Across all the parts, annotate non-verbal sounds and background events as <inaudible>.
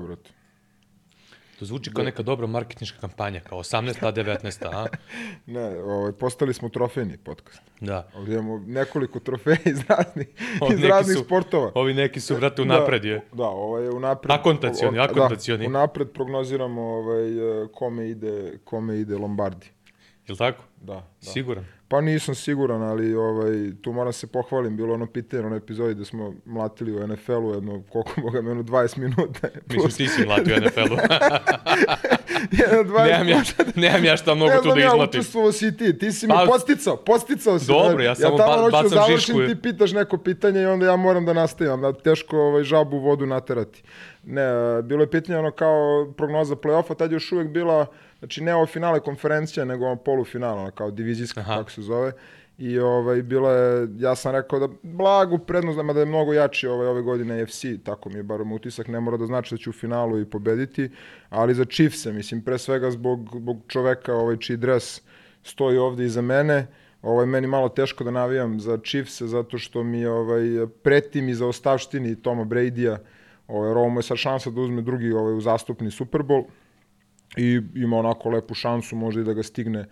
Brate? To zvuči kao neka dobra marketinška kampanja, kao 18. a 19. <laughs> a? Ne, ovaj, postali smo trofejni podcast. Da. Ovdje imamo nekoliko trofeja iz raznih, Ovi iz raznih su- sportova. Ovi neki su, brate, unapred je. Da, ovo je unapred. Akontacioni, o- akontacioni. Da, unapred prognoziramo ovaj, eh, kome, ide, kome ide Lombardi. Jel tako? Da, da. Siguran. Pa nisam siguran, ali ovaj, tu moram se pohvalim, bilo ono pitanje na epizodi da smo mlatili u NFL-u jedno, koliko moga, jedno 20 minuta. Mislim, ti si mlatio NFL-u. <laughs> jedno 20 nemam, ja, nemam ja šta mnogo Ne tu znam da ja, izmlatim. učestvovao si i ti, ti si mi Pa- posticao, posticao si. Dobro, me. ja samo tamo ba- da bacam završim, šišku. ti pitaš neko pitanje i onda ja moram da nastavim, da teško ovaj, žabu u vodu naterati. Ne, bilo je pitanje ono kao prognoza play-offa, tad je još uvek bila, znači ne ovo finale konferencija, nego ovo polufinale, kao divizijska, Aha. kako se zove. I ovaj, bila je, ja sam rekao da blagu prednost, da je mnogo jači ovaj, ove godine FC, tako mi je bar moj utisak, ne mora da znači da će u finalu i pobediti, ali za Chiefse, mislim, pre svega zbog, zbog čoveka ovaj, čiji dres stoji ovde iza mene, ovaj, meni malo teško da navijam za Chiefse, zato što mi ovaj, preti mi za ostavštini Toma Brady-a, ovaj, ovo mu je sad šansa da uzme drugi ovaj, uzastupni Super Bowl i ima onako lepu šansu možda i da ga stigne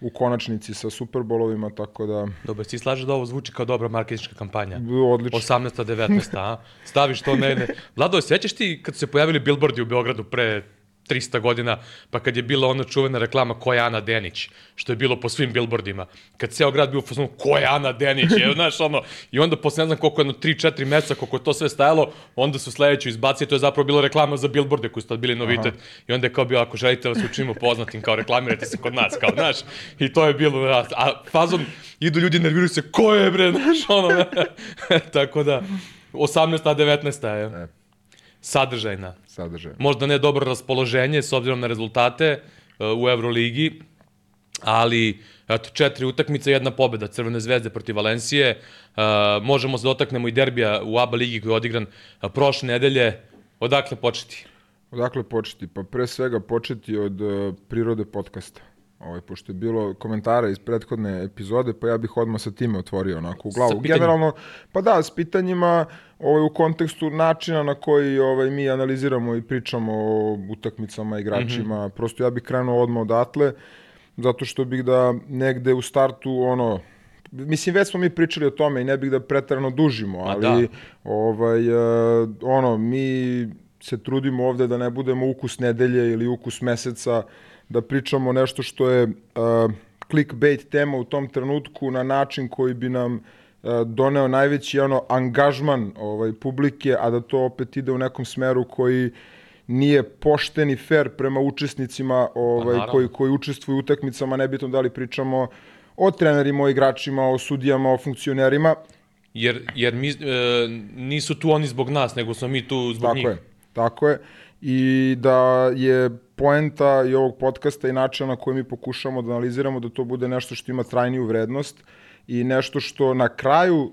u konačnici sa Superbolovima, tako da Dobro, si slažeš da ovo zvuči kao dobra marketinška kampanja? odlično. 18. 19. a? Staviš to negde. Vlado, sećaš ti kad su se pojavili billboardi u Beogradu pre 300 godina, pa kad je bila ona čuvena reklama ko je Ana Denić, što je bilo po svim billboardima. Kad ceo grad bio u fazonu ko je Ana Denić, je, <laughs> znaš, ono, i onda posle ne znam koliko, jedno 3-4 meseca, koliko je to sve stajalo, onda su sledeću izbacili, to je zapravo bila reklama za billboarde koji su tad bili novitet. I onda je kao bio, ako želite da vas učinimo poznatim, kao reklamirajte se kod nas, kao, znaš, i to je bilo, a, a fazon, idu ljudi, nerviraju se, ko je bre, <laughs> znaš, ono, <laughs> tako da, 18. a 19. je. E. Sadržajna. sadržaj. Možda ne dobro raspoloženje s obzirom na rezultate uh, u Euroligi, ali eto, četiri utakmice, jedna pobeda Crvene zvezde protiv Valencije. Uh, možemo se dotaknemo i derbija u ABA ligi koji je odigran uh, prošle nedelje. Odakle početi? Odakle početi? Pa pre svega početi od uh, prirode podcasta. Ovaj, pošto je bilo komentara iz prethodne epizode, pa ja bih odmah sa time otvorio onako u glavu. Generalno, pa da, s pitanjima ovaj, u kontekstu načina na koji ovaj, mi analiziramo i pričamo o utakmicama, igračima. Mm -hmm. Prosto ja bih krenuo odmah odatle, zato što bih da negde u startu ono, mislim već smo mi pričali o tome i ne bih da pretarano dužimo, ali da. ovaj, uh, ono, mi se trudimo ovde da ne budemo ukus nedelje ili ukus meseca, da pričamo nešto što je uh, clickbait tema u tom trenutku na način koji bi nam uh, doneo najveći ono angažman ovaj publike, a da to opet ide u nekom smeru koji nije pošten i fair prema učesnicima ovaj, naravno. koji, koji učestvuju u utakmicama, nebitno da li pričamo o trenerima, o igračima, o sudijama, o funkcionerima. Jer, jer mi, e, nisu tu oni zbog nas, nego smo mi tu zbog Tako njih. je, tako je. I da je poenta i ovog podcasta i načina na koji mi pokušamo da analiziramo da to bude nešto što ima trajniju vrednost i nešto što na kraju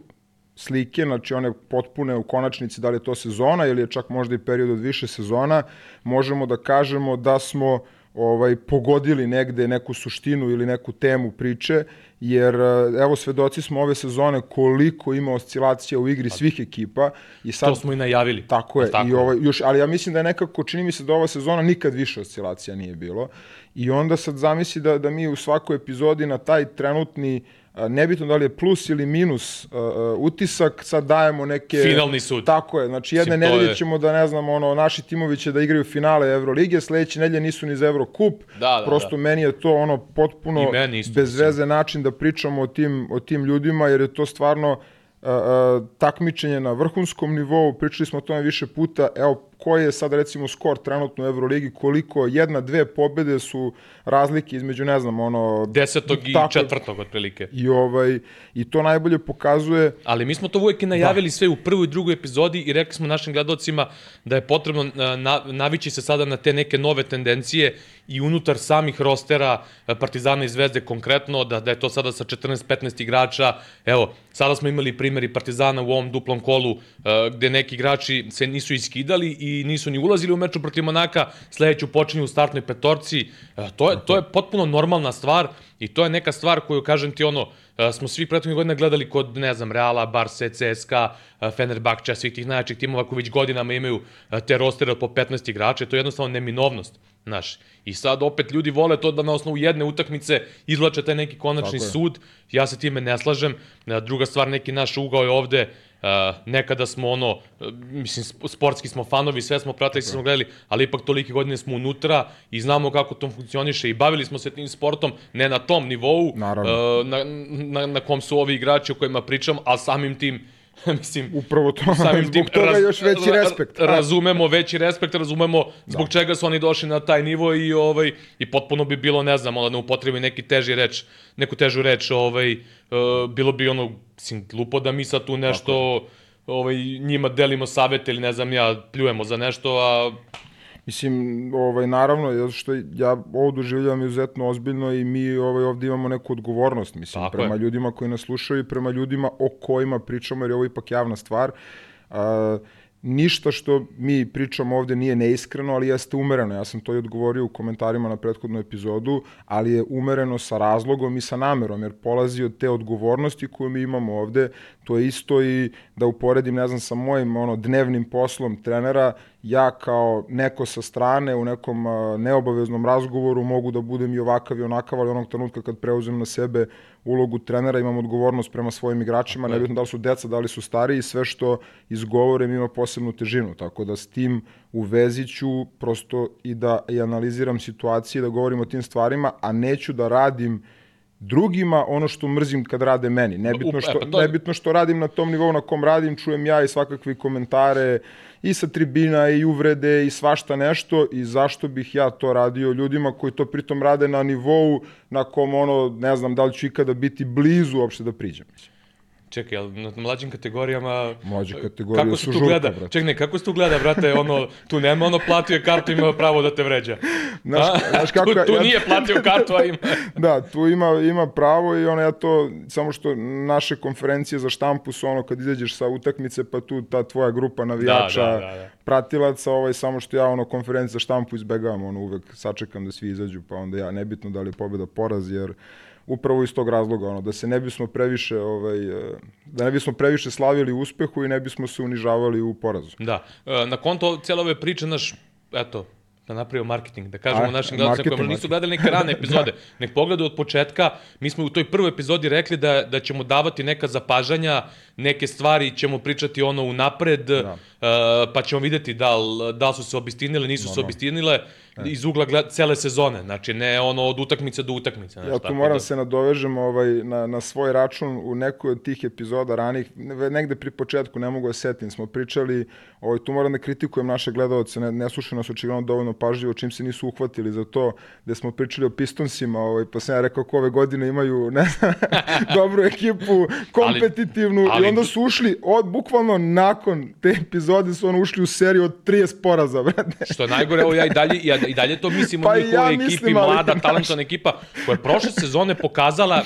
slike, znači one potpune u konačnici, da li je to sezona ili je čak možda i period od više sezona, možemo da kažemo da smo ovaj pogodili negde neku suštinu ili neku temu priče, jer eh, evo svedoci smo ove sezone koliko ima oscilacija u igri svih ekipa i sad To smo i najavili. Tako je, Tako i ovaj, još, ali ja mislim da je nekako, čini mi se da ova sezona nikad više oscilacija nije bilo. I onda sad zamisli da, da mi u svakoj epizodi na taj trenutni, a, nebitno da li je plus ili minus a, utisak, sad dajemo neke... Finalni sud. Tako je, znači jedne to nedelje je- ćemo da, ne znam, ono, naši timovi će da igraju finale Evrolige, sledeće nedelje nisu ni za Evrokup. Da, da, Prosto da. meni je to ono potpuno bez veze način da pričamo o tim, o tim ljudima, jer je to stvarno a, a, takmičenje na vrhunskom nivou, pričali smo o tome više puta, evo koji je sad recimo skor trenutno u Euroligi, koliko jedna, dve pobede su razlike između, ne znam, ono... Desetog i Tako četvrtog, otprilike. I, ovaj, I to najbolje pokazuje Ali mi smo to uvijek i najavili sve u prvoj i drugoj epizodi i rekli smo našim gledalcima da je potrebno a, na, navići se sada na te neke nove tendencije i unutar samih rostera a, Partizana i Zvezde konkretno, da, da je to sada sa 14-15 igrača. Evo, sada smo imali primjeri Partizana u ovom duplom kolu a, gde neki igrači se nisu iskidali i nisu ni ulazili u meču protiv Monaka, sledeću počinju u startnoj petorci. E, to, je, to je potpuno normalna stvar i to je neka stvar koju, kažem ti, ono, uh, smo svi prethodnih godina gledali kod, ne znam, Reala, Barca, CSKA, uh, Fenerbahča, svih tih najjačih timova koji već godinama imaju te rostere od po 15 igrača, to je jednostavno neminovnost. Znaš, i sad opet ljudi vole to da na osnovu jedne utakmice izvlače taj neki konačni sud, ja se time ne slažem. Druga stvar, neki naš ugao je ovde, Uh, nekada smo ono, uh, mislim, sp- sportski smo fanovi, sve smo pratili, sve smo gledali, ali ipak tolike godine smo unutra i znamo kako to funkcioniše i bavili smo se tim sportom, ne na tom nivou, uh, na, na, na kom su ovi igrači o kojima pričam, a samim tim, <laughs> mislim, Upravo to, samim zbog tim toga još veći ra- respekt. Razumemo veći respekt, razumemo zbog čega su oni došli na taj nivo i ovaj i potpuno bi bilo, ne znam, ono, da ne upotrebi neki teži reč, neku težu reč, ovaj uh, bilo bi ono mislim glupo da mi sad tu nešto ovaj njima delimo savete ili ne znam ja pljujemo za nešto, a Mislim, ovaj, naravno, zato što ja ovo doživljavam izuzetno ozbiljno i mi ovaj, ovde imamo neku odgovornost, mislim, Tako prema je. ljudima koji nas slušaju i prema ljudima o kojima pričamo, jer je ovo ipak javna stvar. A, ništa što mi pričamo ovde nije neiskreno, ali jeste umereno. Ja sam to i odgovorio u komentarima na prethodnu epizodu, ali je umereno sa razlogom i sa namerom, jer polazi od te odgovornosti koju mi imamo ovde. To je isto i da uporedim, ne znam, sa mojim ono, dnevnim poslom trenera, ja kao neko sa strane u nekom neobaveznom razgovoru mogu da budem i ovakav i onakav, ali onog trenutka kad preuzem na sebe ulogu trenera imam odgovornost prema svojim igračima, nebitno da li su deca, da li su stariji, sve što izgovorim ima posebnu težinu, tako da s tim u vezi ću prosto i da i analiziram situacije, da govorim o tim stvarima, a neću da radim drugima ono što mrzim kad rade meni. Nebitno e, što, pa nebitno što radim na tom nivou na kom radim, čujem ja i svakakve komentare i sa tribina i uvrede i svašta nešto i zašto bih ja to radio ljudima koji to pritom rade na nivou na kom ono, ne znam da li ću ikada biti blizu uopšte da priđem. mislim. Čekaj, jel na mlađim kategorijama Mlađe kategorije kako su tu žurka, gleda? brate. Čekaj, ne, kako se tu gleda, brate, ono, tu nema ono platio je kartu, ima pravo da te vređa. Znaš- znaš kako tu, tu ja- nije platio kartu, a ima. <laughs> Da, tu ima, ima pravo i ono ja to, samo što naše konferencije za štampu su ono kad izađeš sa utakmice pa tu ta tvoja grupa navijača, Da, da, da, da. pratilaca, ovaj, samo što ja ono konferencije za štampu izbegavam, ono uvek sačekam da svi izađu pa onda ja nebitno da li je pobjeda poraz jer upravo iz tog razloga ono da se ne bismo previše ovaj eh, da ne bismo previše slavili uspehu i ne bismo se unižavali u porazu. Da, e, na konto cijele ove priče, naš, eto, da napravimo marketing, da kažemo A, našim gledalcima koji nisu gledali neke <laughs> rane epizode, nek pogledaju od početka, mi smo u toj prvoj epizodi rekli da, da ćemo davati neka zapažanja, neke stvari ćemo pričati ono unapred, da. pa ćemo videti da li, da li su se obistinile, nisu se obistinile, iz ugla gled, cele sezone, znači ne ono od utakmice do utakmice. Znači, Ja tu moram da, se nadovežem ovaj, na, na svoj račun u nekoj od tih epizoda ranih, ne- negde pri početku, ne mogu da setim, smo pričali, ovaj, tu moram da kritikujem naše gledalce, ne, ne slušaju nas očigledno dovoljno pažljivo, čim se nisu uhvatili za to, gde smo pričali o Pistonsima, ovaj, pa sam ja rekao ko ove godine imaju ne, <laughs> dobru ekipu, kompetitivnu, ali- i onda su ušli, od, bukvalno nakon te epizode su ono ušli u seriju od 30 poraza, <laughs> brate. Što je najgore, evo ja i dalje, ja i dalje to mislim Pa o njihovoj ja ekipi, mislim, mlada, znaš. talentovana ekipa, koja je prošle sezone pokazala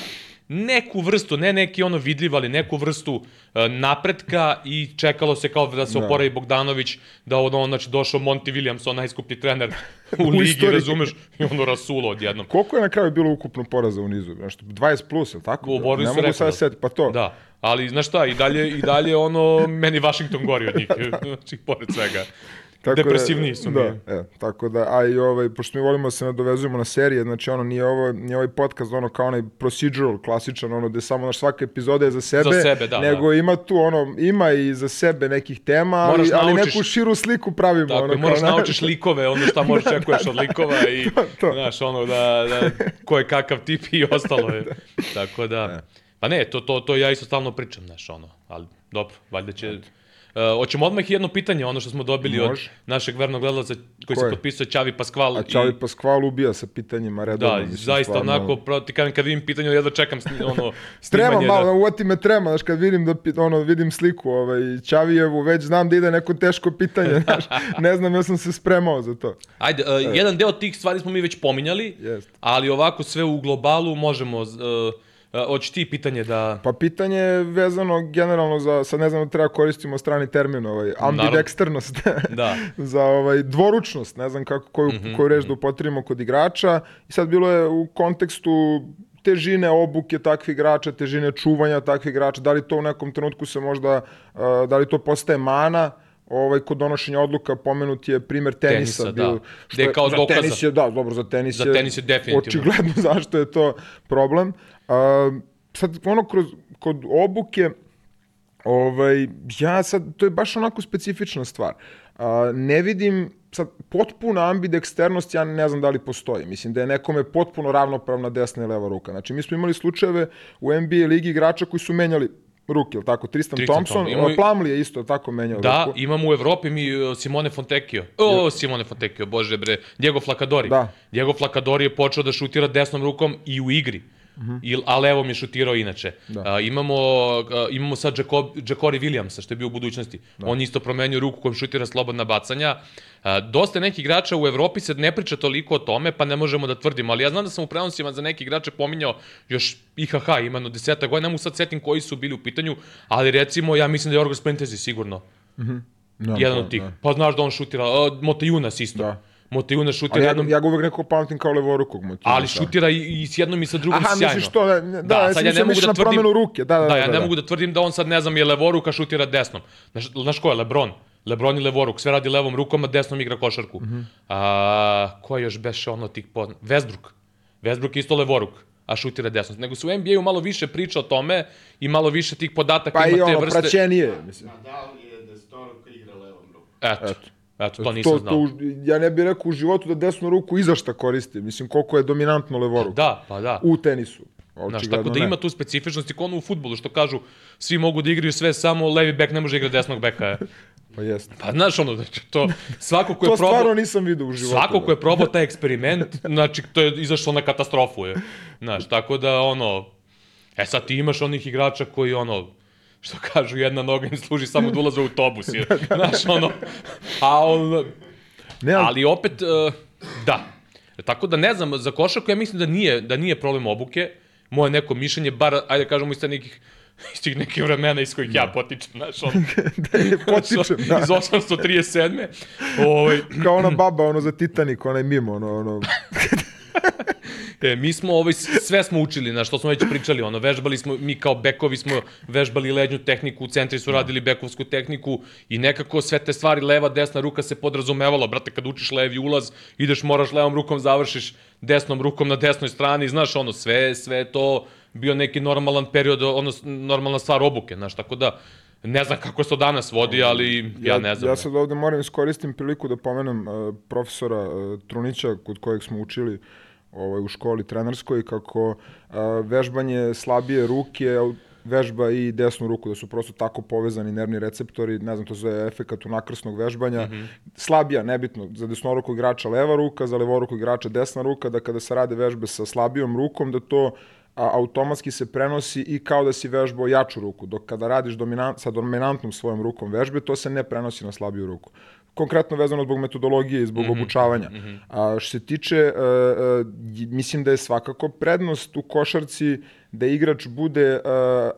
neku vrstu, ne neki ono vidljiv, ali neku vrstu e, napretka i čekalo se kao da se Da. oporavi Bogdanović, da ono, znači, došao Monty Williams, on najskuplji trener <laughs> u, U ligi, istoriji. razumeš, i ono rasulo odjednom. Koliko je na kraju bilo ukupno poraza u nizu? Nešto, 20 plus, je li tako? Govorili ne mogu sad setiti, pa to. Da, ali znaš šta, i dalje, i dalje ono, meni Washington gori od njih, <laughs> znači, pored svega. Tako Depresivniji su mi. da, E, tako da, a i ovaj, pošto mi volimo da se nadovezujemo na serije, znači ono, nije, ovo, nije ovaj podcast ono kao onaj procedural, klasičan, ono, gde samo naš svaka epizoda je za sebe, Za sebe, da, nego ima tu, ono, ima i za sebe nekih tema, ali, Moraš ali naučiš- neku širu sliku pravimo. Tako ono, moraš kao, naučiš likove, ono šta možeš <laughs> čekuješ od likova i, <laughs> to. znaš, ono da, da, ko je kakav tip i ostalo je. <laughs> Tako da, pa ne, to, to, to ja isto stalno pričam, znaš, ono, ali dobro, valjda će... Uh, hoćemo odmah jedno pitanje, ono što smo dobili Može. od našeg vernog gledalca koji se Ko je? potpisao Ćavi Paskval. A Čavi Paskval ubija sa pitanjima redovno. Da, mislim, zaista stvarno. onako, pro, ti kažem, kad vidim pitanje, jedva čekam ono, <laughs> Trema malo, da, uvati me trema, znaš, kad vidim, da, ono, vidim sliku ovaj, Čavijevu, već znam da ide neko teško pitanje, <laughs> znaš, ne znam, ja sam se spremao za to. Ajde, uh, jedan deo tih stvari smo mi već pominjali, Jest. ali ovako sve u globalu možemo... Uh, uh, hoće ti pitanje da... Pa pitanje je vezano generalno za, sad ne znam da treba koristimo strani termin, ovaj, ambidexternost, <laughs> Da. <laughs> za ovaj, dvoručnost, ne znam kako, koju, Mhm, koju reč da upotrebimo kod igrača. I sad bilo je u kontekstu težine obuke takvih igrača, težine čuvanja takvih igrača, da li to u nekom trenutku se možda, uh, da li to postaje mana, ovaj kod donošenja odluka pomenut je primer tenisa, Tenisa, bio, da. što je kao za dokaza. tenis je da dobro za tenis Za tenis je definitivno. očigledno <laughs> zašto je to problem sad ono kroz kod obuke ovaj ja sad to je baš onako specifična stvar uh, ne vidim sad potpuna ambideksternost ja ne znam da li postoji mislim da je nekome potpuno ravnopravna desna i leva ruka znači mi smo imali slučajeve u NBA ligi igrača koji su menjali ruke, ili tako? Tristan, Tristan Thompson, Thompson. Imamo i- Plumlee je isto tako menjao Da, ruku. imamo u Evropi mi uh, Simone Fontecchio. O, Simone Fontecchio, bože bre. Diego Flacadori. Da. Diego Flacadori je počeo da šutira desnom rukom i u igri. Il, a levom je šutirao inače. Da. A, imamo, a, imamo sad Jacob, Jacori Williamsa, što je bio u budućnosti. On je isto promenio ruku kojom šutira slobodna bacanja. A, dosta nekih igrača u Evropi se ne priča toliko o tome, pa ne možemo da tvrdimo. Ali ja znam da sam u prenosima za neke igrače pominjao još IHH, ima no deseta godina, mogu sad setim koji su bili u pitanju, ali recimo ja mislim da je Orgos Printezi sigurno No, jedan to, od tih. da. Pa znaš da on šutira, uh, Motejunas isto. Da. Da. Motejunas šutira Ali ja, jednom, ja ga uvek nekako pamtim kao levorukog motiva. ali šutira i, i s jednom i sa drugom Aha, sjajno. misliš to, da, da, da ja sad sam mislio misliš na promenu ruke. Da, da, da, da, ja da, ne da. mogu da tvrdim da on sad, ne znam, je levoruka, šutira desnom. Znaš, znaš ko je? Lebron. Lebron je levoruk, sve radi levom rukom, a desnom igra košarku. Mhm. a, ko je još beše ono tih poznat? Westbrook. Westbrook je isto levoruk a šutira desnom. Nego se u NBA-u malo više priča o tome i malo više tih podataka Pa ima i te ono, vrste. praćenije, mislim. A da li je desnoruka igra levom rukom? Eto, Eto. Eto, to nisam to, znao. to, ja ne bih rekao u životu da desnu ruku i za šta koristi. Mislim, koliko je dominantno levoruk. Da, pa da. U tenisu. Znaš, tako da ne. ima tu specifičnosti kao ono u futbolu, što kažu, svi mogu da igraju sve, samo levi bek ne može igrati desnog beka. <laughs> Pa jeste. Pa znaš ono, znači, to, svako ko je <laughs> To probao... stvarno nisam vidio u životu. Svako da. ko je probao taj <laughs> eksperiment, znači, to je izašlo na katastrofu. Je. Znaš, tako da, ono... E sad ti imaš onih igrača koji, ono, što kažu, jedna noga im služi samo da ulaze u autobus. Je. <laughs> Znaš, ono... A on, Ne, ali, Ali opet, uh, da. Tako da ne znam, za košarku ja mislim da nije, da nije problem obuke. Moje neko mišljenje, bar, ajde da kažemo, iz nekih <laughs> iz tih nekih vremena iz kojih ja potičem, znaš, on, <laughs> potičem, da. iz 837. Ovaj, kao ona baba, ono za Titanic, onaj mimo, ono, ono, e, mi smo, ovaj, sve smo učili, na što smo već pričali, ono, vežbali smo, mi kao bekovi smo vežbali lednju tehniku, u centri su radili bekovsku tehniku i nekako sve te stvari, leva, desna ruka se podrazumevalo, brate, kad učiš levi ulaz, ideš, moraš levom rukom, završiš desnom rukom na desnoj strani, znaš, ono, sve, sve to bio neki normalan period, ono, normalna stvar obuke, znaš, tako da, ne znam kako se to danas vodi, ali ja, ne znam. Ja sad ovde moram iskoristim priliku da pomenem uh, profesora uh, Trunića, kod kojeg smo učili ovaj, u školi trenerskoj, kako uh, vežbanje slabije ruke vežba i desnu ruku, da su prosto tako povezani nervni receptori, ne znam, to zove efekat unakrsnog vežbanja. Mm -hmm. Slabija, nebitno, za desnoruku igrača leva ruka, za levoruku igrača desna ruka, da kada se rade vežbe sa slabijom rukom, da to a, automatski se prenosi i kao da si vežbao jaču ruku, dok kada radiš dominant, sa dominantnom svojom rukom vežbe, to se ne prenosi na slabiju ruku. Konkretno vezano zbog metodologije i zbog mm -hmm, obučavanja. Mm -hmm. A, što se tiče, e, e, mislim da je svakako prednost u košarci da igrač bude uh,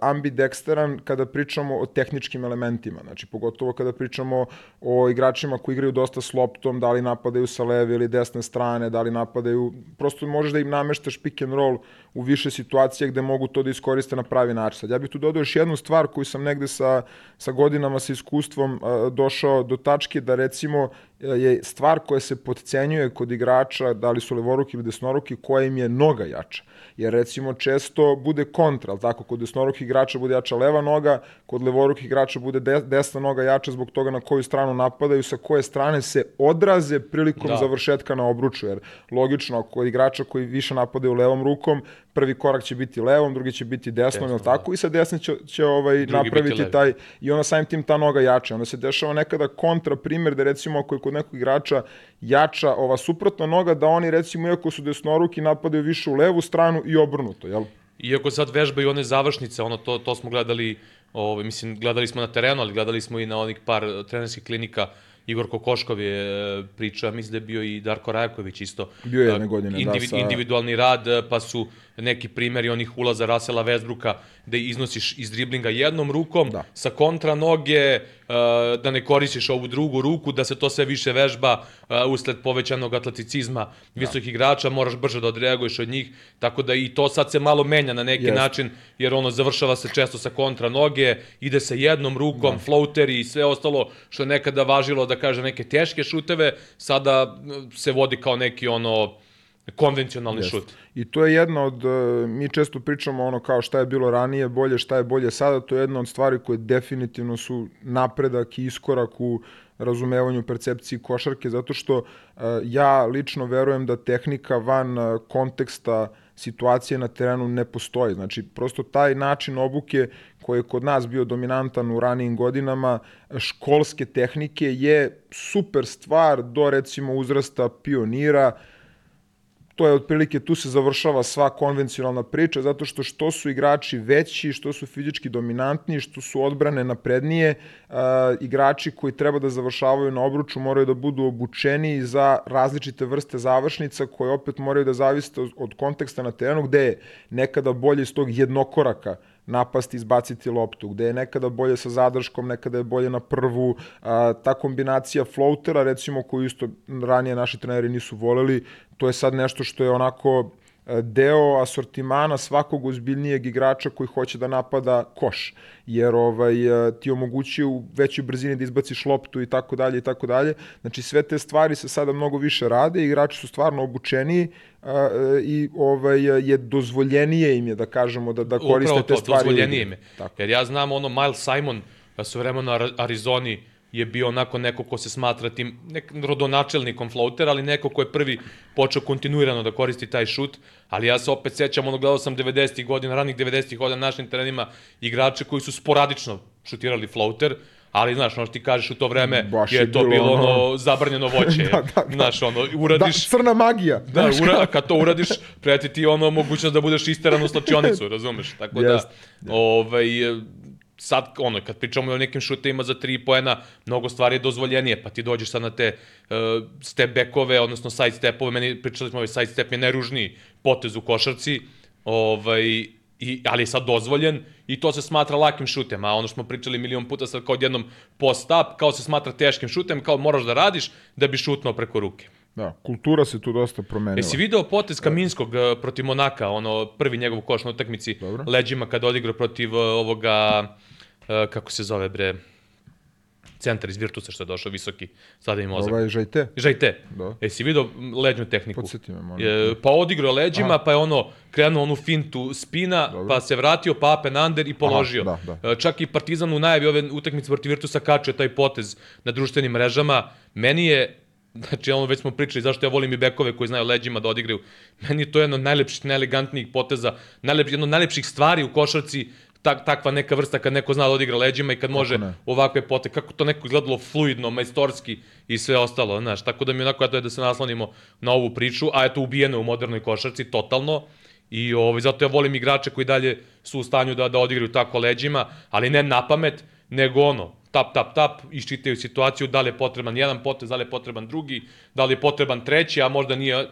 ambidexteran kada pričamo o tehničkim elementima. Znači, pogotovo kada pričamo o igračima koji igraju dosta s loptom, da li napadaju sa leve ili desne strane, da li napadaju... Prosto možeš da im nameštaš pick and roll u više situacija gde mogu to da iskoriste na pravi način. Sad, ja bih tu dodao još jednu stvar koju sam negde sa, sa godinama, sa iskustvom uh, došao do tačke da recimo je stvar koja se podcenjuje kod igrača, da li su levoruki ili desnoruki, koja im je noga jača. Jer recimo često bude kontra, ali tako, kod desnorukih igrača bude jača leva noga, kod levorukih igrača bude de, desna noga jača zbog toga na koju stranu napadaju, sa koje strane se odraze prilikom Da. da. završetka na obruču. Jer logično, kod igrača koji više napadaju levom rukom, prvi korak će biti levom, drugi će biti desnom, Desnom, desnom tako? I sa desne će, će ovaj, biti napraviti taj, i onda samim tim ta noga jača. Onda se dešava nekada kontra primjer da recimo ako je kod nekog igrača jača ova suprotna noga, da oni recimo iako su desnoruki napadaju više u levu stranu i obrnuto, jel? Iako sad vežbaju one završnice, ono to, to smo gledali, ovaj, mislim, gledali smo na terenu, ali gledali smo i na onih par trenerskih klinika. Igor Kokoškov je eh, priča, mislim da je bio i Darko Rajković isto. Bio je jedne godine, da, indivi, sa- Individualni rad, pa su neki primjeri onih ulaza Rasela Westbrooka da iznosiš iz driblinga jednom rukom, Da. sa kontra noge, uh, da ne koristiš ovu drugu ruku, da se to sve više vežba uh, usled povećanog atleticizma visokih igrača, moraš brže da odreaguješ od njih, tako da i to sad se malo menja na neki Jeste. način, jer ono završava se često sa kontra noge, ide se jednom rukom, da. floateri i sve ostalo što je nekada važilo da kaže neke teške šuteve, sada uh, se vodi kao neki ono konvencionalni Jeste. šut. I to je jedna od, e, mi često pričamo ono kao šta je bilo ranije, bolje, šta je bolje sada, to je jedna od stvari koje definitivno su napredak i iskorak u razumevanju percepciji košarke, zato što e, ja lično verujem da tehnika van e, konteksta situacije na terenu ne postoji. Znači, prosto taj način obuke koji je kod nas bio dominantan u ranijim godinama, školske tehnike je super stvar do recimo uzrasta pionira, to je otprilike, tu se završava sva konvencionalna priča, zato što što su igrači veći, što su fizički dominantniji, što su odbrane naprednije, uh, igrači koji treba da završavaju na obruču moraju da budu obučeni za različite vrste završnica koje opet moraju da zaviste od konteksta na terenu, gde je nekada bolje iz tog jednokoraka napasti, izbaciti loptu, gde je nekada bolje sa zadrškom, nekada je bolje na prvu. A, ta kombinacija floatera, recimo, koju isto ranije naši treneri nisu voleli, to je sad nešto što je onako deo asortimana svakog ozbiljnijeg igrača koji hoće da napada koš, jer ovaj, e, ti omogućuje u većoj brzini da izbaciš loptu i tako dalje i tako dalje. Znači sve te stvari se sada mnogo više rade, igrači su stvarno obučeniji a, e, i ovaj, je dozvoljenije im je da kažemo da, da koriste Upravo te to, stvari. u dozvoljenije igri. ime. Tako. Jer ja znam ono, Miles Simon, da su vremeno na Arizoni je bio onako neko ko se smatra tim nek, rodonačelnikom floatera, ali neko ko je prvi počeo kontinuirano da koristi taj šut, ali ja se opet sećam, ono gledao sam 90-ih godina, ranih 90-ih godina na našim terenima igrače koji su sporadično šutirali floater, ali znaš, ono što ti kažeš u to vreme Baš je, je to bilo ono- ono zabranjeno voće. <laughs> Da, da, da. Znaš, ono, Da, uradiš... crna magija. Da, ura, kad to uradiš, preti ti ono mogućnost da budeš isteran u slačionicu, razumeš? Tako da, Jest. ovaj, sad, ono, kad pričamo o nekim šutevima za tri poena, mnogo stvari je dozvoljenije, pa ti dođeš sad na te uh, step backove, odnosno side stepove, meni pričali smo ovaj side step je najružniji potez u košarci, ovaj, i, ali je sad dozvoljen i to se smatra lakim šutem, a ono što smo pričali milion puta sad kao odjednom post-up, kao se smatra teškim šutem, kao moraš da radiš da bi šutnuo preko ruke. Da, kultura se tu dosta promenila. Jesi video potez Kaminskog uh, protiv Monaka, ono prvi njegov koš na utakmici Dobro. leđima kada odigrao protiv uh, ovoga uh, kako se zove bre centar iz Virtusa što je došao visoki, sada im mozak. Ovaj, žajte, Žajte. Da. Jesi video leđnu tehniku? podsjeti me, molim. Je, pa odigrao leđima, pa je ono krenuo onu fintu spina, Dobro. pa se vratio, pa up and under i položio. da, da. E, Čak i Partizan u najavi ove utakmice protiv Virtusa kačio taj potez na društvenim mrežama. Meni je Znači, ono već smo pričali zašto ja volim i bekove koji znaju leđima da odigraju. Meni je to jedno od najlepših, najelegantnijih poteza, najlep, jedno od najlepših stvari u košarci, tak, takva neka vrsta kad neko zna da odigra leđima i kad može ne. ovakve pote, kako to neko izgledalo fluidno, majstorski i sve ostalo, znaš, tako da mi onako eto je da se naslonimo na ovu priču, a eto ubijeno u modernoj košarci, totalno, i ovaj, zato ja volim igrače koji dalje su u stanju da, da odigraju tako leđima, ali ne na pamet, nego ono, tap, tap, tap, iščitaju situaciju, da li je potreban jedan potez, da li je potreban drugi, da li je potreban treći, a možda nije,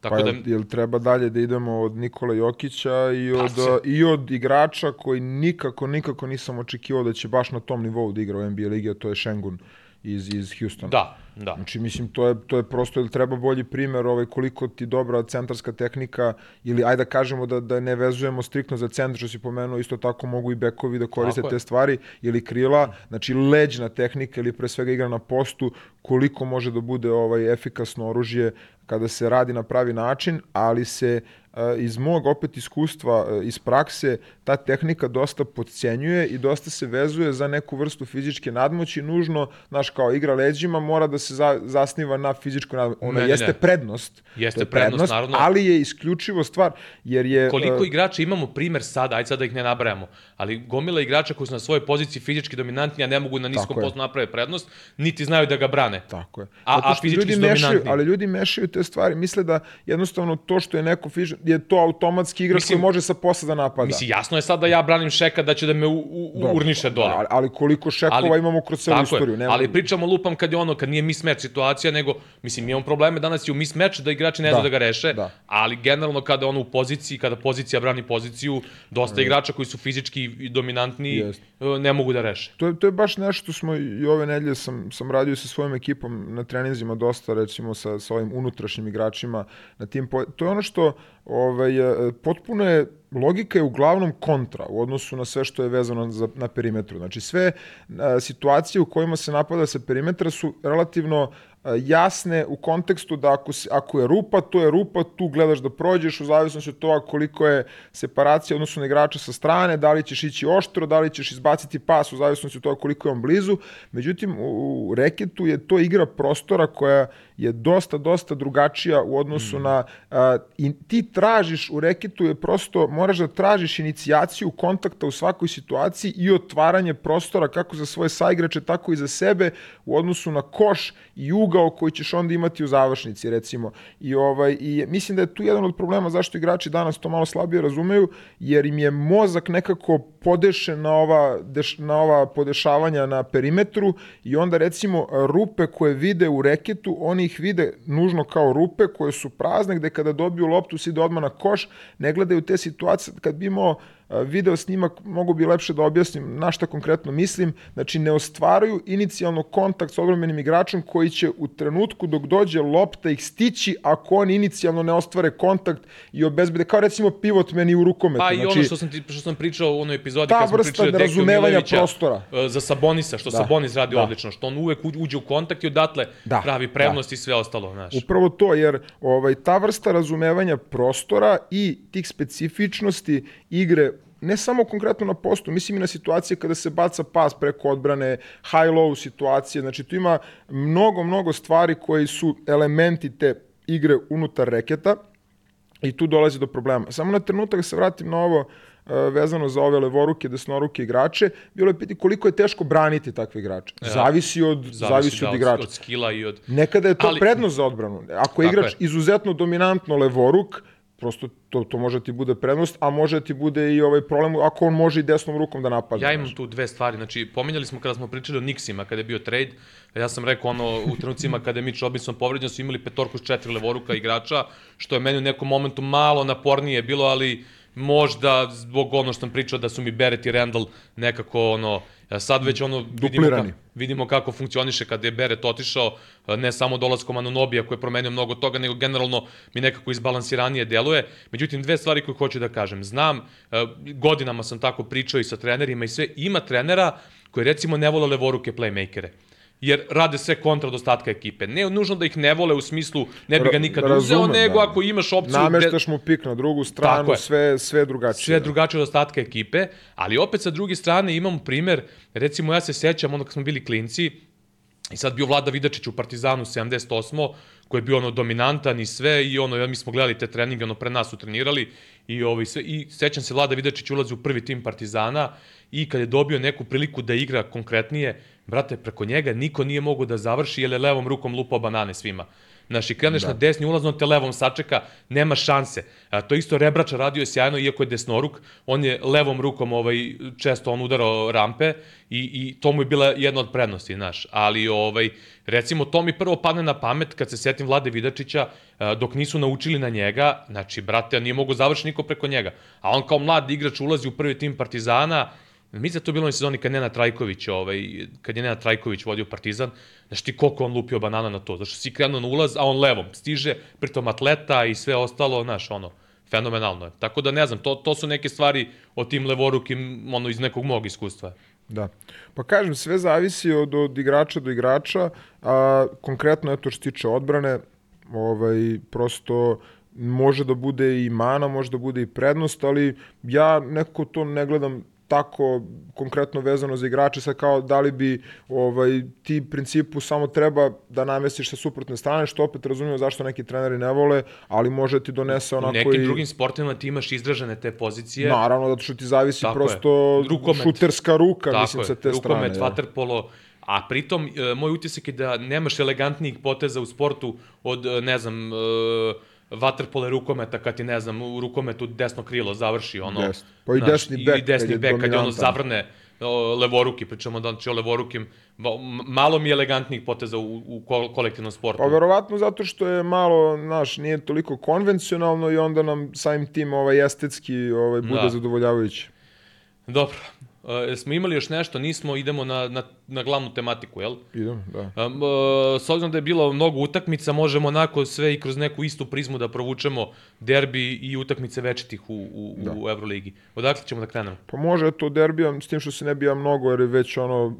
tako Pa da... jel, jel treba dalje da idemo od Nikola Jokića i od, i od igrača koji nikako, nikako nisam očekivao da će baš na tom nivou da igra u NBA ligi, a to je Šengun iz, iz Houstona. Da, da. Znači, mislim, to je, to je prosto, ili treba bolji primer ovaj, koliko ti dobra centarska tehnika, ili ajde da kažemo da, da ne vezujemo striktno za centar, što si pomenuo, isto tako mogu i bekovi da koriste te stvari, ili krila, znači leđna tehnika ili pre svega igra na postu, koliko može da bude ovaj efikasno oružje kada se radi na pravi način, ali se e, iz mog opet iskustva, e, iz prakse, ta tehnika dosta podcenjuje i dosta se vezuje za neku vrstu fizičke nadmoći, nužno, znaš, kao igra leđima, mora da se za, zasniva na fizičkoj nadmoći. Ona Ne, ne, jeste ne. prednost, Jeste je prednost, naravno. ali je isključivo stvar, jer je... Koliko e, igrača imamo primer sada, ajde sad da ih ne nabrajamo, ali gomila igrača koji su na svojoj poziciji fizički dominantni, a ne mogu na niskom postu naprave prednost, niti znaju da ga brane. Tako je. A- a fizički ljudi su mešaju, dominantni. ali ljudi mešaju te stvari, misle da jednostavno to što je neko fizički, je to automatski igrač Mislim- koji može sa posla da napada. Mislim, jasno je sad da ja branim Šeka da će da me u, u, Dobro, urniše dole. Ali, ali koliko šekova Ali- imamo kroz celu istoriju. nema- ali pričamo lupam kad je ono, kad nije mismatch situacija, nego, mislim, imamo probleme danas i u mismatch da igrači ne Da, znaju da ga reše, da. ali generalno kada ono u poziciji, kada pozicija brani poziciju, dosta igrača koji su fizički i dominantni Jeste. e, ne mogu da reše. To je, to je baš nešto smo i ove nedelje sam, sam radio sa svojom ekipom na treninzima dosta, recimo sa, sa ovim unutrašnjim igračima na tim po... To je ono što ovaj, e, potpuno je logika je uglavnom kontra u odnosu na sve što je vezano za, na perimetru. Znači sve a, situacije u kojima se napada sa perimetra su relativno a, jasne u kontekstu da ako, se, ako je rupa, to je rupa, tu gledaš da prođeš u zavisnosti od toga koliko je separacija odnosno na igrača sa strane, da li ćeš ići oštro, da li ćeš izbaciti pas u zavisnosti od toga koliko je on blizu. Međutim, u, u reketu je to igra prostora koja je dosta, dosta drugačija u odnosu mm. na... A, I ti tražiš, u reketu je prosto, moraš da tražiš inicijaciju kontakta u svakoj situaciji i otvaranje prostora kako za svoje saigrače, tako i za sebe u odnosu na koš i ugao koji ćeš onda imati u završnici, recimo. I, ovaj, I mislim da je tu jedan od problema zašto igrači danas to malo slabije razumeju, jer im je mozak nekako podešen na ova, deš, na ova podešavanja na perimetru i onda recimo rupe koje vide u reketu, oni ih vide nužno kao rupe koje su prazne, gde kada dobiju loptu se ide odmah na koš, ne gledaju te situacije. Kad bi imao video snimak, mogu bi lepše da objasnim na šta konkretno mislim, znači ne ostvaruju inicijalno kontakt sa odbranbenim igračom koji će u trenutku dok dođe lopta ih stići ako oni inicijalno ne ostvare kontakt i obezbede, kao recimo pivot meni u rukometu. Pa i znači, ono što sam, ti, što sam pričao u onoj epizodi kad smo pričali o Dekiju razumevanja prostora. e, za Sabonisa, što Da, Sabonis radi da. odlično, što on uvek uđe- u kontakt i odatle Da, pravi prednost i sve ostalo, znaš. Upravo to, jer ovaj, ta vrsta razumevanja prostora i tih specifičnosti igre ne samo konkretno na postu, mislim i na situacije kada se baca pas preko odbrane, high-low situacije, znači tu ima mnogo, mnogo stvari koji su elementi te igre unutar reketa i tu dolazi do problema. Samo na trenutak se vratim na ovo e, vezano za ove levoruke, desnoruke igrače, bilo je piti koliko je teško braniti takve igrače. Zavisi od, zavisi, od da, igrača. Od skila i od... Nekada je to Ali- prednost za odbranu. Ako je igrač je. izuzetno dominantno levoruk, prosto to, to može ti bude prednost, a može ti bude i ovaj problem ako on može i desnom rukom da napadne. Ja imam tu dve stvari, znači pominjali smo kada smo pričali o Nixima, kada je bio trade, ja sam rekao ono, u trenucima kada je Mitch Robinson povređen su imali petorku s četiri levoruka igrača, što je meni u nekom momentu malo napornije bilo, ali možda zbog ono što sam pričao da su mi Barrett i Randall nekako ono, sad već ono vidimo, ka, vidimo kako funkcioniše kada je Barrett otišao, ne samo dolaskom Anunobija koji je promenio mnogo toga, nego generalno mi nekako izbalansiranije deluje. Međutim, dve stvari koje hoću da kažem. Znam, e, godinama sam tako pričao i sa trenerima i sve, ima trenera koji recimo ne vole levoruke playmakere jer rade sve kontra od ostatka ekipe. Ne nužno da ih ne vole u smislu ne bi ga nikad razumem, uzeo, nego da. ako imaš opciju... Nameštaš mu pik na drugu stranu, sve, sve drugačije. sve drugačije od ostatka ekipe, ali opet sa druge strane imamo primer, recimo ja se sećam ono kad smo bili klinci, i sad bio Vlada Vidačić u Partizanu 78. koji je bio ono dominantan i sve i ono ja mi smo gledali te treninge ono pre nas su trenirali i ovaj sve i sećam se Vlada Vidačić ulazi u prvi tim Partizana i kad je dobio neku priliku da igra konkretnije brate preko njega niko nije mogao da završi jer je levom rukom lupao banane svima Znaš, i kreneš da. na desni ulaz, on te levom sačeka, nema šanse. A, to isto Rebrača radio je sjajno, iako je desnoruk, on je levom rukom ovaj, često on udarao rampe i, i to mu je bila jedna od prednosti, znaš. Ali, ovaj, recimo, to mi prvo padne na pamet kad se setim Vlade Vidačića, a, dok nisu naučili na njega, znači, brate, nije mogo završiti niko preko njega. A on kao mlad igrač ulazi u prvi tim Partizana, Mislim da to bilo u sezoni kad Nenad Trajković, ovaj, kad je Nenad Trajković vodio Partizan, znaš ti koliko on lupio banana na to, zašto si krenuo na ulaz, a on levom stiže, pritom atleta i sve ostalo, znaš, ono, fenomenalno je. Tako da ne znam, to, to su neke stvari o tim levorukim, ono, iz nekog mog iskustva. Da. Pa kažem, sve zavisi od, od igrača do igrača, a konkretno eto što tiče odbrane, ovaj, prosto može da bude i mana, može da bude i prednost, ali ja nekako to ne gledam tako konkretno vezano za igrače, sad kao da li bi ovaj, ti principu samo treba da namestiš sa suprotne strane, što opet razumijem zašto neki treneri ne vole, ali može da ti donese U onako nekim i... drugim sportovima ti imaš izražene te pozicije. Naravno, zato što ti zavisi Tako prosto Rukomet. šuterska ruka, Tako mislim, je, sa te strane. rukomet, vaterpolo, a pritom e, moj utisak je da nemaš elegantnijih poteza u sportu od, e, ne znam, e, vaterpole rukometa kad ti, ne znam, u rukometu desno krilo završi, ono... Jeste. Pa i znaš, desni bek I desni bek, kad je ono zavrne o, levoruki, pričamo da znači o levorukim, malo mi je elegantnijih poteza u, u kol- kolektivnom sportu. Pa verovatno zato što je malo, znaš, nije toliko konvencionalno i onda nam samim tim ovaj estetski ovaj, bude Da. zadovoljavajuće. Dobro, e, smo imali još nešto, nismo, idemo na, na, na glavnu tematiku, jel? Idemo, da. Um, e, s obzirom da je bilo mnogo utakmica, možemo onako sve i kroz neku istu prizmu da provučemo derbi i utakmice večitih u, u, Da. u Euroligi. Odakle ćemo da krenemo? Pa može eto derbija, s tim što se ne bija mnogo, jer je već ono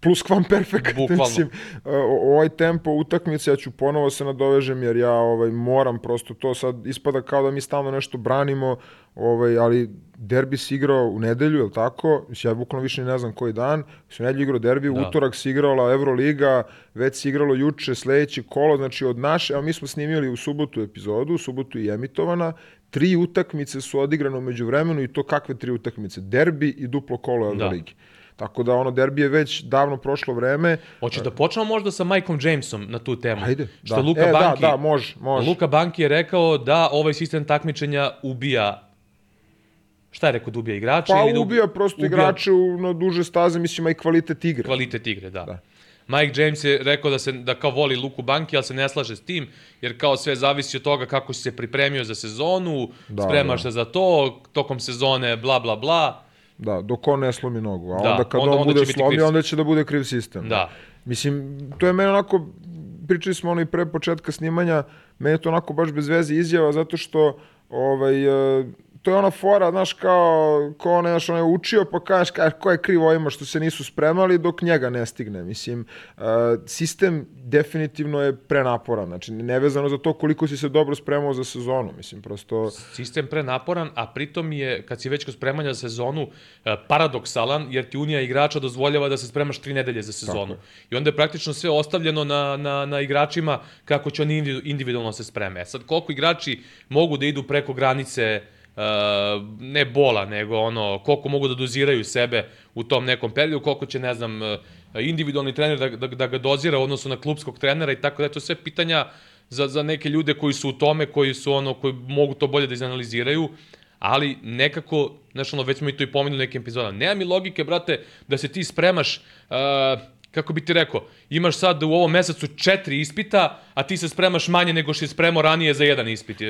plus kvam perfekt. Bukvalno. Mislim, o- ovaj tempo utakmice, ja ću ponovo se nadovežem, jer ja ovaj, moram prosto to sad ispada kao da mi stalno nešto branimo, ovaj, ali derbi se igrao u nedelju, je li tako? Mislim, ja bukvalno više ne znam koji dan. U nedelju igrao derbi, Da. utorak se igrala Euroliga, već se igralo juče sledeći kolo, znači od naše, evo mi smo snimili u subotu epizodu, u subotu je emitovana, tri utakmice su odigrane umeđu vremenu i to kakve tri utakmice? Derbi i duplo kolo Euroligi. Tako da ono derbi je već davno prošlo vreme. Hoćeš da počnemo možda sa Mikeom Jamesom na tu temu? Ajde, Što da. Luka e, Banki, da, da, može, može. Luka Banki je rekao da ovaj sistem takmičenja ubija Šta je rekao, da ubija igrače? pa ili da ubija prosto ubija igrače u, na duže staze, mislim, a i kvalitet igre. Kvalitet igre, da. Da. Mike James je rekao da se da kao voli Luku Banki, ali se ne slaže s tim, jer kao sve zavisi od toga kako si se pripremio za sezonu, Da, spremaš da. se za to, tokom sezone, bla, bla, bla. Da, dok on ne slomi nogu. A Da, onda kad onda- on bude slomio, onda će da bude kriv sistem. Da. Mislim, to je meni onako, pričali smo ono i pre početka snimanja, meni je to onako baš bez veze izjava, zato što ovaj, e, to je ona fora, znaš, kao, ko onaj, znaš, onaj učio, pa kažeš, kažeš, ko je kriv ovima što se nisu spremali dok njega ne stigne. Mislim, e, sistem definitivno je prenaporan, znači, nevezano za to koliko si se dobro spremao za sezonu, mislim, prosto... Sistem prenaporan, a pritom je, kad si već kod spremanja za sezonu, e, paradoksalan, jer ti Unija igrača dozvoljava da se spremaš tri nedelje za sezonu. I onda je praktično sve ostavljeno na, na, na igračima kako će oni individu- individualno se spreme. E sad, koliko igrači mogu da idu preko granice ne bola, nego ono, koliko mogu da doziraju sebe u tom nekom periodu, koliko će, ne znam, e, individualni trener da, da, da ga dozira u odnosu na klubskog trenera i tako da to sve pitanja za, za neke ljude koji su u tome, koji su ono, koji mogu to bolje da izanaliziraju, ali nekako, znaš ono, već smo i to i pomenuli u nekim epizodama, nema mi logike, brate, da se ti spremaš, uh, kako bi ti rekao, imaš sad u ovom mesecu četiri ispita, a ti se spremaš manje nego što si spremao ranije za jedan ispit. Uh,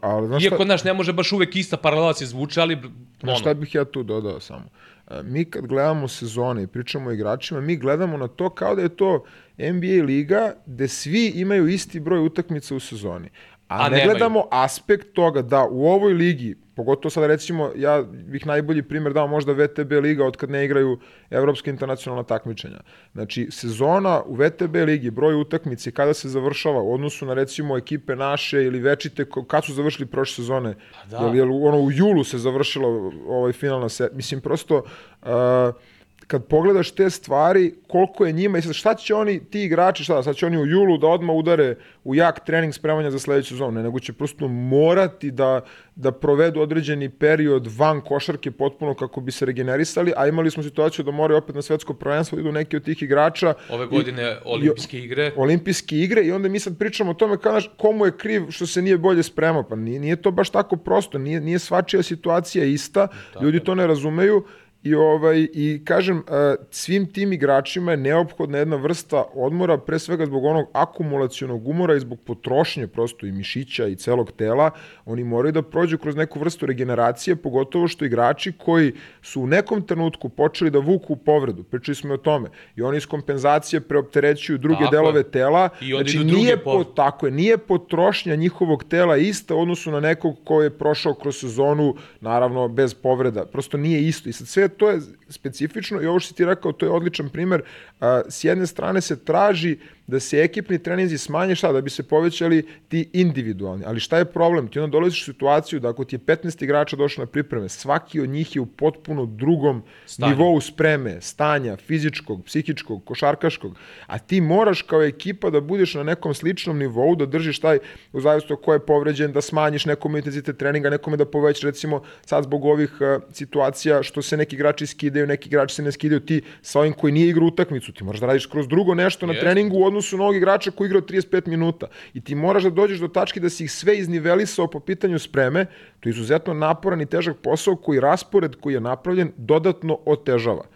ali, znaš Iako, znaš, ne može baš uvek ista paralela se zvuče, ali ono, šta bih ja tu dodao samo? E, Mi kad gledamo sezone i pričamo o igračima, mi gledamo na to kao da je to NBA liga gde svi imaju isti broj utakmica u sezoni. A, A ne nemaju. gledamo aspekt toga da u ovoj ligi, pogotovo sad recimo, ja bih najbolji primjer dao možda VTB liga od kad ne igraju evropska internacionalna takmičenja. Znači, sezona u VTB ligi, broj utakmice kada se završava u odnosu na recimo ekipe naše ili večite, kad su završili prošle sezone, da. jel, jel ono u julu se završila ovaj finalna se, mislim prosto uh, kad pogledaš te stvari, koliko je njima i sad šta će oni, ti igrači, šta, sad će oni u julu da odmah udare u jak trening spremanja za sledeću sezonu, ne, nego će prosto morati da, da provedu određeni period van košarke potpuno kako bi se regenerisali, a imali smo situaciju da moraju opet na svetsko prvenstvo idu neki od tih igrača. ove i- godine olimpijske igre, olimpijske igre i onda mi sad pričamo o tome kao, komu je kriv što se nije bolje spremao. Pa nije, nije to baš tako prosto, nije, nije svačija situacija ista, ljudi to ne razumeju i, ovaj, i kažem, eh, svim tim igračima je neophodna jedna vrsta odmora, pre svega zbog onog akumulacionog umora i zbog potrošnje prosto i mišića i celog tela, oni moraju da prođu kroz neku vrstu regeneracije, pogotovo što igrači koji su u nekom trenutku počeli da vuku povredu, pričali smo o tome, i oni iz kompenzacije preopterećuju druge Tako je. delove tela, I znači nije, po, tako je, nije potrošnja njihovog tela ista u odnosu na nekog ko je prošao kroz sezonu, naravno, bez povreda. Prosto nije isto. I sad sve to je specifično i ovo što si ti rekao, to je odličan primer. A, s jedne strane se traži da se ekipni treninzi smanje, šta, da bi se povećali ti individualni. Ali šta je problem? Ti onda dolaziš u situaciju da ako ti je 15 igrača došlo na pripreme, svaki od njih je u potpuno drugom Stanju. nivou spreme, stanja, fizičkog, psihičkog, košarkaškog, a ti moraš kao ekipa da budeš na nekom sličnom nivou, da držiš taj, u zavisnosti od ko je povređen, da smanjiš nekom intenzitet treninga, nekome da povećaš, recimo sad zbog ovih uh, situacija što se neki igrači skidaju skidaju, neki igrači se ne skidaju, ti sa ovim koji nije igrao utakmicu, ti moraš da radiš kroz drugo nešto na Jeste. treningu u odnosu na ovog igrača koji igrao 35 minuta. I ti moraš da dođeš do tačke da si ih sve iznivelisao po pitanju spreme, to je izuzetno naporan i težak posao koji raspored koji je napravljen dodatno otežava.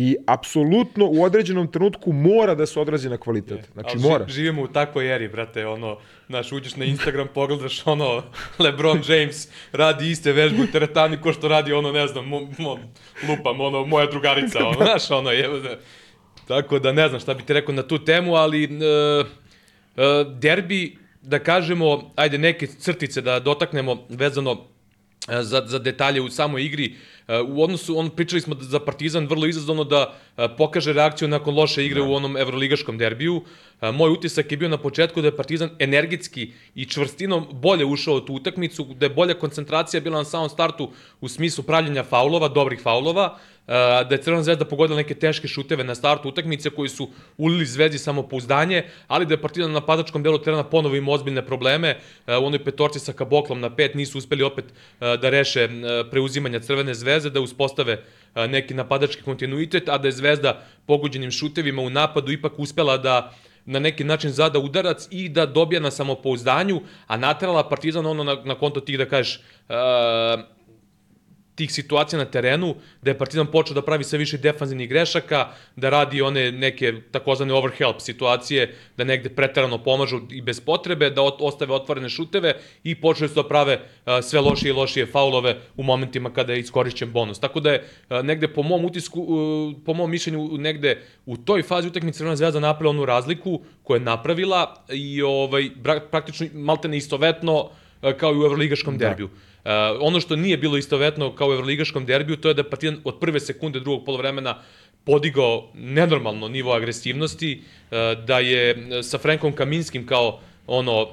I apsolutno u određenom trenutku mora da se odrazi na kvalitet. Znači Ali ži- mora. živimo u takvoj eri, brate, ono, znaš, uđeš na Instagram, pogledaš, ono, <laughs> LeBron James radi iste vežbe u teretani ko što radi, ono, ne znam, mo, mo, lupam, ono, moja drugarica, ono, <laughs> znaš, ono, je, tako da ne znam šta bi ti rekao na tu temu, ali e, e, derbi, da kažemo, ajde, neke crtice da dotaknemo vezano za, za detalje u samoj igri. E, U odnosu, on, pričali smo da za Partizan vrlo izazovno da e, pokaže reakciju nakon loše igre u onom evroligaškom derbiju. E, Moj utisak je bio na početku da je Partizan energetski i čvrstinom bolje ušao u tu utakmicu, da je bolja koncentracija bila na samom startu u smislu pravljenja faulova, dobrih faulova, e, da je Crvena zvezda pogodila neke teške šuteve na startu utakmice koji su ulili zvezdi samopouzdanje, ali da je Partizan na napadačkom delu terena ponovo ima ozbiljne probleme. U onoj petorci sa Kaboklom na pet nisu uspeli opet da reše preuzimanja Crvene zvezde, da uspostave neki napadački kontinuitet, a da je Zvezda pogođenim šutevima u napadu ipak uspela da na neki način zada udarac i da dobija na samopouzdanju, a naterala Partizan ono na, na konto tih da kažeš tih situacija na terenu, da je Partizan počeo da pravi sve više defanzivnih grešaka, da radi one neke takozvane overhelp situacije, da negde preterano pomažu i bez potrebe, da ostave otvorene šuteve i počeli su da prave sve lošije i lošije faulove u momentima kada je iskorišćen bonus. Tako da je negde po mom utisku, po mom mišljenju negde u toj fazi utakmice Crvena zvezda napravila onu razliku koju je napravila i ovaj praktično maltene istovetno kao i u evroligaškom derbiju. Uh, ono što nije bilo istovetno kao u evroligaškom derbiju, to je da je Partizan od prve sekunde drugog polovremena podigao nenormalno nivo agresivnosti, uh, da je uh, sa Frankom Kaminskim kao ono,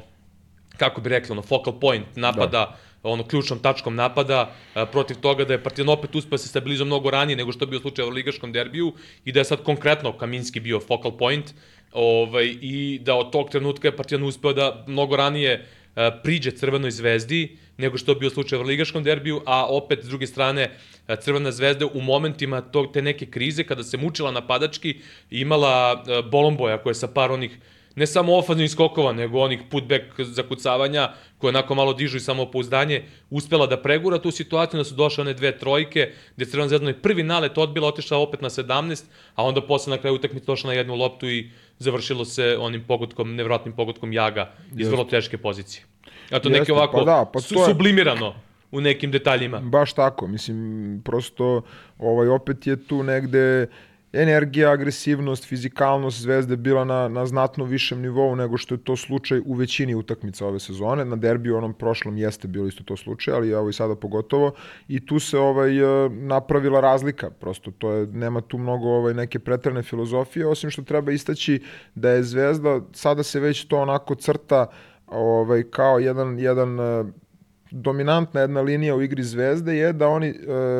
kako bi rekli, ono, focal point napada, da. ono ključnom tačkom napada a, protiv toga da je Partizan opet uspeo da se stabilizovati mnogo ranije nego što je bio slučaj u ligaškom derbiju i da je sad konkretno Kaminski bio focal point ovaj, i da od tog trenutka je Partizan uspeo da mnogo ranije a, priđe Crvenoj zvezdi nego što je bio slučaj u ligaškom derbiju, a opet s druge strane Crvena zvezda u momentima tog, te neke krize kada se mučila napadački imala a, Bolomboja koja je sa par onih ne samo ofanzivnih skokova, nego onih putback zakucavanja koje onako malo dižu i samopouzdanje, uspela da pregura tu situaciju, da su došle one dve trojke, gde je Crvena zvezda onaj prvi nalet odbila, otišla opet na 17, a onda posle na kraju utakmice došla na jednu loptu i završilo se onim pogodkom, nevjerojatnim pogodkom Jaga iz vrlo teške pozicije. A to Jeste, neki ovako pa da, pa su, to je- sublimirano u nekim detaljima. Baš tako, mislim, prosto ovaj, opet je tu negde energija, agresivnost, fizikalnost Zvezde bila na, na znatno višem nivou nego što je to slučaj u većini utakmica ove sezone. Na derbiju onom prošlom jeste bilo isto to slučaj, ali evo i sada pogotovo. I tu se ovaj eh, napravila razlika, prosto to je, nema tu mnogo ovaj, neke pretrane filozofije, osim što treba istaći da je Zvezda, sada se već to onako crta ovaj, kao jedan, jedan eh, dominantna jedna linija u igri Zvezde je da oni e,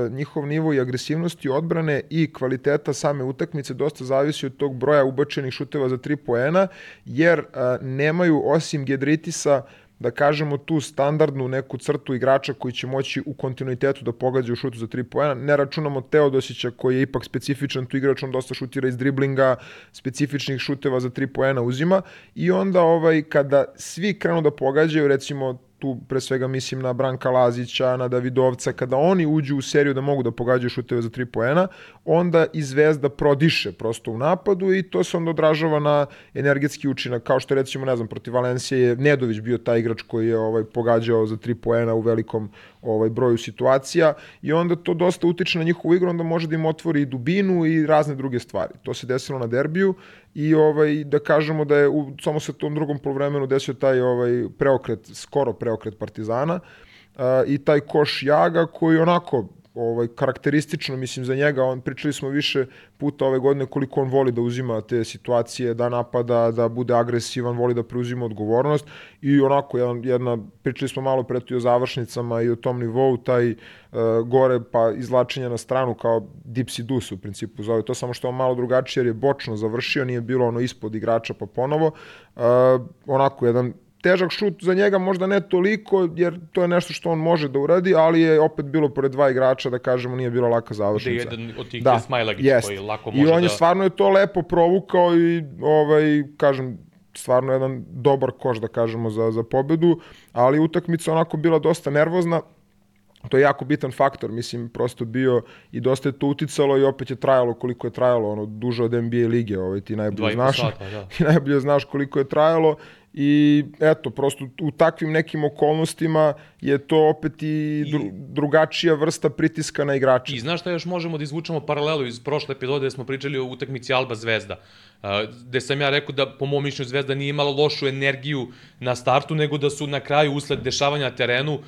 njihov nivo i agresivnosti odbrane i kvaliteta same utakmice dosta zavisi od tog broja ubačenih šuteva za 3 poena jer e, nemaju osim Gedritisa da kažemo tu standardnu neku crtu igrača koji će moći u kontinuitetu da pogađa u šutu za 3 poena. Ne računamo Teodosića koji je ipak specifičan tu igrač, on dosta šutira iz driblinga, specifičnih šuteva za 3 poena uzima i onda ovaj kada svi krenu da pogađaju, recimo tu pre svega mislim na Branka Lazića, na Davidovca, kada oni uđu u seriju da mogu da pogađaju šuteve za 3 poena, onda i Zvezda prodiše prosto u napadu i to se onda odražava na energetski učinak, kao što recimo, ne znam, protiv Valencije je Nedović bio taj igrač koji je ovaj pogađao za 3 poena u velikom ovaj broju situacija i onda to dosta utiče na njihovu igru, onda može da im otvori i dubinu i razne druge stvari. To se desilo na derbiju i ovaj da kažemo da je u samo se tom drugom poluvremenu desio taj ovaj preokret, skoro preokret Partizana uh, i taj koš Jaga koji onako ovaj karakteristično mislim za njega on pričali smo više puta ove godine koliko on voli da uzima te situacije da napada da bude agresivan voli da preuzima odgovornost i onako jedan, jedna pričali smo malo pre o završnicama i o tom nivou taj uh, gore pa izlačenje na stranu kao dipsi dus u principu zove. To samo što je malo drugačije jer je bočno završio nije bilo ono ispod igrača pa ponovo uh, onako jedan težak šut za njega možda ne toliko, jer to je nešto što on može da uradi, ali je opet bilo pored dva igrača, da kažemo, nije bila laka završnica. jedan od tih Da, je Smajlagić jest. koji lako I može on da... je stvarno je to lepo provukao i ovaj kažem stvarno jedan dobar koš da kažemo za za pobedu, ali utakmica onako bila dosta nervozna. To je jako bitan faktor, mislim, prosto bio i dosta je to uticalo i opet je trajalo koliko je trajalo, ono, duže od NBA lige, ovaj, ti najbolje i znaš, sata, da. <laughs> ti najbolje znaš koliko je trajalo i eto, prosto u takvim nekim okolnostima je to opet i dru, drugačija vrsta pritiska na igrače. I znaš šta još možemo da izvučemo paralelu iz prošle epizode gde smo pričali o utakmici Alba Zvezda, gde sam ja rekao da po mom mišljenju Zvezda nije imala lošu energiju na startu, nego da su na kraju usled dešavanja na terenu,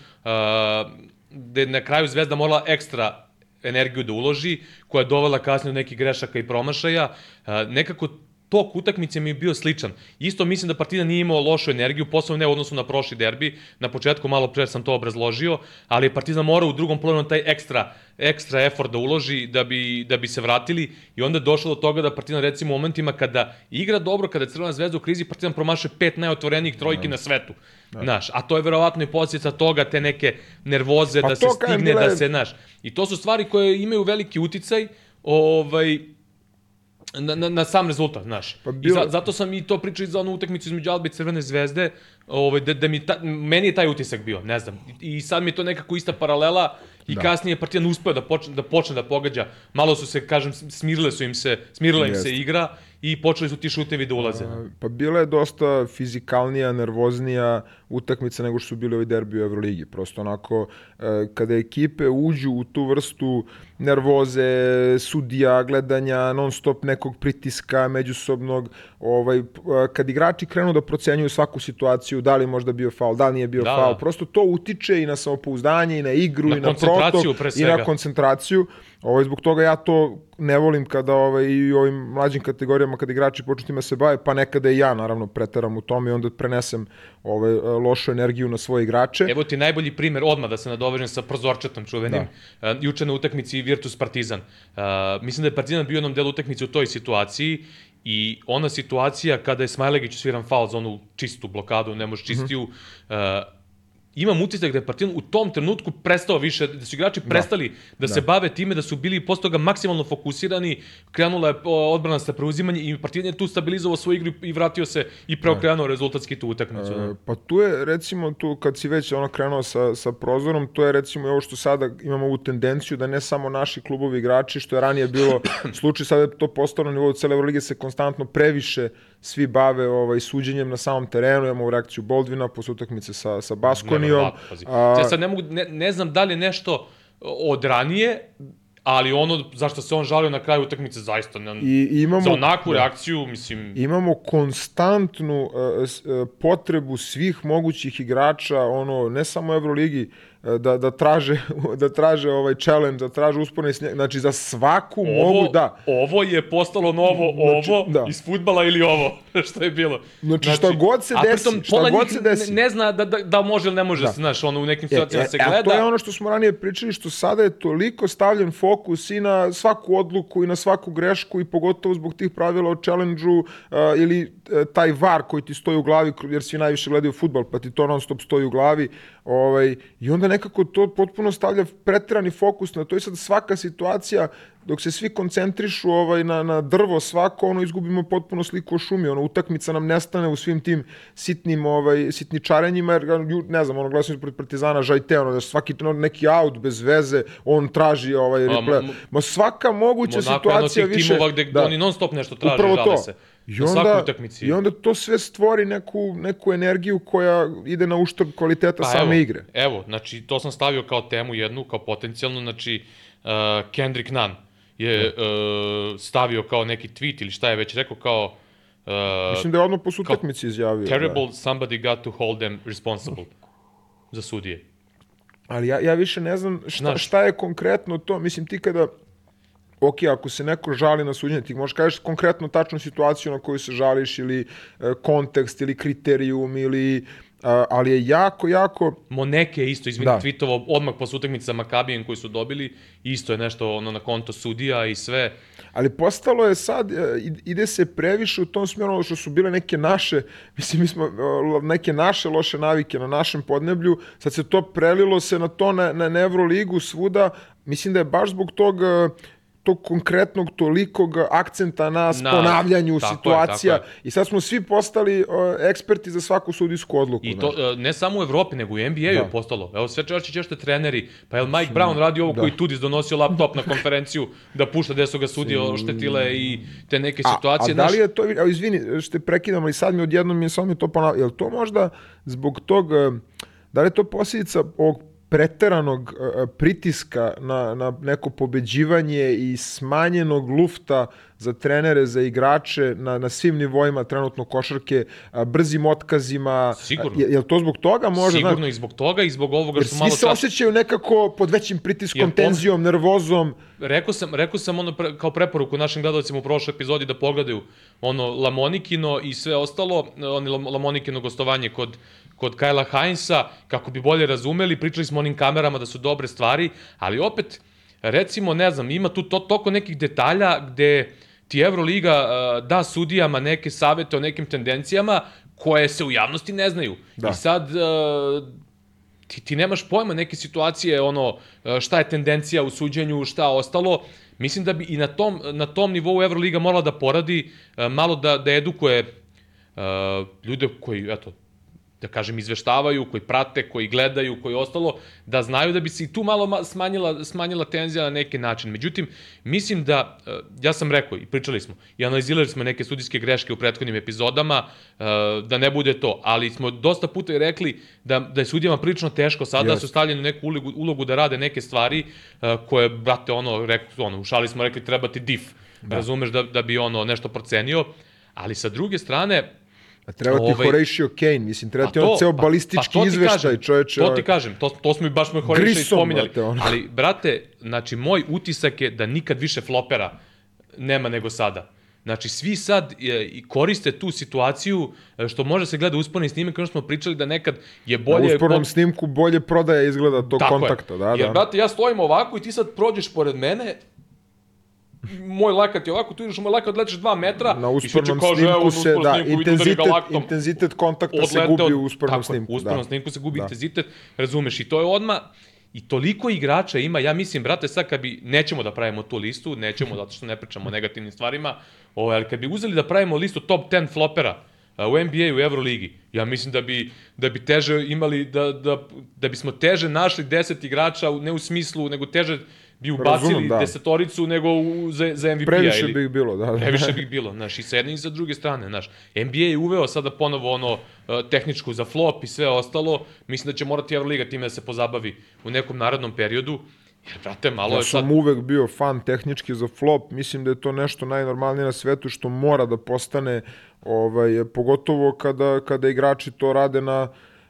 gde na kraju Zvezda morala ekstra energiju da uloži, koja je dovela kasnije do nekih grešaka i promašaja. Nekako tok utakmice mi je bio sličan. Isto mislim da Partizan nije imao lošu energiju, posebno ne u odnosu na prošli derbi. Na početku malo pre sam to obrazložio, ali je Partizan morao u drugom polovremenu taj ekstra ekstra effort da uloži da bi, da bi se vratili i onda je došlo do toga da Partizan recimo u momentima kada igra dobro, kada je Crvena zvezda u krizi, Partizan promaše pet najotvorenijih trojki na svetu. Znaš, a to je verovatno i posljedica toga, te neke nervoze, Pa da se stigne, da se, znaš. I to su stvari koje imaju veliki uticaj, ovaj, na, na, na sam rezultat, znaš. Pa bilo- I za, zato sam i to pričao i za onu utakmicu između Albe i Crvene zvezde, ovaj, da, da mi ta, meni je taj utisak bio, ne znam. I, i sad mi je to nekako ista paralela i da. kasnije je Partizan uspeo da počne, da počne da pogađa. Malo su se, kažem, smirile su im se, smirila im se Jeste. igra i počeli su ti šutevi da ulaze. Pa bila je dosta fizikalnija, nervoznija utakmica nego što su bili ovi derbi u Euroligi. Prosto onako, e, kada ekipe uđu u tu vrstu nervoze, sudija, gledanja, non stop nekog pritiska međusobnog, ovaj, e, kad igrači krenu da procenjuju svaku situaciju, da li možda bio faul, da li nije bio Da, faul, da. prosto to utiče i na samopouzdanje, i na igru, Na i na protok, i na koncentraciju. Ovaj, zbog toga ja to ne volim kada ovaj, i u ovim mlađim kategorijama kad igrači počnu time se bave, pa nekada i ja naravno preteram u tome i onda prenesem ovaj, lošu energiju na svoje igrače. Evo ti najbolji primer, odmah da se nadovežem sa prozorčetom čuvenim. Da. Uh, juče na utakmici Virtus Partizan. Uh, mislim da je Partizan bio u jednom delu utakmice u toj situaciji i ona situacija kada je Smajlegić sviran faul za onu čistu blokadu, ne može čistiju, uh, imam utisak da je Partizan u tom trenutku prestao više, da su igrači prestali da, da se bave time, da su bili posle toga maksimalno fokusirani, krenula je odbrana sa preuzimanje i Partizan je tu stabilizovao svoju igru i vratio se i preokrenuo rezultatski tu utakmicu. da. E, Pa tu je recimo tu kad si već ono krenuo sa, sa prozorom, to je recimo ovo što sada imamo ovu tendenciju da ne samo naši klubovi igrači, što je ranije bilo <coughs> slučaj, sada je to postalo na nivou cele Evrolige se konstantno previše svi bave ovaj, suđenjem na samom terenu, imamo reakciju Boldvina posle utakmice sa, sa Baskonijom. Pazi. A, Ja sad ne, mogu, ne, ne znam da li je nešto od ranije, ali ono zašto se on žalio na kraju utakmice zaista ne, I imamo, za onakvu reakciju, mislim, imamo konstantnu uh, uh, potrebu svih mogućih igrača, ono, ne samo u Euroligi, uh, da, da traže, <laughs> da traže ovaj challenge, da traže usporne snijeg, znači za svaku ovo, mogu, da. ovo je postalo novo Znači, ovo da. iz futbala ili ovo, <laughs> što je bilo. Znači, šta god se a desi, pritom šta god se desi. Ne, ne zna da, da, da može ili ne može, Da. znaš, ono u nekim E, situacijama e, se a gleda. to je ono što smo ranije pričali, što sada je toliko stavljen fokus i na svaku odluku i na svaku grešku i pogotovo zbog tih pravila o challenge-u uh, ili uh, taj var koji ti stoji u glavi, jer svi najviše gledaju futbal, pa ti to non stop stoji u glavi. Ovaj, I onda nekako to potpuno stavlja preterani fokus na to i sad svaka situacija dok se svi koncentrišu ovaj na na drvo svako ono izgubimo potpuno sliku o šumi ono utakmica nam nestane u svim tim sitnim ovaj sitničarenjima jer ne znam ono sam pred Partizana Žajte ono da svaki ono, neki aut bez veze on traži ovaj replay ma svaka moguća Monako od situacija više timova gde da. oni non stop nešto traže, Upravo žale to. se. I na svakoj onda, utakmici. I onda to sve stvori neku, neku energiju koja ide na uštrb kvaliteta Pa same evo, igre. Evo, znači, to sam stavio kao temu jednu, kao potencijalno, znači, uh, Kendrick Nunn je uh, stavio kao neki tweet ili šta je već rekao kao uh, Mislim da je odmah posle utakmice izjavio. da. terrible, somebody got to hold them responsible za sudije. Ali ja, ja više ne znam šta, Znaš. šta je konkretno to. Mislim, ti kada ok, ako se neko žali na suđenje, ti možeš kažeš konkretno tačnu situaciju na koju se žališ ili e, kontekst ili kriterijum ili a, ali je jako, jako Moneke je isto, izvini, Da. tweetovao odmah posle utakmice sa Makabijem koji su dobili, isto je nešto ono na konto sudija i sve. ali postalo je sad, e, id- ide se previše u tom smjeru ono što su bile neke naše, <laughs> mislim, mi smo e, neke naše loše navike na našem podneblju, sad se to prelilo se na to, na, na Evroligu svuda, mislim da je baš zbog tog e, tog konkretnog tolikog akcenta na Na- ponavljanju tako je, situacija tako je. i sad smo svi postali o, eksperti za svaku sudijsku odluku. I to e, ne samo u Evropi, nego i u NBA-u Da. je postalo. Evo sve češće češte treneri, pa je li Mike Brown radio ovo da. koji Tudis donosio laptop na konferenciju da pušta gde su ga sudije oštetile i te neke situacije. A, a da li je to, evo izvini što te prekidam, ali sad mi odjednom mi je samo to ponavlja, je li to možda zbog tog, eh, da li je to posljedica ovog preteranog eh, pritiska na, na neko pobeđivanje i smanjenog lufta za trenere, za igrače na, na svim nivoima trenutno košarke, a, brzim otkazima. Sigurno. Je, je li to zbog toga možda? sigurno znaš, i zbog toga i zbog ovoga jer što svi malo se čas... osjećaju nekako pod većim pritiskom, Jer tenzijom, nervozom. Rekao sam, rekao sam ono pre, kao preporuku našim gledalcima u prošloj epizodi da pogledaju ono Lamonikino i sve ostalo, Lam- Lamonikino gostovanje kod kod Kajla Heinza, kako bi bolje razumeli, pričali smo onim kamerama da su dobre stvari, ali opet, recimo, ne znam, ima tu to, toko nekih detalja gde ti Euroliga uh, da sudijama neke savete o nekim tendencijama koje se u javnosti ne znaju. Da. I sad, uh, ti, ti nemaš pojma neke situacije, ono, e, šta je tendencija u suđenju, šta ostalo. Mislim da bi i na tom, na tom nivou Euroliga morala da poradi, e, malo da, da edukuje uh, ljude koji, eto, da kažem, izveštavaju, koji prate, koji gledaju, koji ostalo, da znaju da bi se i tu malo ma- smanjila, smanjila tenzija na neki način. Međutim, mislim da, e, ja sam rekao i pričali smo, i analizirali smo neke sudijske greške u prethodnim epizodama, e, da ne bude to, ali smo dosta puta i rekli da, da je sudijama prilično teško sada, da su stavljeni u neku ulogu, ulogu da rade neke stvari e, koje, brate, ono, rekli, ono, u šali smo rekli treba ti dif, razumeš, da, da bi ono nešto procenio, ali sa druge strane, A treba ti Ovaj- Horatio Kane, mislim, treba Pa ti on ceo pa- balistički to ti izveštaj, kažem, čoveče. To ovaj. ti kažem, to, to smo i baš me Horeša Grisom, spominjali. brate, ono. Ali, brate, znači, moj utisak je da nikad više flopera nema nego sada. Znači, svi sad e, koriste tu situaciju e, što može se gleda usporni snimak, ono smo pričali da nekad je Na bolje... uspornom ko- snimku bolje prodaja izgleda tog Tako kontakta, je. da, Jer, da. brate, ja stojim ovako i ti sad prođeš pored mene, moj lakat je ovako, tu ideš u moj lakat, letiš dva metra Na uspornom kaže, snimku se, da, snimku udari intenzitet, laktom intenzitet kontakta se odleteo- gubi u uspornom tako snimku. U uspornom da. snimku se gubi Da. intenzitet, razumeš, i to je odma I toliko igrača ima, ja mislim, brate, sad kad bi, nećemo da pravimo tu listu, nećemo, zato što ne pričamo o negativnim stvarima, ovaj, ali kad bi uzeli da pravimo listu top 10 flopera u NBA, u Euroligi, ja mislim da bi, da bi teže imali, da, da, da bismo teže našli 10 igrača, u- ne u smislu, nego teže bi ubacili Razumem, da. desetoricu nego u, za, za MVP-a. Previše ili... bi ih bilo, da. da. Previše bi <laughs> ih bilo, znaš, i sa jedne i sa druge strane, znaš. NBA je uveo sada ponovo ono e, tehničku za flop i sve ostalo. Mislim da će morati Euroliga time da se pozabavi u nekom narodnom periodu. Jer, brate, malo Ja je sad... sam uvek bio fan tehnički za flop, mislim da je to nešto najnormalnije na svetu što mora da postane, ovaj, pogotovo kada, kada igrači to rade na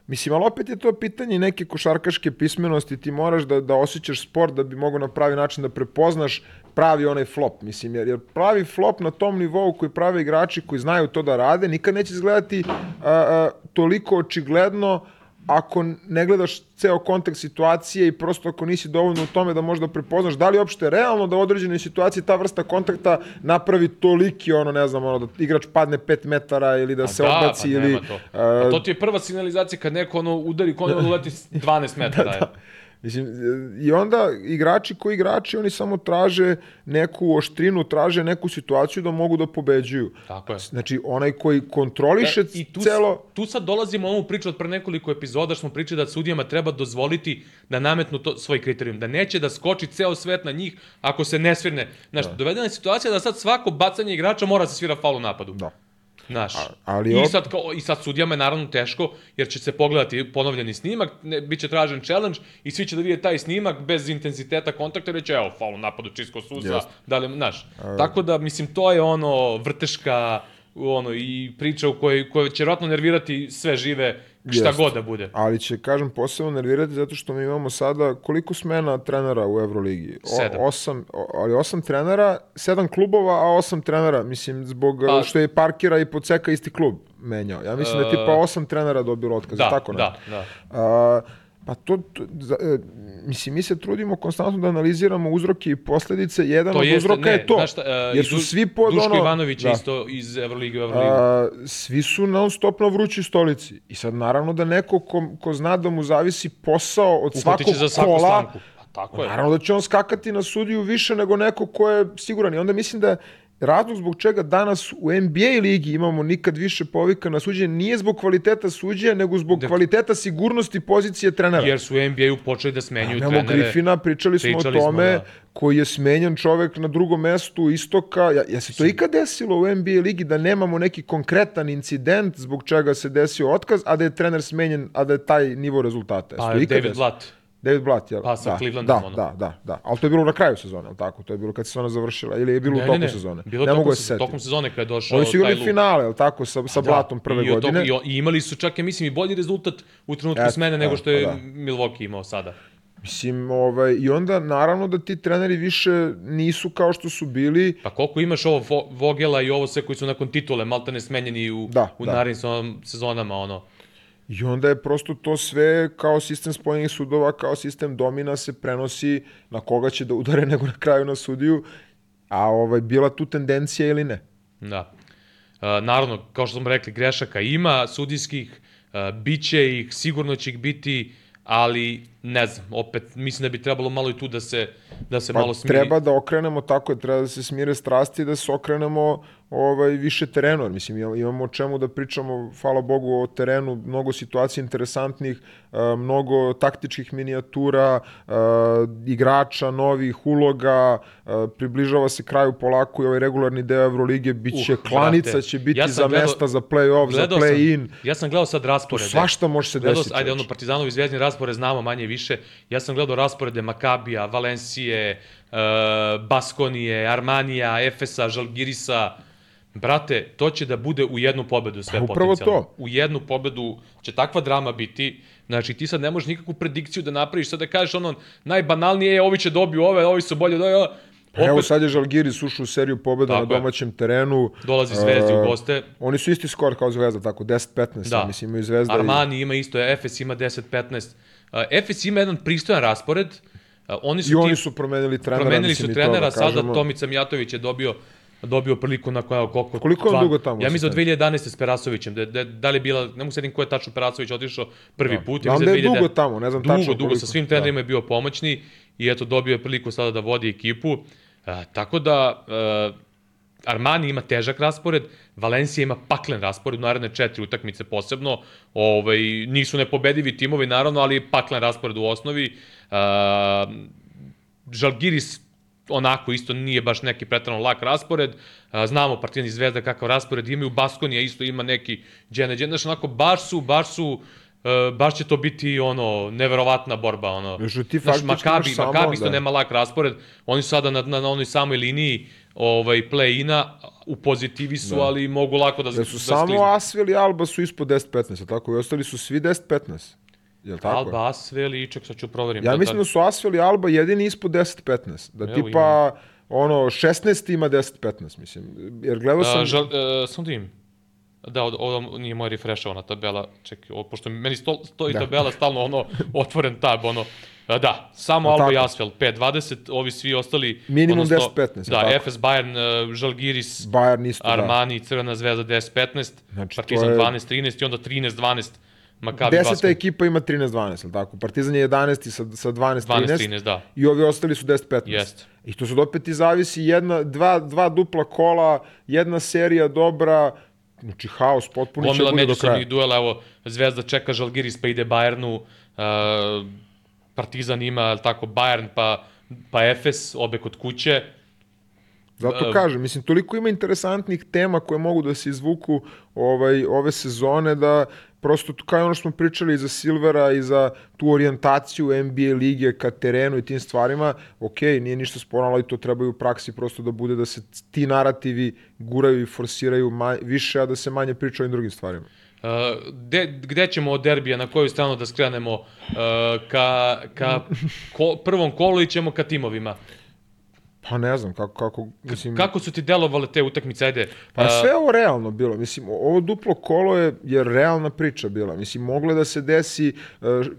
Mislim, ali opet je to pitanje neke košarkaške pismenosti, ti moraš da, da osjećaš sport da bi mogo na pravi način da prepoznaš pravi onaj flop, mislim, jer, jer pravi flop na tom nivou koji prave igrači koji znaju to da rade, nikad neće izgledati a, a, toliko očigledno ako ne gledaš ceo kontekst situacije i prosto ako nisi dovoljno u tome da možda prepoznaš da li je uopšte realno da u određenoj situaciji ta vrsta kontakta napravi toliki ono ne znam ono da igrač padne 5 metara ili da se da, odbaci pa ili to. Pa to ti je prva signalizacija kad neko ono udari kono da uleti s 12 metara. <laughs> da, Mislim, i onda igrači koji igrači, oni samo traže neku oštrinu, traže neku situaciju da mogu da pobeđuju. Tako je. Znači, onaj koji kontroliše I tu, celo... tu sad dolazimo u ovu priču od pre nekoliko epizoda, što smo pričali da sudijama treba dozvoliti da nametnu to, svoj kriterijum, da neće da skoči ceo svet na njih ako se ne svirne. Znaš, da. dovedena je situacija da sad svako bacanje igrača mora da se svira faul u napadu. Da. Znaš, ali I, op- sad, kao, I sad sudijama je naravno teško, jer će se pogledati ponovljeni snimak, ne, bit će tražen challenge i svi će da vide taj snimak bez intenziteta kontakta i reći, evo, faul napadu, čisko suza, Jeste. da li, znaš. Tako da, mislim, to je ono vrteška ono, i priča u kojoj, koja će vjerojatno nervirati sve žive, šta god da bude. Ali će, kažem, posebno nervirati zato što mi imamo sada koliko smena trenera u Euroligi? O, Sedam. Osam, o- ali osam trenera, sedam klubova, a osam trenera, mislim, zbog Pa- što je Parkera i Podseka isti klub menjao. Ja mislim da je tipa osam trenera dobilo otkaz, Da, tako nešto. da, da. A, Pa to, to za, e, mislim, mi se trudimo konstantno da analiziramo uzroke i posledice. Jedan To od jeste, uzroka ne, je to. znaš šta, e, jer su svi pod Duško ono... Ivanović da. isto iz Euroligi u Euroligu. A, svi su non stop na vrućoj stolici. I sad naravno da neko ko, ko zna da mu zavisi posao od Uhvatit svakog za svaku kola. Pa tako je. naravno da će on skakati na sudiju više nego neko ko je siguran. I onda mislim da razlog zbog čega danas u NBA ligi imamo nikad više povika na suđenje nije zbog kvaliteta suđenja, nego zbog kvaliteta sigurnosti pozicije trenera. Jer su u NBA-u počeli da smenjuju Imamo trenere. Griffina, pričali smo Pričali o smo, tome, da. koji je smenjen čovek na drugom mestu istoka. Ja, ja se to ikad desilo u NBA ligi da nemamo neki konkretan incident zbog čega se desio otkaz, a da je trener smenjen, a da je taj nivo rezultata. Pa David desilo? Blatt. David Blatt, jel? Pa sa da, Clevelandom, da, ono. da, da, da. Ali to je bilo na kraju sezone, jel tako? To je bilo kad se sezona završila. Ili je bilo u toku sezone? Bilo ne mogu da se, se setim. tokom sezone kada je došao Oni su igrali finale, jel tako? Sa, sa Blatom prve I, od godine. toga- i, I imali su čak, ja mislim, i bolji rezultat u trenutku Eto, smene nego da, što je da. Milwaukee imao sada. Mislim, ovaj, i onda naravno da ti treneri više nisu kao što su bili. Pa koliko imaš ovo Vo- Vogela i ovo sve koji su nakon titule maltene smenjeni u, Da, u da. narednim sezon- sezonama, ono. I onda je prosto to sve kao sistem spojenih sudova, kao sistem domina se prenosi na koga će da udare <laughs> nego na kraju na sudiju, a ovaj, bila tu tendencija ili ne. Da. Uh, naravno, kao što smo rekli, grešaka ima, sudijskih, uh, bit će ih, sigurno će ih biti, ali ne znam, opet mislim da bi trebalo malo i tu da se, da se Pa malo smiri. treba da okrenemo tako, treba da se smire strasti i da se okrenemo ovaj, više terenu. Mislim, imamo o čemu da pričamo, hvala Bogu, o terenu, mnogo situacija interesantnih, a, mnogo taktičkih minijatura, a, igrača, novih uloga, a, približava se kraju polako i ovaj regularni deo Evrolige, bit će Uh, klanica, brate, će biti ja za gledao- mesta, za play-off, za play-in. Ja sam gledao sad Tu rasporede. svašta može se Gledao, desiti. ajde, ono. Partizanovi zvezdni raspored znamo manje više. Ja sam gledao rasporede Makabija, Valencije, uh, Baskonije, Armanija, Efesa, Žalgirisa. Brate, to će da bude u jednu pobedu sve Pa upravo potencijalno. to. U jednu pobedu će takva drama biti. Znači, ti sad ne možeš nikakvu predikciju da napraviš, sad da kažeš ono, najbanalnije je, ovi će dobiju ove, ovi su bolje, da, Pa Evo opet sad je Žalgiris ušao u seriju pobjeda na Tako je. domaćem terenu. dolazi Zvezdi E, u goste. Oni su isti skor kao Zvezda, tako 10-15, Da. mislim imaju Zvezda Armani ima isto, Efes ima 10-15. Efes ima jedan pristojan raspred. Uh, oni su i, oni su promenili trenera. promenili su trenera, da sada kažemo. Tomica Mijatović je dobio dobio priliku na koja koliko Koliko je dva- dugo tamo Ja mislim da asistent? 2011 s Perasovićem, da, da, da li je bila, ne mogu sedim ko je tačno Perasović otišao prvi Da. put. Znam mislim da je 2000 dugo tamo, ne znam dugo, tačno Dugo, koliko. sa svim trenerima je bio pomoćni i eto dobio je priliku sada da vodi ekipu. A, tako da a, Armani ima težak raspored, Valencija ima paklen raspored, u naredne četiri utakmice posebno. Ovaj, nisu nepobedivi timovi, naravno, ali paklen raspored u osnovi. A, Žalgiris onako isto nije baš neki pretrano lak raspored. Znamo Partizan i Zvezda kakav raspored imaju. Baskonija isto ima neki džene džene. Znaš, onako, baš su, baš su, e, baš će to biti ono neverovatna borba ono. Još ti Znaš, Makabi, samo, Makabi isto da. nema lak raspored. Oni su sada na, na, na onoj samoj liniji ovaj play-ina u pozitivi su, da. ali mogu lako da Da su da samo skliznu. Asvel i Alba su ispod 10-15, jel tako? I ostali su svi 10-15. Jel tako? Alba, Asvel i ček, sad ću proverim. Ja mislim da su Asvel i Alba jedini ispod 10-15. Da Evo, tipa, ono, 16 ima 10-15, mislim. Jer gledao sam... A, žal, uh, sam da im. Da, ovo, ovo nije moja refrešovana tabela. Čekaj, ovo, pošto meni sto, stoji da. tabela stalno ono <laughs> otvoren tab, ono. Da, samo Alba i Asfel, 5-20, ovi svi ostali... Minimum odnosno, 10-15, Da, tako? Efes, Bayern, uh, Žalgiris, Bayern isto, da. Armani, Crvena zvezda 10-15, Znači, Partizan je- 12-13 i onda 13-12 Makabi Deseta Basket. ekipa ima 13-12, jel tako? Partizan je 11 sa, sa 12-13. 12-13, da. I ovi ostali su 10-15. Jeste. I to sad opet i zavisi jedna, dva, dva dupla kola, jedna serija dobra, znači haos potpuni će bude do kraja. duela, evo, Zvezda čeka Žalgiris pa ide Bayernu, uh, Partizan ima, tako, Bayern pa, pa Efes, obe kod kuće. Zato kažem, mislim, toliko ima interesantnih tema koje mogu da se izvuku ovaj, ove sezone da prosto kao ono što smo pričali i za Silvera i za tu orijentaciju NBA lige ka terenu i tim stvarima, ok, nije ništa sporno, ali to treba i u praksi prosto da bude da se ti narativi guraju i forsiraju manje, više, a da se manje priča o ovim drugim stvarima. Uh, gde, gde ćemo od derbija, na koju stranu da skrenemo uh, ka, ka ko, prvom kolu i ćemo ka timovima? Pa ne znam, kako, kako, mislim... Kako su ti delovale te utakmice, ajde? Pa a, sve ovo realno bilo. Mislim, ovo duplo kolo je, je realna priča bila. Mislim, moglo je da se desi e,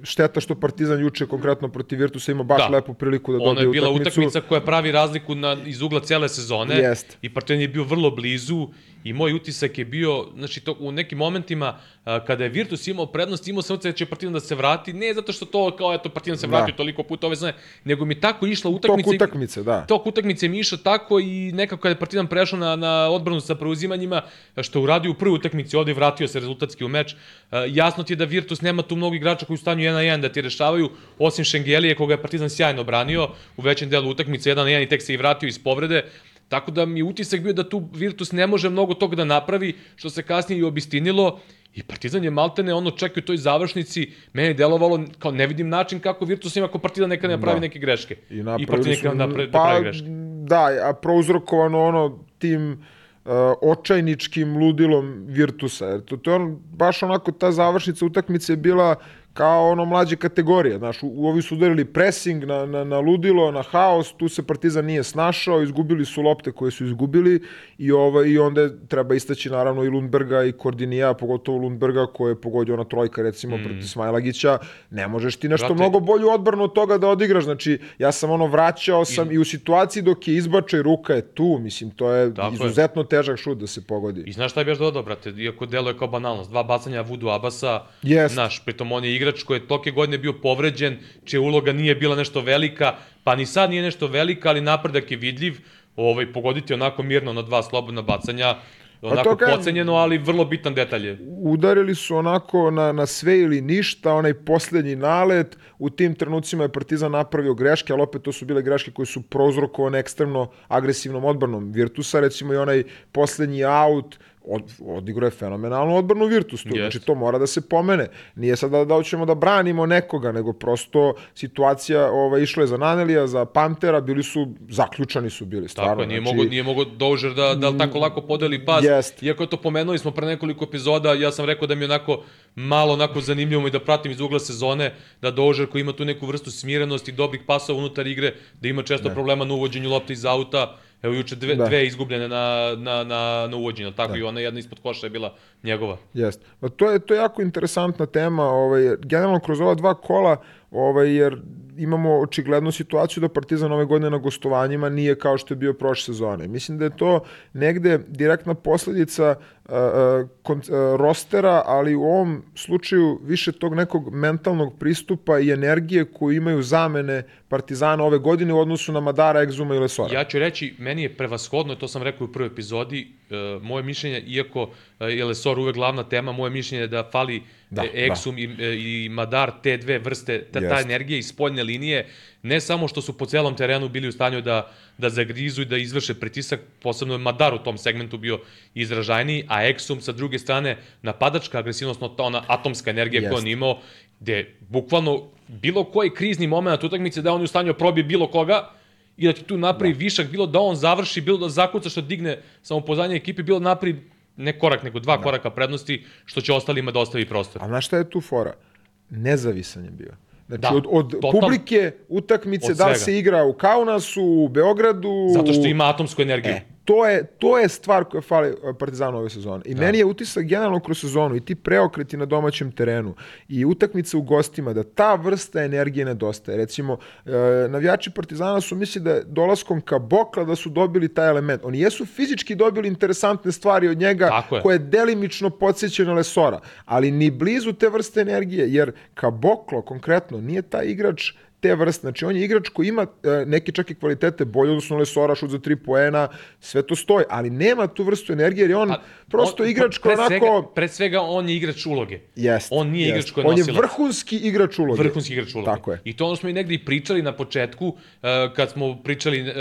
šteta što Partizan juče konkretno protiv Virtusa ima baš Da. lepu priliku da dobije je bila utakmicu. utakmica koja pravi razliku na, iz ugla cele sezone Jest. i Partizan je bio vrlo blizu i moj utisak je bio, znači to, u nekim momentima a, kada je Virtus imao prednost, imao sam utisak da će Partizan da se vrati, ne zato što to kao eto Partizan se Da. vratio toliko puta ove sezone, nego mi tako išla Tok utakmica. i- utakmice, da. tok utakmice mi išao tako i nekako kada je Partizan prešao na, na odbranu sa preuzimanjima, što uradio u prvoj utakmici, ovde vratio se rezultatski u meč, e, jasno ti je da Virtus nema tu mnogo igrača koji su u stanju 1 na 1 da ti rešavaju, osim Šengelije koga je Partizan sjajno branio u većem delu utakmice 1 na 1 i tek se i vratio iz povrede. Tako da mi utisak bio da tu Virtus ne može mnogo toga da napravi, što se kasnije i obistinilo. I Partizan je maltene ono čak i u toj završnici, meni je delovalo kao ne vidim način kako Virtus ima ako Partizan nekada ne pravi Da. neke greške. I I Partizan nekada napra, da pa, pravi greške. da, a prouzrokovano ono tim uh, očajničkim ludilom Virtusa. Jer to, to je on, baš onako ta završnica utakmice je bila kao ono mlađe kategorije. Znaš, u, u ovi su udarili pressing na, na, na ludilo, na haos, tu se Partizan nije snašao, izgubili su lopte koje su izgubili i, ovaj, i onda je- treba istaći naravno i Lundberga i Kordinija, pogotovo Lundberga koje je pogodio ona trojka recimo mm. protiv Smajlagića. Ne možeš ti nešto Brate. mnogo bolju odbranu od toga da odigraš. Znači, ja sam ono vraćao sam i, u situaciji dok je izbačaj ruka je tu, mislim, to je Tako je. izuzetno težak šut da se pogodi. I znaš šta je baš dodao, brate, iako deluje kao banalnost, dva bacanja Vudu Abasa, Jest. znaš, pritom on je igrač koji je toke godine bio povređen, čija uloga nije bila nešto velika, pa ni sad nije nešto velika, ali napredak je vidljiv, ovaj, pogoditi onako mirno na dva slobodna bacanja, onako to kažem- pocenjeno, ali vrlo bitan detalj je. Udarili su onako na, na sve ili ništa, onaj poslednji nalet, u tim trenucima je Partizan napravio greške, ali opet to su bile greške koje su prouzrokovane ekstremno agresivnom odbranom Virtusa, recimo i onaj poslednji aut, od, odigrao je fenomenalnu odbranu Virtus tu, Jest. znači to mora da se pomene. Nije sad da, da hoćemo da branimo nekoga, nego prosto situacija ovaj, išla je za Nanelija, za Pantera, bili su, zaključani su bili, stvarno. Tako je, nije znači, mogo, nije mogo Dožer da, da tako lako podeli pas. Jest. Iako je to pomenuli smo pre nekoliko epizoda, ja sam rekao da mi onako malo onako zanimljivo i da pratim iz ugla sezone, da Dožer koji ima tu neku vrstu smirenosti, dobrih pasova unutar igre, da ima često problema na uvođenju lopte iz auta. Evo juče dve, Da. dve izgubljene na, na, na, na uvođenju, tako i ona jedna ispod koša je bila njegova. Jeste. Pa to je to je jako interesantna tema, ovaj generalno kroz ova dva kola, ovaj jer imamo očiglednu situaciju da Partizan ove godine na gostovanjima nije kao što je bio prošle sezone. Mislim da je to negde direktna posledica uh, uh, rostera, ali u ovom slučaju više tog nekog mentalnog pristupa i energije koju imaju zamene Partizana ove godine u odnosu na Madara, Egzuma i Lesora. Ja ću reći, meni je prevashodno, to sam rekao u prvoj epizodi, moje mišljenje, iako e, je Lesor uvek glavna tema, moje mišljenje je da fali Da, da, Exum i, e, i Madar, te dve vrste, ta, ta energija iz spoljne linije, ne samo što su po celom terenu bili u stanju da, da zagrizu i da izvrše pritisak, posebno je Madar u tom segmentu bio izražajniji, a Exum sa druge strane napadačka agresivnost, ta ona atomska energija Jest. koju on imao, gde bukvalno bilo koji krizni moment utakmice da on je u stanju da probije bilo koga, i da ti tu napravi da. višak, bilo da on završi, bilo da zakuca što digne samopoznanje ekipe, bilo da napravi ne korak, nego dva da. koraka prednosti, što će ostalima da ostavi prostor. A znaš šta je tu fora? Nezavisan je bio. Znači, Da, od, od total- publike, utakmice, Od da li se igra u Kaunasu, u Beogradu... Zato što ima atomsku energiju. E, to je, to je stvar koja fali e, Partizanu ove sezone. I da. meni je utisak generalno kroz sezonu i ti preokreti na domaćem terenu i utakmice u gostima, da ta vrsta energije nedostaje. Recimo, e, navijači Partizana su misli da dolaskom ka Bokla da su dobili taj element. Oni jesu fizički dobili interesantne stvari od njega je. koje delimično podsjeća na Lesora, ali ni blizu te vrste energije, jer Kaboklo konkretno nije taj igrač te vrste. Znači, on je igrač koji ima e, neke čak i kvalitete bolje, odnosno Lesora, šut za tri poena, sve to stoji, ali nema tu vrstu energije, jer je on A, prosto on- igrač koji onako... Svega, pre svega on je igrač uloge. Jest, on nije jest. igrač koji je On je vrhunski igrač uloge. Vrhunski igrač uloge. Tako je. I to ono smo i negde i pričali na početku, uh, kad smo pričali uh,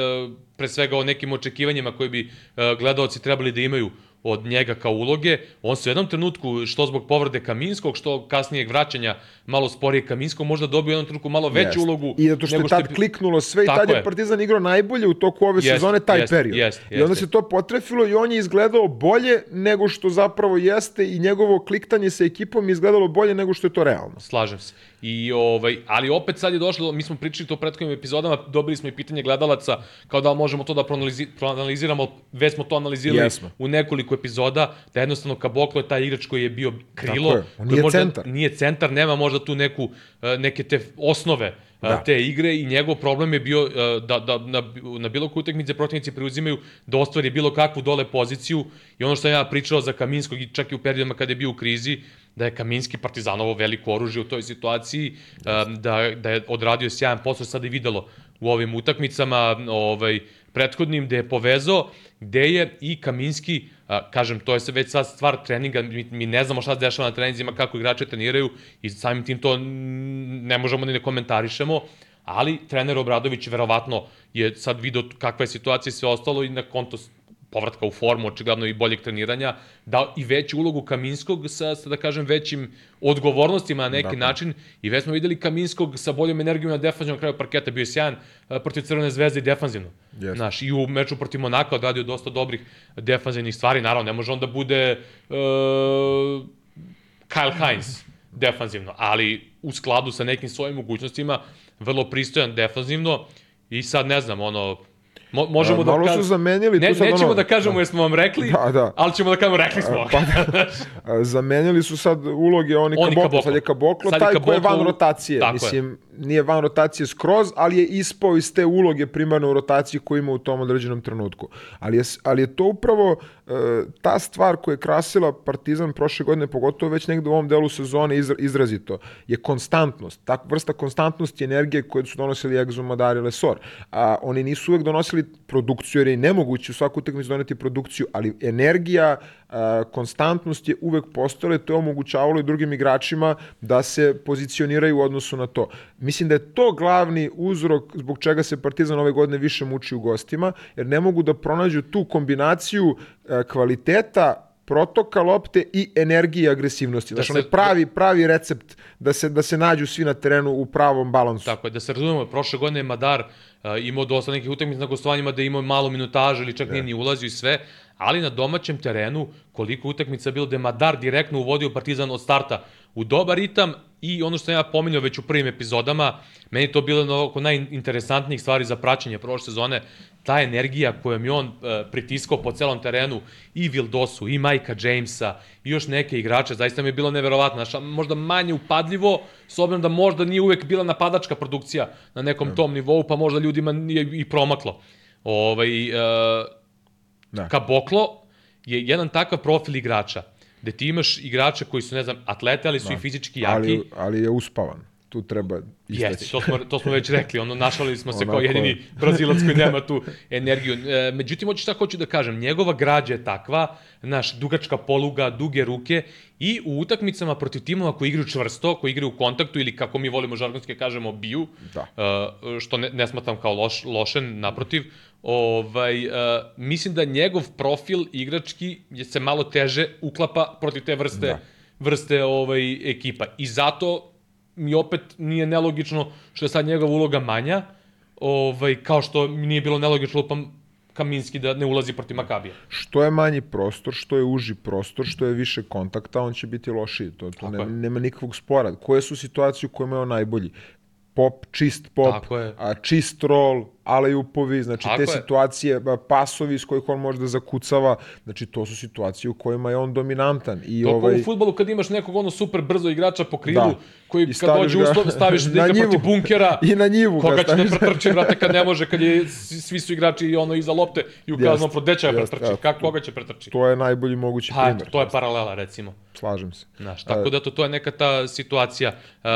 pre svega o nekim očekivanjima koje bi uh, gledaoci trebali da imaju od njega kao uloge. On se u jednom trenutku, što zbog povrede Kaminskog, što kasnijeg vraćanja malo sporije Kaminskog, možda dobio u jednom trenutku malo veću Jest. ulogu. I zato što je tad bi- kliknulo sve i Tako tad je je. Partizan igrao najbolje u toku ove Jest, sezone taj jest, period. jest, I onda jeste. se to potrefilo i on je izgledao bolje nego što zapravo jeste i njegovo kliktanje sa ekipom je izgledalo bolje nego što je to realno. Slažem se. I, ovaj, ali opet sad je došlo, mi smo pričali to u prethodnim epizodama, dobili smo i pitanje gledalaca, kao da li možemo to da proanalizi, proanaliziramo, već smo to analizirali Jesmo. u nekoliko epizoda, da jednostavno Kaboklo je taj igrač koji je bio krilo, Tako je, on nije možda centar. nije centar, nema možda tu neku, e, neke te osnove da. Da. te igre i njegov problem je bio e, da, da na, na bilo koju utakmice protivnici preuzimaju da ostvari bilo kakvu dole poziciju i ono što sam ja pričao za Kaminskog i čak i u periodima kada je bio u krizi, da je Kaminski Partizanovo veliko oružje u toj situaciji, da, da je odradio sjajan posao, sad je videlo u ovim utakmicama ovaj, prethodnim, gde je povezao, gde je i Kaminski, kažem, to je se već sad stvar treninga, mi, mi ne znamo šta se dešava na treninzima, kako igrači treniraju i samim tim to ne možemo ni ne komentarišemo, ali trener Obradović verovatno je sad video kakva je situacija i sve ostalo i na konto povratka u formu, očigledno i boljeg treniranja, dao i veću ulogu Kaminskog sa, sa da kažem, većim odgovornostima na neki Dakle. način. I već smo videli Kaminskog sa boljom energijom na defanzivnom kraju parketa, bio je sjajan a, protiv Crvene zvezde i defanzivno. Znaš, i u meču protiv Monaka odradio dosta dobrih defanzivnih stvari, naravno, ne može on da bude uh, Kyle Hines defanzivno, ali u skladu sa nekim svojim mogućnostima, vrlo pristojan defanzivno. I sad ne znam, ono, mo, možemo A, da malo su kažem- zamenili ne, tu sad nećemo ono- da kažemo jer smo vam rekli, Da, da. ali ćemo da kažemo rekli smo. <laughs> Pa A, Zamenili su sad uloge oni, Oni Kaboklo, Kaboklo. sad je Kaboklo Sad je taj ko je Kaboklo van rotacije. Tako je. Mislim, nije van rotacije skroz, ali je ispao iz te uloge primarne u rotaciji koju ima u tom određenom trenutku. Ali je, ali je to upravo e, ta stvar koja je krasila Partizan prošle godine, pogotovo već negde u ovom delu sezone izra, izrazito, je konstantnost. Tak vrsta konstantnosti energije koje su donosili Exo, Madar i Lesor. A, oni nisu uvek donosili produkciju, jer je nemoguće u svaku utakmicu doneti produkciju, ali energija, konstantnost je uvek postojala i to je omogućavalo i drugim igračima da se pozicioniraju u odnosu na to. Mislim da je to glavni uzrok zbog čega se Partizan ove godine više muči u gostima, jer ne mogu da pronađu tu kombinaciju a, kvaliteta protoka lopte i energije i agresivnosti. Znači, se- onaj pravi, pravi recept da se, da se nađu svi na terenu u pravom balansu. Tako je, da se razumemo, prošle godine je Madar uh, imao dosta nekih utakmica na gostovanjima da je imao malo minutaža ili čak nije ni ulazio i sve, ali na domaćem terenu koliko utakmica je bilo da je Madar direktno uvodio Partizan od starta u dobar ritam i ono što sam ja pominjao već u prvim epizodama, meni to bilo jedno oko najinteresantnijih stvari za praćenje prošle sezone, ta energija kojom je on uh, pritiskao po celom terenu i Vildosu, i Majka Jamesa, i još neke igrače, zaista mi je bilo neverovatno, znaš, možda manje upadljivo, s obzirom da možda nije uvek bila napadačka produkcija na nekom tom nivou, pa možda ljudima nije i promaklo. Ovaj, uh, Da. Kaboklo je jedan takav profil igrača, gde ti imaš igrača koji su, ne znam, atlete, ali su i fizički jaki. ali, ali je uspavan. Tu treba Jeste, istaći. to smo, to smo već rekli, ono, našalili smo se kao Onako- jedini brazilac koji nema tu energiju. E, međutim, hoću šta hoću da kažem, njegova građa je takva, naš dugačka poluga, duge ruke i u utakmicama protiv timova koji igraju čvrsto, koji igraju u kontaktu ili kako mi volimo žargonski kažemo biju, Da. e, što ne, ne smatram kao loš, lošen, naprotiv, ovaj, e, mislim da njegov profil igrački je se malo teže uklapa protiv te vrste Da. vrste ovaj ekipa. I zato mi opet nije nelogično što je sad njegova uloga manja, ovaj, kao što mi nije bilo nelogično lupam Kaminski da ne ulazi protiv Makabija. Što je manji prostor, što je uži prostor, što je više kontakta, on će biti lošiji. To, to ne, nema nikakvog spora. Koje su situacije u kojima je on najbolji? Pop, čist pop, Tako je. a, čist rol, alejupovi, znači Tako te je. situacije, pasovi iz kojih on može da zakucava, znači to su situacije u kojima je on dominantan. I To ovaj... u futbolu kad imaš nekog ono super brzo igrača po krilu, Da. koji I kad dođe ga uslov, staviš <laughs> da igra protiv bunkera, I na njivu ga koga će da pretrči, vrate, kad ne može, kad je, svi su igrači ono iza lopte i u kaznom Jeste, pro deća jeste, pretrči, evo, kako koga će pretrči? to je najbolji mogući Pa, primjer. eto, to je paralela, recimo. Slažem se. Znaš, tako da to, to je neka ta situacija. Uh,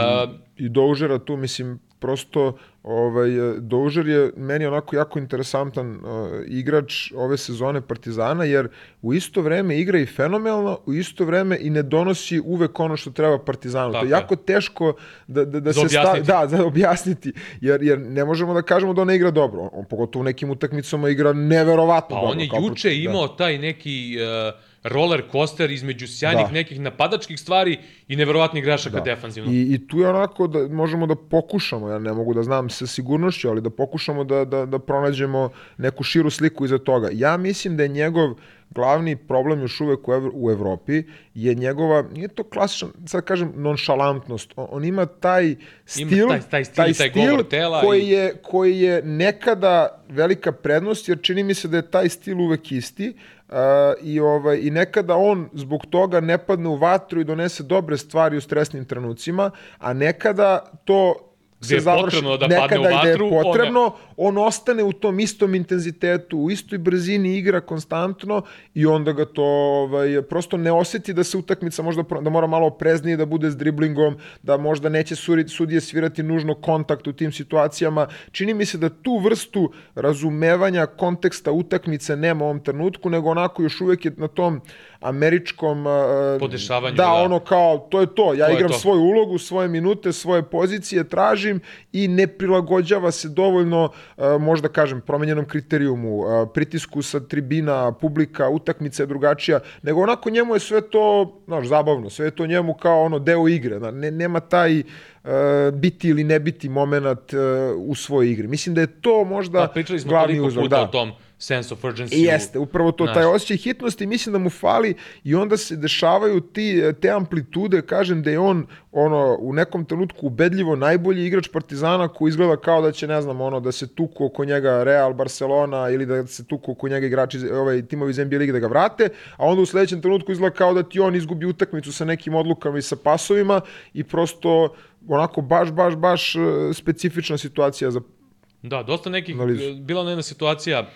i Doužera tu, mislim, prosto ovaj, Doužer je meni onako jako interesantan uh, igrač ove sezone Partizana, jer u isto vreme igra i fenomenalno, u isto vreme i ne donosi uvek ono što treba Partizanu. Tako to je jako teško da, da, da Za se objasniti. da, za objasniti, jer, jer ne možemo da kažemo da on ne igra dobro. On pogotovo u nekim utakmicama igra neverovatno Pa dobro. on je juče protiv- imao taj neki uh, roller coaster između sjajnih Da. nekih napadačkih stvari i neverovatnih grešaka defanzivno. I, I tu je onako da možemo da pokušamo, ja ne mogu da znam sa sigurnošću, ali da pokušamo da, da, da pronađemo neku širu sliku iza toga. Ja mislim da je njegov glavni problem još uvek u, Evro, u Evropi je njegova, nije to klasičan, sad kažem, nonšalantnost. On, on ima taj stil, Ima taj- taj stil i taj govor tela koji i- je, koji je nekada velika prednost, jer čini mi se da je taj stil uvek isti, Uh, i, ovaj, I nekada on zbog toga ne padne u vatru i donese dobre stvari u stresnim trenucima, a nekada to Gde je potrebno da padne u nekada gde je vatru, potrebno, on ostane u tom istom intenzitetu, u istoj brzini igra konstantno i onda ga to ovaj, prosto ne oseti da se utakmica možda da mora malo opreznije da bude s driblingom, da možda neće sudije svirati nužno kontakt u tim situacijama. Čini mi se da tu vrstu razumevanja konteksta utakmice nema u ovom trenutku, nego onako još uvek je na tom američkom uh, Podešavanju, da, da. ono kao to je to, ja To igram to. svoju ulogu, svoje minute, svoje pozicije, tražim i ne prilagođava se dovoljno, uh, možda kažem, promenjenom kriterijumu, uh, pritisku sa tribina, publika, utakmica je drugačija, nego onako njemu je sve to, znaš, zabavno, sve je to njemu kao ono deo igre, da, ne, nema taj uh, biti ili ne biti moment u svojoj igri. Mislim da je to možda Pa pričali smo glavni puta da. o tom sense of urgency. I jeste, upravo to, Znaš. taj osjećaj hitnosti, mislim da mu fali i onda se dešavaju ti, te amplitude, kažem da je on ono, u nekom trenutku ubedljivo najbolji igrač Partizana koji izgleda kao da će, ne znam, ono, da se tuku oko njega Real, Barcelona ili da se tuku oko njega igrači, ovaj, timovi iz NBA lige da ga vrate, a onda u sledećem trenutku izgleda kao da ti on izgubi utakmicu sa nekim odlukama i sa pasovima i prosto onako baš, baš, baš eh, specifična situacija za Da, dosta nekih, Analizu. e, bila ona jedna situacija,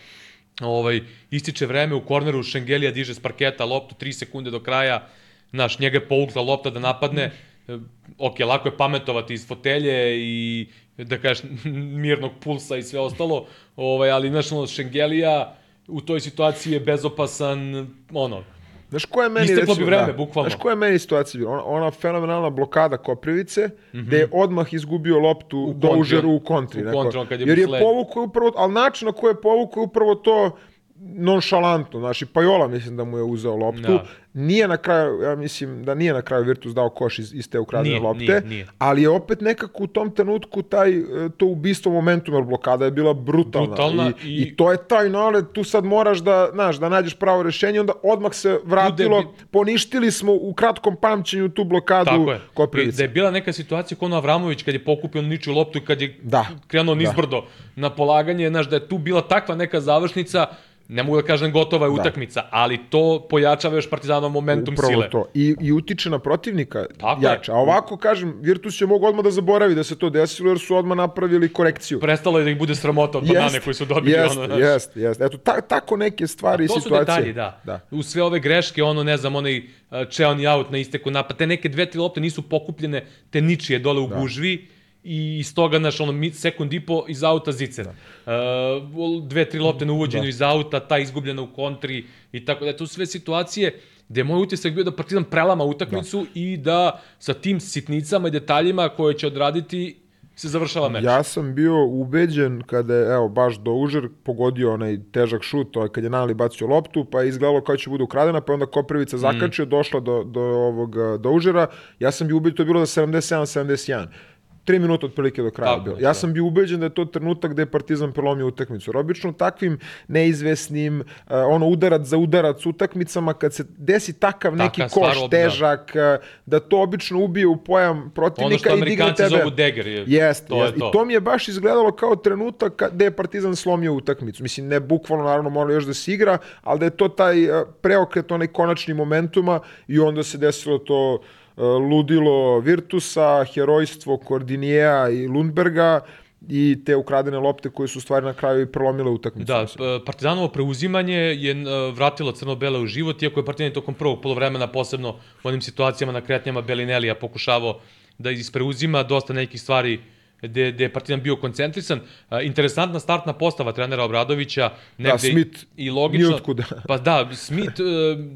ovaj, ističe vreme u korneru, Šengelija diže s parketa loptu 3 sekunde do kraja, znaš, njega je povukla lopta da napadne, E, ok, lako je pametovati iz fotelje i da kažeš <laughs> mirnog pulsa i sve ostalo, ovaj, ali znaš, ono, Šengelija u toj situaciji je bezopasan, ono, Znaš koja je meni Isteklo bi vreme, da, bukvalno. Znaš koja je meni situacija bila? Ona, ona fenomenalna blokada Koprivice, mm -hmm. gde je odmah izgubio loptu u do kontri, užeru u kontri. u kontri, on kad je jer je povukao upravo, ali način na koji je povukao upravo to nonšalantno. Znači, Pajola mislim da mu je uzeo loptu. Da. Nije na kraju, ja mislim da nije na kraju Virtus dao koš iz, iz te ukradene Nije, lopte, nije, nije. ali je opet nekako u tom trenutku taj, e, to ubistvo momentum, jer blokada je bila brutalna. Brutalna I, i- i, to je taj nalet, tu sad moraš da, znaš, da nađeš pravo rešenje, onda odmah se vratilo, bi- poništili smo u kratkom pamćenju tu blokadu Koprivice. da je bila neka situacija kao ono Avramović kad je pokupio niču loptu i kad je Da. krenuo Da. nizbrdo na polaganje, znaš, da je tu bila takva neka završnica, ne mogu da kažem gotova je utakmica, ali to pojačava još Partizanov momentum Upravo sile. to. I, I utiče na protivnika Tako je. jače. A ovako, kažem, Virtus će mogu odmah da zaboravi da se to desilo, jer su odmah napravili korekciju. Prestalo je da ih bude sramota od banane koji su dobili. Jest, ono, znaš. jest, jest. Eto, ta, tako neke stvari i To su situacije. detalji, da. da. U sve ove greške, ono, ne znam, onaj uh, čeoni out na isteku napad, te neke dve, tri lopte nisu pokupljene, te ničije dole u da. gužvi i iz toga, znaš, ono, sekund i po iz auta zicer. Da. Uh, dve, tri lopte na uvođenju da. iz auta, ta izgubljena u kontri i tako da, to su sve situacije gde je moj utisak bio da Partizan prelama utakmicu da. i da sa tim sitnicama i detaljima koje će odraditi se završava meč. Ja sam bio ubeđen kada je, evo, baš do užer pogodio onaj težak šut, ovaj, kad je Nali bacio loptu, pa je izgledalo kao će bude ukradena, pa je onda Koprivica zakačio, Mm. došla do, do ovog do užera. Ja sam bio ubeđen, to je bilo za 77-71. Tri minuta otprilike do kraja Tako, bilo. da. Ja sam bio ubeđen da je to trenutak gde je Partizan prelomio utakmicu. Jer obično takvim neizvesnim, uh, ono udarac za udarac utakmicama, kad se desi takav neki Taka stvar, koš da. težak, uh, da to obično ubije u pojam protivnika Ono što i digne Amerikanci tebe. zovu dagger. Je, Jest, to jest. je to. I to mi je baš izgledalo kao trenutak gde je Partizan slomio utakmicu. Mislim, ne bukvalno, naravno, mora još da se igra, ali da je to taj eh, preokret, onaj konačni momentuma i onda se desilo to ludilo Virtusa, herojstvo Kordinijeja i Lundberga i te ukradene lopte koje su stvari na kraju i prelomile utakmicu. Da, Partizanovo preuzimanje je vratilo crno-bele u život, iako je Partizan tokom prvog polovremena, posebno u onim situacijama na kretnjama Belinelija pokušavao da ispreuzima dosta nekih stvari gde, gde je Partizan bio koncentrisan. Interesantna startna postava trenera Obradovića. Negde Smith, I logično. nijotkuda. Pa da, Smith, e,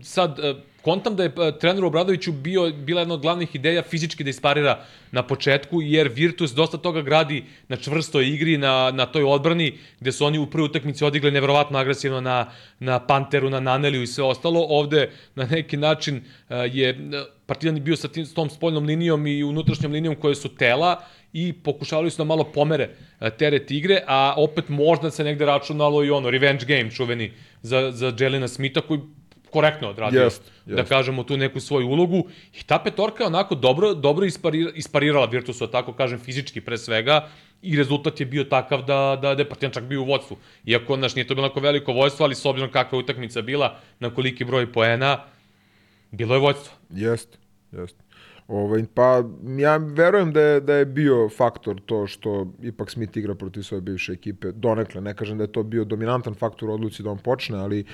sad, e, kontam da je e, treneru Obradoviću bio, bila jedna od glavnih ideja fizički da isparira na početku, jer Virtus dosta toga gradi na čvrstoj igri, na, na toj odbrani, gde su oni u prvoj utakmici odigli neverovatno agresivno na, na Panteru, na Naneliju i sve ostalo. Ovde na neki način e, je e, Partizan bio sa, tim, s tom spoljnom linijom i unutrašnjom linijom koje su tela i pokušavali su da malo pomere e, teret igre, a opet možda se negde računalo i ono, revenge game čuveni za, za Jelena Smitha, koji korektno odradio, Jest, da jest. kažemo, tu neku svoju ulogu. I ta petorka je onako dobro, dobro isparira, isparirala Virtusu, da tako kažem, fizički pre svega, i rezultat je bio takav da, da, da je Partizan čak bio u vodstvu. Iako, znaš, nije to bilo neko veliko vodstvo, ali s obzirom kakva je utakmica bila, na koliki broj poena, bilo je vodstvo. Jest, jest. Ovaj, pa ja verujem da je, da je bio faktor to što ipak Smith igra protiv svoje bivše ekipe. Donekle, ne kažem da je to bio dominantan faktor u odluci da on počne, ali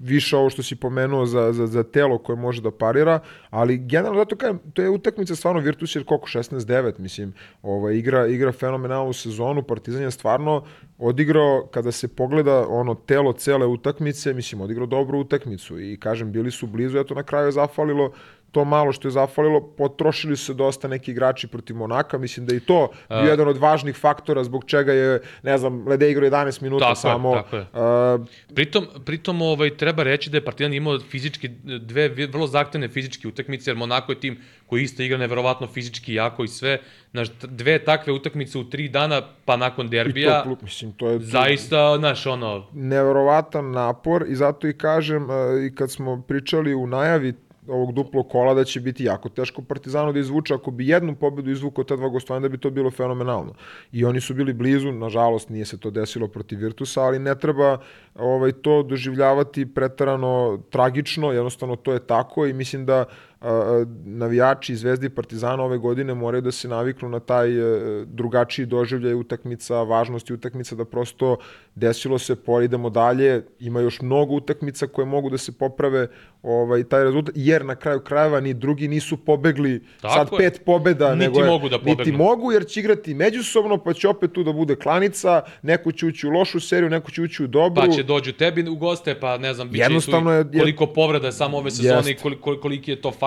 više ovo što si pomenuo za, za, za telo koje može da parira, ali generalno zato kažem, to je utakmica stvarno Virtus je koliko 16-9, mislim, ovaj, igra, igra fenomenalnu sezonu, Partizan je stvarno odigrao, kada se pogleda ono telo cele utakmice, mislim, odigrao dobru utakmicu i kažem, bili su blizu, eto na kraju je zafalilo to malo što je zafalilo, potrošili su se dosta neki igrači protiv Monaka, mislim da je i to bio jedan od važnih faktora zbog čega je, ne znam, Lede igrao 11 minuta Tako je, samo. tako je. A, Pritom, pritom ovaj, treba reći da je Partizan imao fizički, dve vrlo zahtevne fizičke utakmice, jer Monako je tim koji isto igra neverovatno fizički jako i sve. Znaš, dve takve utakmice u tri dana, pa nakon I derbija, to, mislim, to je zaista, znaš, ono, neverovatan napor i zato i kažem, e, i kad smo pričali u najavi ovog duplog kola da će biti jako teško Partizanu da izvuče ako bi jednu pobedu izvukao ta dva gostovanja da bi to bilo fenomenalno. I oni su bili blizu, nažalost nije se to desilo protiv Virtusa, ali ne treba ovaj to doživljavati pretarano tragično, jednostavno to je tako i mislim da navijači Zvezde i Partizana ove godine moraju da se naviknu na taj e, drugačiji doživljaj utakmica, važnosti utakmica, da prosto desilo se, por idemo dalje, ima još mnogo utakmica koje mogu da se poprave ovaj, taj rezultat, jer na kraju krajeva ni drugi nisu pobegli Tako sad je. pet pobeda, Niti nego je, mogu da niti pobegnu. mogu jer će igrati međusobno, pa će opet tu da bude klanica, neko će ući u lošu seriju, neko će ući u dobru. pa će dođu tebi u goste, pa ne znam, bit će tu je- koliko povreda je samo ove sezone i koliko, koliki je to faktor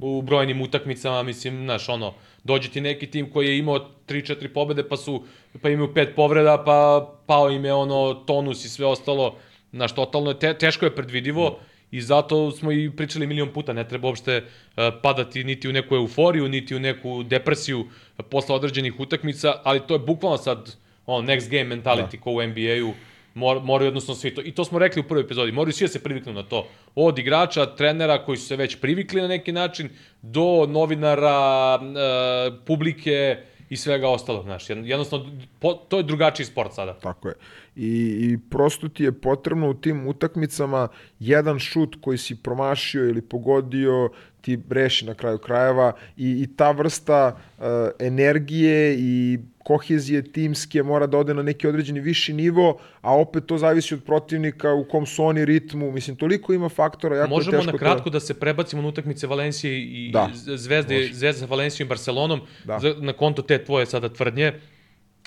u brojnim utakmicama, mislim, znaš, ono, dođe ti neki tim koji je imao 3-4 pobede, pa su, pa imaju pet povreda, pa pao im je ono tonus i sve ostalo, znaš, totalno je, te, teško je predvidivo, I zato smo i pričali milion puta, ne treba uopšte uh, padati niti u neku euforiju, niti u neku depresiju posle određenih utakmica, ali to je bukvalno sad on, next game mentality da. ko u NBA-u, mor, moraju jednostavno svi to, i to smo rekli u prvoj epizodi, moraju svi da se priviknu na to. Od igrača, trenera koji su se već privikli na neki način, do novinara, e, publike i svega ostalog, znaš. Jedno- Jednostavno, po, to je drugačiji sport sada. Tako je. I, I prosto ti je potrebno u tim utakmicama jedan šut koji si promašio ili pogodio ti reši na kraju krajeva i, i ta vrsta uh, energije i kohezije timske mora da ode na neki određeni viši nivo, a opet to zavisi od protivnika u kom su oni ritmu. Mislim, toliko ima faktora, jako Možemo teško na kratko da se prebacimo na utakmice Valencije i Da, Zvezde, može. Zvezde sa Valencijom i Barcelonom, Da. za, na konto te tvoje sada tvrdnje.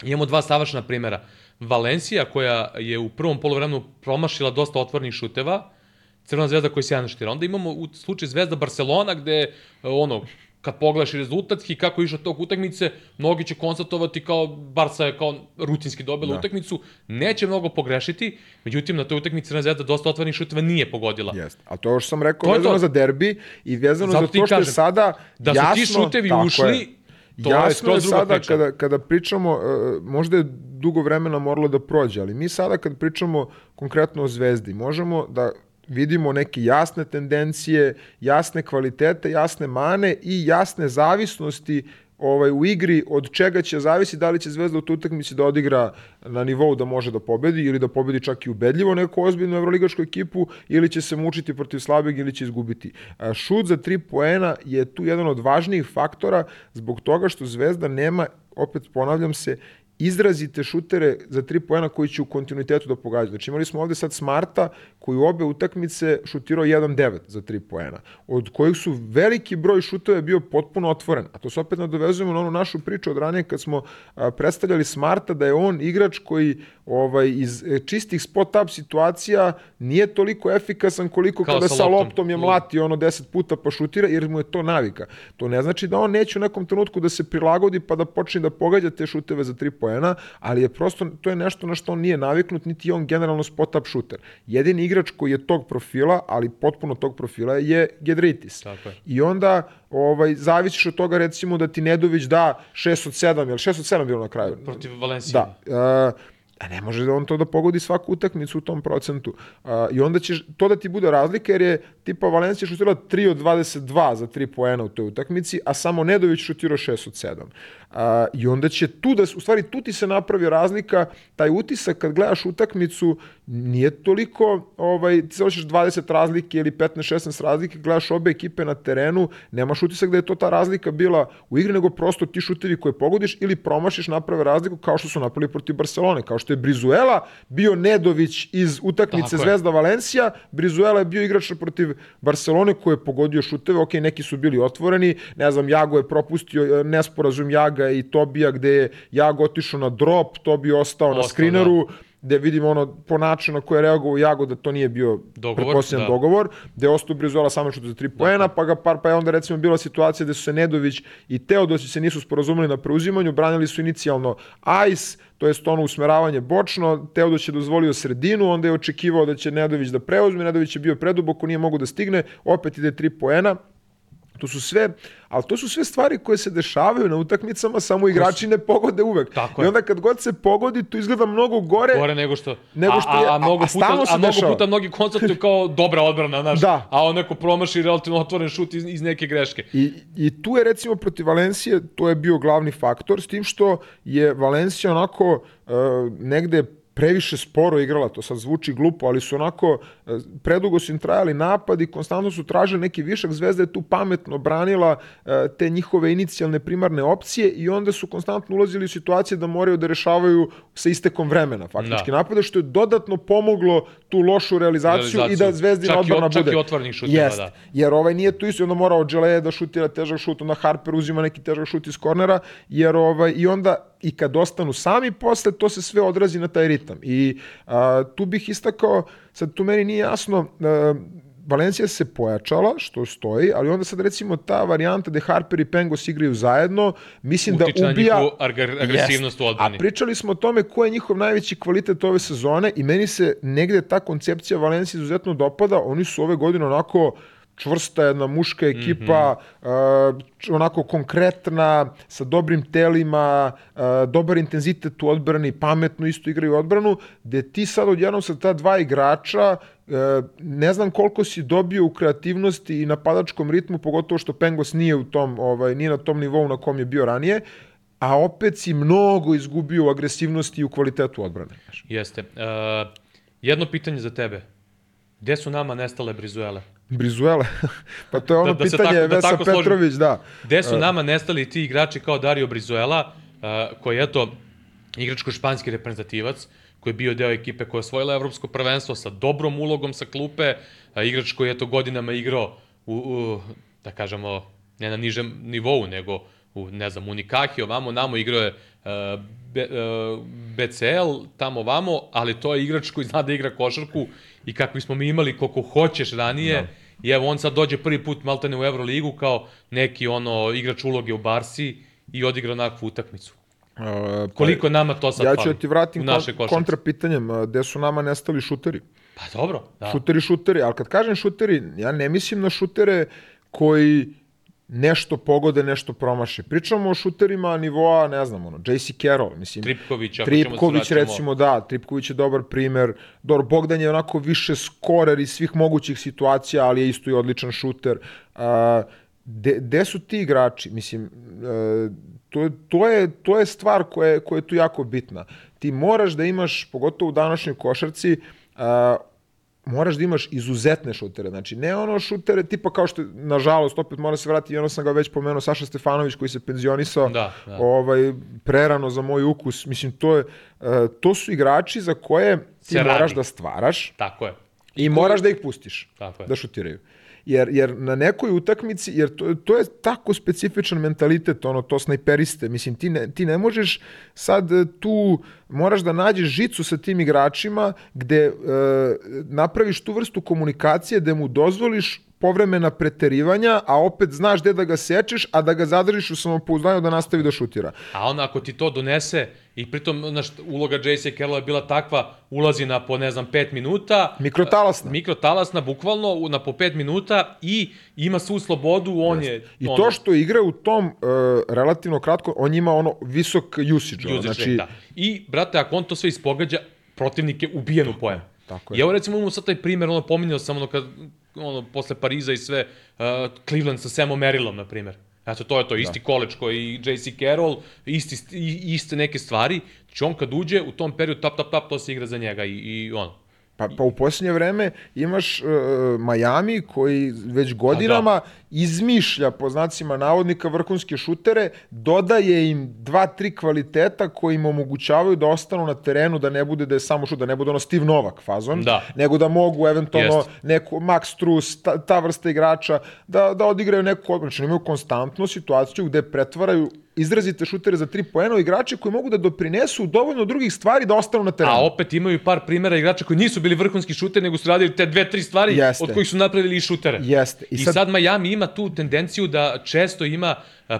Imamo dva savršena primera. Valencija koja je u prvom polovremenu promašila dosta otvornih šuteva, Crvena zvezda je sjajno šutira. Onda imamo u slučaju Zvezda Barcelona gde ono kad pogledaš rezultatski kako je išao tog utakmice, mnogi će konstatovati kao Barca je kao rutinski dobila Da. utakmicu, neće mnogo pogrešiti, međutim na toj utakmici Crvena zvezda dosta otvornih šuteva nije pogodila. Jeste. A to je što sam rekao To je vezano to. za derbi i vezano Zato za to što je kažem, sada da su ti jasno, šutevi ušli, je. to je Jasno je skroz druga sada priča. kada, kada pričamo, uh, možda je dugo vremena moralo da prođe, ali mi sada kad pričamo konkretno o Zvezdi, možemo da vidimo neke jasne tendencije, jasne kvalitete, jasne mane i jasne zavisnosti ovaj u igri od čega će zavisi da li će Zvezda u utakmici da odigra na nivou da može da pobedi ili da pobedi čak i ubedljivo neku ozbiljnu evroligašku ekipu ili će se mučiti protiv slabeg ili će izgubiti. A, Šut za tri poena je tu jedan od važnijih faktora zbog toga što Zvezda nema, opet ponavljam se, izrazite šutere za tri poena koji će u kontinuitetu da pogađaju. Znači imali smo ovde sad Smarta koji u obe utakmice šutirao 1-9 za tri poena, od kojih su veliki broj šuteva bio potpuno otvoren. A to se opet nadovezujemo na onu našu priču od ranije kad smo predstavljali Smarta da je on igrač koji ovaj iz e, čistih spot-up situacija nije toliko efikasan koliko Kao kada sa loptom. loptom je mlati ono 10 puta pa šutira jer mu je to navika. To ne znači da on neće u nekom trenutku da se prilagodi pa da počne da pogađa te šuteve za tri poena, ali je prosto to je nešto na što on nije naviknut, niti je on generalno spot-up šuter. Jedini igrač koji je tog profila, ali potpuno tog profila je Gedritis. Tako je. I onda ovaj zavisiš od toga recimo da ti Nedović da 6 od 7, jel 6 od 7 bilo na kraju? Protiv Valencije. Da. Uh, A ne može da on to da pogodi svaku utakmicu u tom procentu. A, I onda će to da ti bude razlika jer je tipa Valencija šutirala 3 od 22 za 3 poena u toj utakmici, a samo Nedović šutirao 6 od 7. A, I onda će tu da, u stvari tu ti se napravi razlika, taj utisak kad gledaš utakmicu nije toliko, ovaj, ti se hoćeš 20 razlike ili 15-16 razlike, gledaš obe ekipe na terenu, nemaš utisak da je to ta razlika bila u igri, nego prosto ti šutevi koje pogodiš ili promašiš naprave razliku kao što su napravili protiv Barcelone, kao što je Brizuela bio Nedović iz utakmice Tako je. Zvezda Valencija, Brizuela je bio igrač protiv Barcelone koji je pogodio šuteve, ok, neki su bili otvoreni, ne znam, Jago je propustio e, nesporazum Jaga i Tobija gde je Jago otišao na drop, Tobi ostao na Ostao, skrineru, gde vidimo ono po načinu na koje je reagovao Jago da to nije bio Dogovor, pretpostavljan da. dogovor, gde je ostao Brizuela samo što za tri poena, pa ga par pa je onda recimo bila situacija gde su se Nedović i Teodosić se nisu sporazumeli na preuzimanju, branili su inicijalno Ajs, to jest ono usmeravanje bočno, Teodosić je dozvolio sredinu, onda je očekivao da će Nedović da preuzme, Nedović je bio preduboko, nije mogu da stigne, opet ide tri poena, To su sve, ali to su sve stvari koje se dešavaju na utakmicama, samo igrači ne pogode uvek. Tako I je. onda kad god se pogodi, to izgleda mnogo gore. Gore nego što... Nego što a, je- a, a- a, mnogo a puta, se a mnogo puta mnogi konstatuju kao dobra odbrana, znaš. Da. A on neko promaši relativno otvoren šut iz, iz neke greške. I, I tu je recimo protiv Valencije, to je bio glavni faktor, s tim što je Valencija onako uh, negde previše sporo igrala, to sad zvuči glupo, ali su onako, e, predugo su im trajali napadi, konstantno su tražili neki višak, Zvezda je tu pametno branila e, te njihove inicijalne primarne opcije i onda su konstantno ulazili u situacije da moraju da rešavaju sa istekom vremena, faktički Da. napada, što je dodatno pomoglo tu lošu realizaciju, Realizaciju. i da Zvezdina Čak i odbrana od- čak bude. i otvorenih šuteva, Jest. da. Jer ovaj nije tu isto, onda mora Odželeje da šutira težak šut, onda Harper uzima neki težak šut iz kornera, jer ovaj, i onda i kad ostanu sami posle, to se sve odrazi na taj ritam. I a, tu bih istakao, sad tu meni nije jasno, a, Valencija se pojačala, što stoji, ali onda sad recimo ta varijanta da Harper i Pengos igraju zajedno, mislim Utiče da ubija... agresivnost u odbrani. A pričali smo o tome ko je njihov najveći kvalitet ove sezone i meni se negde ta koncepcija Valencije izuzetno dopada. Oni su ove godine onako čvrsta jedna muška ekipa, mm -hmm. uh, onako konkretna, sa dobrim telima, uh, dobar intenzitet u odbrani, pametno isto igraju odbranu, gde ti sad odjednom sa ta dva igrača uh, ne znam koliko si dobio u kreativnosti i napadačkom ritmu, pogotovo što Pengos nije u tom, ovaj, nije na tom nivou na kom je bio ranije, a opet si mnogo izgubio u agresivnosti i u kvalitetu odbrane. Jeste. Uh, jedno pitanje za tebe. Gde su nama nestale Brizuele? Brizuela, <laughs> pa to je ono Da- da pitanje tako- da Vesa složim. Petrović, da. Gde su nama nestali ti igrači kao Dario Brizuela, uh, koji je to igračko-španski reprezentativac, koji je bio deo ekipe koja je osvojila evropsko prvenstvo sa dobrom ulogom sa klupe, a igrač koji je to godinama igrao u, u da kažemo, ne na nižem nivou, nego u, ne znam, Unikahi, ovamo, namo igrao je uh, be, uh, BCL, tamo ovamo, ali to je igrač koji zna da igra košarku i kakvi smo mi imali koliko hoćeš ranije, da. I evo, on sad dođe prvi put maltene u Euroligu kao neki ono igrač uloge u Barsi i odigra onakvu utakmicu. Uh, Koliko nama to sad ja fali ću da ti vratim kon, kontra pitanjem, gde su nama nestali šuteri? Pa dobro, da. Šuteri, šuteri, ali kad kažem šuteri, ja ne mislim na šutere koji nešto pogode, nešto promaše. Pričamo o šuterima nivoa, ne znam, ono, JC Carroll, mislim. Tripković, ako ćemo Tripković, vraćamo- recimo, da, Tripković je dobar primer. Dobro, Bogdan je onako više skorer iz svih mogućih situacija, ali je isto i odličan šuter. A, de, de su ti igrači? Mislim, e, to, to, je, to je stvar koja je, koja je tu jako bitna. Ti moraš da imaš, pogotovo u današnjoj košarci, a, moraš da imaš izuzetne šutere. Znači, ne ono šutere tipa kao što, nažalost, opet mora se vratiti, i ono sam ga već pomenuo, Saša Stefanović koji se penzionisao, Da, da. ovaj, prerano za moj ukus. Mislim, to, je, e, to su igrači za koje ti Se radi. moraš da stvaraš Tako je. i moraš da ih pustiš Tako je. da šutiraju. Jer, jer na nekoj utakmici, jer to, to je tako specifičan mentalitet, ono, to snajperiste, mislim, ti ne, ti ne možeš sad e, tu, moraš da nađeš žicu sa tim igračima gde e, napraviš tu vrstu komunikacije da mu dozvoliš povremena preterivanja, a opet znaš gde da ga sečeš, a da ga zadržiš u samopouzdanju da nastavi da šutira. A on ako ti to donese i pritom znaš, uloga J.C. Carrolla je bila takva, ulazi na po ne znam 5 minuta, Mikrotalasna. mikrotalasna bukvalno na po 5 minuta i ima svu slobodu, on je I ono, to što igra u tom uh, relativno kratko, on ima ono visok usage. usage znači, da. I, brate, ako on to sve ispogađa, protivnik je ubijen u pojem. tako je. I evo recimo imamo sad taj primer, ono pominjao sam ono kad, ono, posle Pariza i sve, uh, Cleveland sa Samom Merrillom, na primer. Eto, to je to, isti da. koleč koji i J.C. Carroll, isti, iste neke stvari. Znači on kad uđe, u tom periodu tap, tap, tap, to se igra za njega i, i ono. Pa, pa u posljednje vreme imaš uh, Miami koji već godinama da. Izmišlja po znacima navodnika vrhunske šutere, dodaje im dva, tri kvaliteta koji im omogućavaju da ostanu na terenu, da ne bude da je samo šut, da ne bude ono Steve Novak fazon, Da. nego da mogu eventualno Jest. neku Max Trus, ta, ta vrsta igrača, da, da odigraju neku odbranu. Znači imaju konstantnu situaciju gde pretvaraju izrazite šutere za tri poena igrače koji mogu da doprinesu dovoljno drugih stvari da ostanu na terenu. A opet imaju i par primera igrača koji nisu bili vrhunski šuteri, nego su radili te dve, tri stvari Jeste. od kojih su napravili i šutere. Jeste. I, I sad... sad Miami ima tu tendenciju da često ima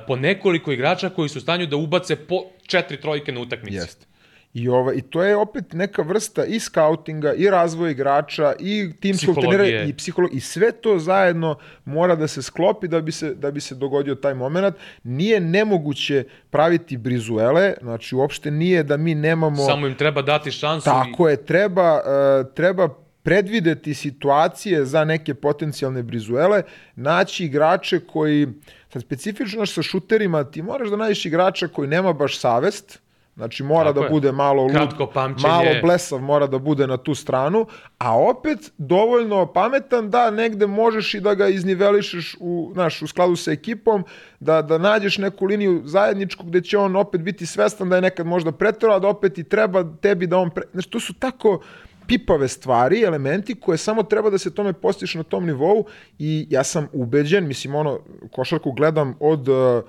po nekoliko igrača koji su u stanju da ubace po četiri trojke na utakmici. Jeste. I, ova, I to je opet neka vrsta i skautinga, i razvoja igrača, i timskog trenera, i psihologije. I sve to zajedno mora da se sklopi da bi se, da bi se dogodio taj moment. Nije nemoguće praviti brizuele, znači uopšte nije da mi nemamo... Samo im treba dati šansu. Tako je, treba, uh, treba predvideti situacije za neke potencijalne brizuele, naći igrače koji, sad specifično sa šuterima, ti moraš da nađeš igrača koji nema baš savest, Znači mora Tako da je. bude malo lud, malo blesav mora da bude na tu stranu, a opet dovoljno pametan da negde možeš i da ga iznivelišeš u, znaš, u skladu sa ekipom, da, da nađeš neku liniju zajedničku gde će on opet biti svestan da je nekad možda preterao, a da opet i treba tebi da on... Pre... Znači, to su tako pipave stvari, elementi koje samo treba da se tome postiš na tom nivou i ja sam ubeđen, mislim, ono, košarku gledam od uh,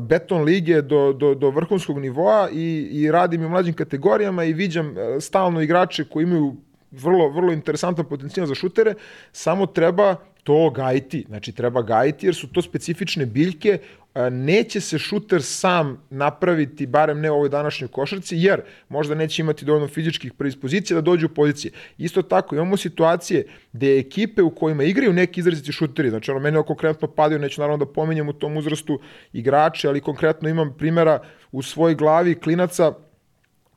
beton lige do, do, do vrhunskog nivoa i, i radim u mlađim kategorijama i viđam e, stalno igrače koji imaju vrlo, vrlo interesantan potencijal za šutere, samo treba to gajiti. Znači, treba gajiti jer su to specifične biljke, e, neće se šuter sam napraviti, barem ne u ovoj današnjoj košarci, jer možda neće imati dovoljno fizičkih predispozicija da dođe u pozicije. Isto tako, imamo situacije gde ekipe u kojima igraju neki izraziti šuteri, znači ono, mene konkretno padaju, neću naravno da pominjem u tom uzrastu igrače, ali konkretno imam primjera u svojoj glavi klinaca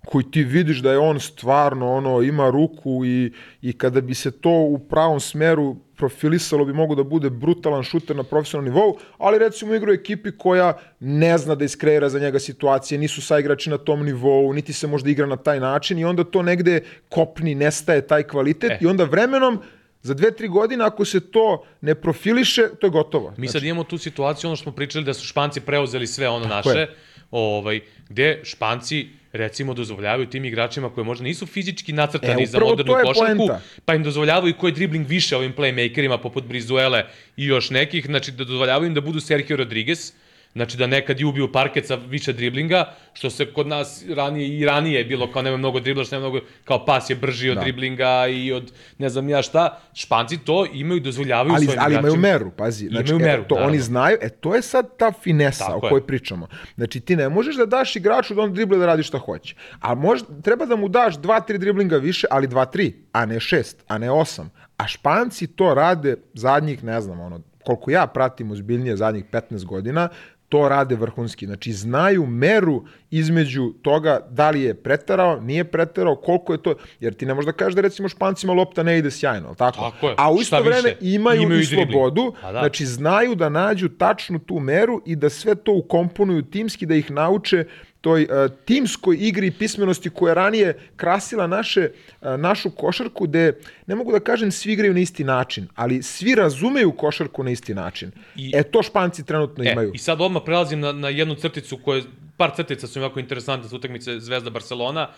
koji ti vidiš da je on stvarno ono ima ruku i, i kada bi se to u pravom smeru profilisalo bi mogu da bude brutalan šuter na profesionalnom nivou, ali recimo igra u ekipi koja ne zna da iskreira za njega situacije, nisu saigrači na tom nivou, niti se možda igra na taj način i onda to negde kopni, nestaje taj kvalitet E. i onda vremenom za dve, tri godine, ako se to ne profiliše, to je gotovo. Mi sad imamo tu situaciju, ono što smo pričali, da su Španci preuzeli sve ono Tako naše, je. ovaj, gde Španci recimo dozvoljavaju tim igračima koji možda nisu fizički nacrtani E, za modernu košarku, pa im dozvoljavaju koji dribling više ovim playmakerima poput Brizuele i još nekih, znači da dozvoljavaju im da budu Sergio Rodriguez, Znači da nekad i ubiju parket sa više driblinga, što se kod nas ranije i ranije je bilo kao nema mnogo dribla, nema mnogo, kao pas je brži od Da. driblinga i od ne znam ja šta. Španci to imaju dozvoljavaju ali, svojim ali imaju igračima. meru, pazi. Znači, Imaju meru, e, to naravno. oni znaju, e to je sad ta finesa Tako o je. kojoj pričamo. Znači ti ne možeš da daš igraču da on drible da radi šta hoće. A možda, treba da mu daš dva, tri driblinga više, ali dva, tri, a ne šest, a ne osam. A Španci to rade zadnjih, ne znam, ono, koliko ja pratim ozbiljnije zadnjih 15 godina, to rade vrhunski. Znači, znaju meru između toga da li je preterao, nije preterao, koliko je to, jer ti ne možeš da kažeš da recimo Špancima lopta ne ide sjajno, ali tako? Tako je. A u isto vreme imaju, imaju i slobodu, Pa da. znači znaju da nađu tačnu tu meru i da sve to ukomponuju timski, da ih nauče toj uh, timskoj igri i pismenosti koja je ranije krasila naše, uh, našu košarku, gde, ne mogu da kažem svi igraju na isti način, ali svi razumeju košarku na isti način. I- e, to Španci trenutno E, imaju. I sad odmah prelazim na, na jednu crticu koja, par crtica su mi jako interesantne sa utakmice Zvezda Barcelona.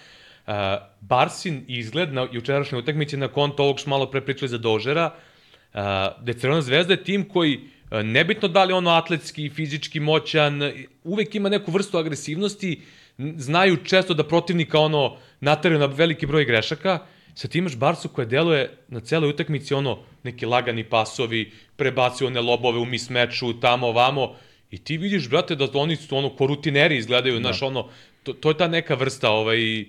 Uh, Barsin izgled na jučerašnjoj utakmici na konto ovog što malo pre pričali za Dožera, uh, da je Crvena zvezda je tim koji uh, nebitno da li ono atletski, fizički moćan, uvek ima neku vrstu agresivnosti, znaju često da protivnika ono nateraju na veliki broj grešaka, sad ti imaš Barsu koja deluje na celoj utakmici ono neki lagani pasovi, prebacio one lobove u mismeču, tamo, vamo, i ti vidiš, brate, da oni su ono, ko rutineri izgledaju, da. znaš, ono, to, to je ta neka vrsta, ovaj, uh,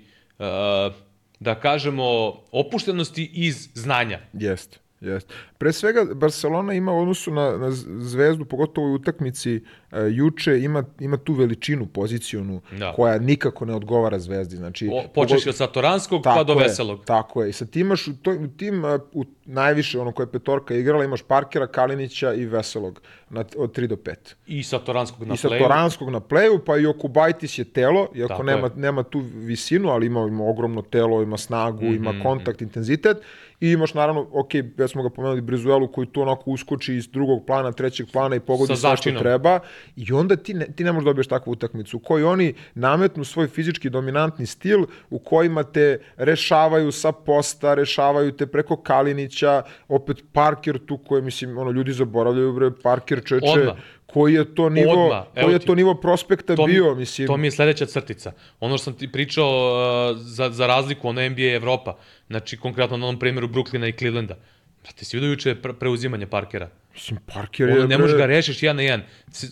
da kažemo, opuštenosti iz znanja. Jeste. Jeste. Pre svega, Barcelona ima u odnosu na, na zvezdu, pogotovo u utakmici uh, juče, ima, ima tu veličinu pozicionu da. koja nikako ne odgovara zvezdi. Znači, o, počeš od Satoranskog pa do je, Veselog. Tako je. I sad ti imaš u, to, u tim, uh, u najviše ono koje je petorka igrala, imaš Parkera, Kalinića i Veselog na, od 3 do 5. I Satoranskog na I Satoranskog na pleju, pa i Okubajtis je telo, iako Tako nema, je. nema tu visinu, ali ima, ima ogromno telo, ima snagu, mm -hmm. ima kontakt, intenzitet. I imaš naravno, ok, već smo ga pomenuli, Brizuelu koji tu onako uskoči iz drugog plana, trećeg plana i pogodi sve što treba. I onda ti ne, ti ne možeš dobiješ takvu utakmicu u kojoj oni nametnu svoj fizički dominantni stil u kojima te rešavaju sa posta, rešavaju te preko Kalinića, opet Parker tu koji, mislim, ono, ljudi zaboravljaju, bre, Parker čeče, Odmah koji je to nivo Odmah, koji je to nivo prospekta to mi, bio mislim to mi je sledeća crtica ono što sam ti pričao uh, za za razliku ono NBA Evropa znači konkretno na onom primjeru Brooklyna i Clevelanda Brate, si vidio juče pre, preuzimanje Parkera? Mislim, Parker je... Ono, ne možeš ga rešiš jedan na jedan.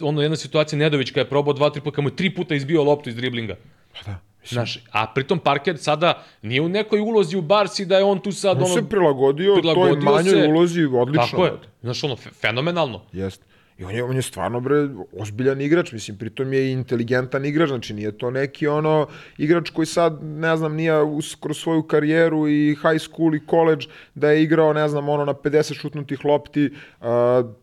Ono, jedna situacija Nedović kada je probao dva, tri puta, kada mu je tri puta izbio loptu iz driblinga. Pa da. Znaš, a pritom Parker sada nije u nekoj ulozi u Barsi da je on tu sad on ono... se prilagodio, prilagodio toj manjoj se. ulozi odlično. Tako je. Znaš, ono, fe- fenomenalno. Jeste. I on je, on je stvarno, bre, ozbiljan igrač, mislim, pritom je i inteligentan igrač, znači nije to neki ono igrač koji sad, ne znam, nije us, kroz svoju karijeru i high school i college da je igrao, ne znam, ono na 50 šutnutih lopti, uh,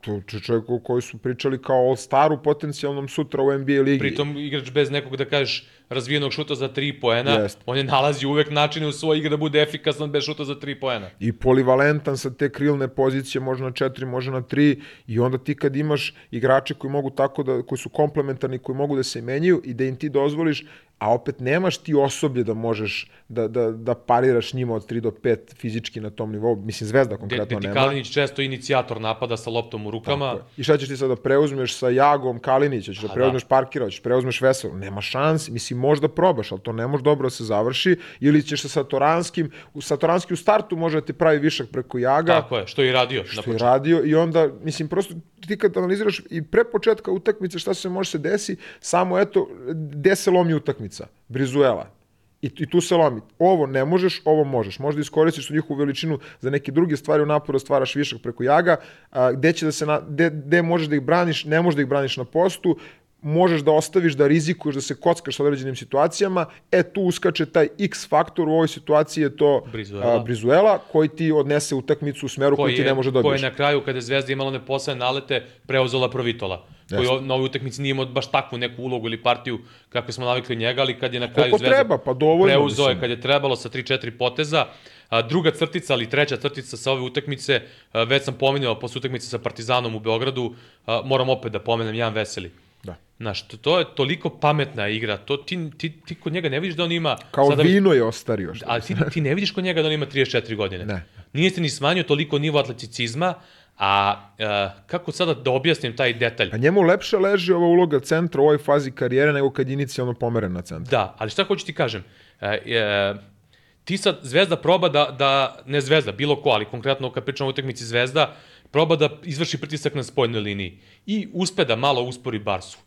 to je čovjek o koji su pričali kao all-staru potencijalnom sutra u NBA ligi. Pritom igrač bez nekog, da kažeš, razvijenog šuta za tri poena, Jeste. on je nalazi uvek načine u svojoj igri da bude efikasan bez šuta za tri poena. i polivalentan sa te krilne pozicije, može na 4, može na 3 i onda ti kad imaš igrače koji mogu tako da koji su komplementarni, koji mogu da se menjaju i da im ti dozvoliš a opet nemaš ti osoblje da možeš da, da, da pariraš njima od 3 do 5 fizički na tom nivou. Mislim, Zvezda konkretno nema. Kalinić često inicijator napada sa loptom u rukama. Tako je. I šta ćeš ti sad da preuzmeš sa Jagom Kalinića, ćeš da da. preuzmeš Parkera, ćeš preuzmeš Veselu, nema šansi, mislim možda probaš, ali to ne može dobro da se završi, ili ćeš sa Satoranskim, u Satoranski u startu može da ti pravi višak preko Jaga, Tako je, što je i radio. što je radio i onda, mislim, prosto ti kad analiziraš i pre početka utakmice šta se može se desi, samo eto, gde se lomi utakmica? Brizuela. I, I tu se lomi. Ovo ne možeš, ovo možeš. Možda iskoristiš tu njihovu veličinu za neke druge stvari u naporu da stvaraš višak preko jaga, a, gde će da se, na, gde, gde možeš da ih braniš, ne možeš da ih braniš na postu, možeš da ostaviš da rizikuješ da se kockaš sa određenim situacijama, e tu uskače taj X faktor, u ovoj situaciji je to Brizuela. a, Brizuela koji ti odnese utakmicu u smeru koji, ti ne može Ko dobiješ. je na kraju, kada je Zvezda imala one posledne nalete, preuzela Provitola. Koji Jeste. ov- na ovoj utakmici nije imao baš takvu neku ulogu ili partiju kako smo navikli njega, ali kad je na kraju Koliko Zvezda treba, pa dovoljno, preuzeo je kad je trebalo sa 3-4 poteza. A, druga crtica, ali treća crtica sa ove utakmice, a, već sam pominjao posle utakmice sa Partizanom u Beogradu, a, moram opet da pomenem Jan Veseli. Da. Znaš, to, to je toliko pametna igra, to ti, ti, ti kod njega ne vidiš da on ima... Kao sada vino je ostario. Što Ali ti, ti ne vidiš kod njega da on ima 34 godine. Ne. Nije se ni smanjio toliko nivo atleticizma, a e, kako sada da objasnim taj detalj? A njemu lepše leži ova uloga centra u ovoj fazi karijere nego kad je inicijalno pomeren na centar. Da, ali šta hoću ti kažem? E, e, ti sad Zvezda proba da, da, ne Zvezda, bilo ko, ali konkretno kad pričamo o utakmici Zvezda, proba da izvrši pritisak na spoljnoj liniji i uspe da malo uspori Barsu.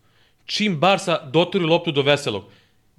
Čim Barsa doturi loptu do Veselog,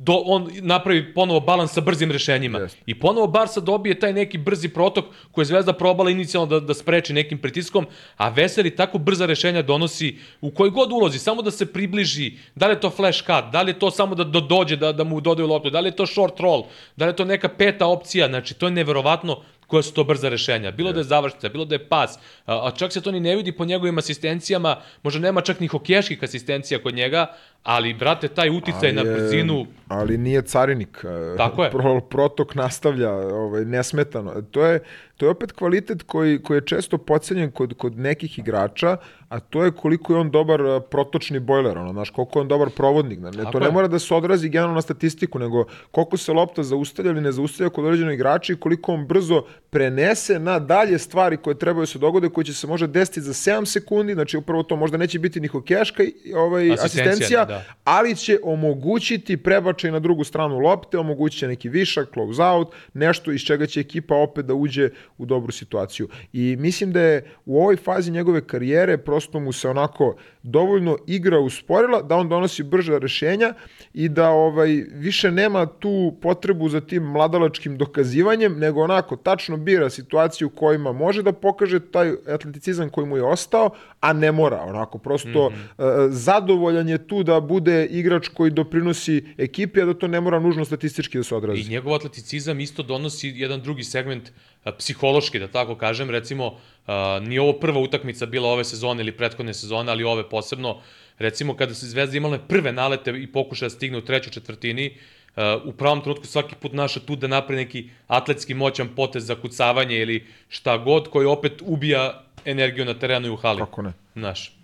do, on napravi ponovo balans sa brzim rešenjima. Jeste. I ponovo Barsa dobije taj neki brzi protok koji je Zvezda probala inicijalno da, da spreči nekim pritiskom, a Veseli tako brza rešenja donosi u kojoj god ulozi, samo da se približi, da li je to flash cut, da li je to samo da, da dođe, da, da mu dodaju loptu, da li je to short roll, da li je to neka peta opcija, znači to je neverovatno koja su to brza rešenja. Bilo da je završnica, bilo da je pas, a, čak se to ni ne vidi po njegovim asistencijama, možda nema čak ni hokeških asistencija kod njega, ali, brate, taj uticaj na je- brzinu, Ali nije carinik. e, Tako je. Pro, protok nastavlja ovaj, nesmetano. To je, to je opet kvalitet koji, koji je često pocenjen kod, kod nekih igrača, a to je koliko je on dobar e, protočni bojler, ono, znaš, koliko je on dobar provodnik. Ne, Tako to ne je. mora da se odrazi generalno na statistiku, nego koliko se lopta zaustavlja ili ne zaustavlja kod određenog igrača i koliko on brzo prenese na dalje stvari koje trebaju se dogode, koje će se možda desiti za 7 sekundi, znači upravo to možda neće biti ni hokeška i, ovaj, Asistencija, asistencija, da. ali će omogućiti prebačaj na drugu stranu lopte, omogućit će neki višak, close out, nešto iz čega će ekipa opet da uđe u dobru situaciju. I mislim da je u ovoj fazi njegove karijere prosto mu se onako dovoljno igra usporila da on donosi brža rešenja i da ovaj više nema tu potrebu za tim mladalačkim dokazivanjem, nego onako tačno bira situaciju u kojima može da pokaže taj atleticizam koji mu je ostao, a ne mora, onako prosto mm -hmm. zadovoljan je tu da bude igrač koji doprinosi ekipi, a da to ne mora nužno statistički da se odrazi. I njegov atleticizam isto donosi jedan drugi segment psihološki, da tako kažem, recimo a, ni ovo prva utakmica bila ove sezone ili prethodne sezone, ali ove posebno, recimo kada se Zvezda imala prve nalete i pokušaja da stigne u trećoj četvrtini, Uh, u pravom trenutku svaki put naša tu da napravi neki atletski moćan potez za kucavanje ili šta god koji opet ubija energiju na terenu i u hali. Kako ne? Naš.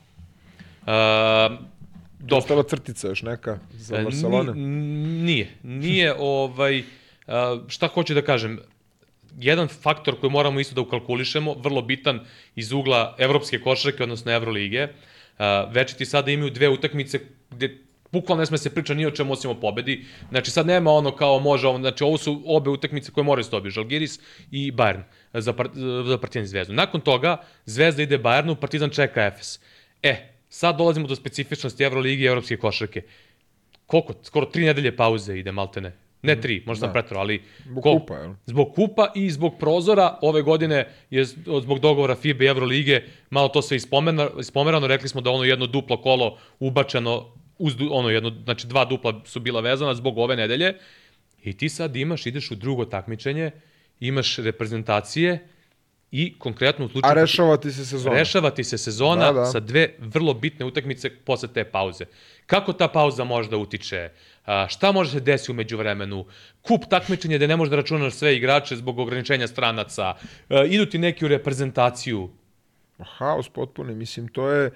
Uh, Dobro. Ostala crtica još neka za Barcelona? Nije. Nije, ovaj, šta hoću da kažem, jedan faktor koji moramo isto da ukalkulišemo, vrlo bitan iz ugla evropske košarke, odnosno Evrolige, večiti sada imaju dve utakmice gde bukvalno ne sme se priča ni o čemu osim o pobedi. Znači sad nema ono kao može, znači ovo su obe utakmice koje moraju se dobiti, Žalgiris i Bayern za, par, za Partizan i Zvezdu. Nakon toga Zvezda ide Bayernu, Partizan čeka Efes. E, sad dolazimo do specifičnosti Euroligi i Evropske košarke. Koliko? Skoro tri nedelje pauze ide, maltene. Ne tri, možda da. sam pretro, ali... Zbog ko, kupa, jel? Zbog kupa i zbog prozora ove godine je zbog dogovora FIBA i Evrolige malo to sve ispomerano. Rekli smo da ono jedno duplo kolo ubačeno uz ono jedno, znači dva dupla su bila vezana zbog ove nedelje. I ti sad imaš, ideš u drugo takmičenje, imaš reprezentacije, i konkretno u slučaju... A rešavati se sezona. Rešavati se sezona da, da. sa dve vrlo bitne utakmice posle te pauze. Kako ta pauza može da utiče? A, šta može se desiti umeđu vremenu? Kup takmičenja gde ne možeš da računaš sve igrače zbog ograničenja stranaca. Idu ti neki u reprezentaciju. Haos potpuni, mislim, to je,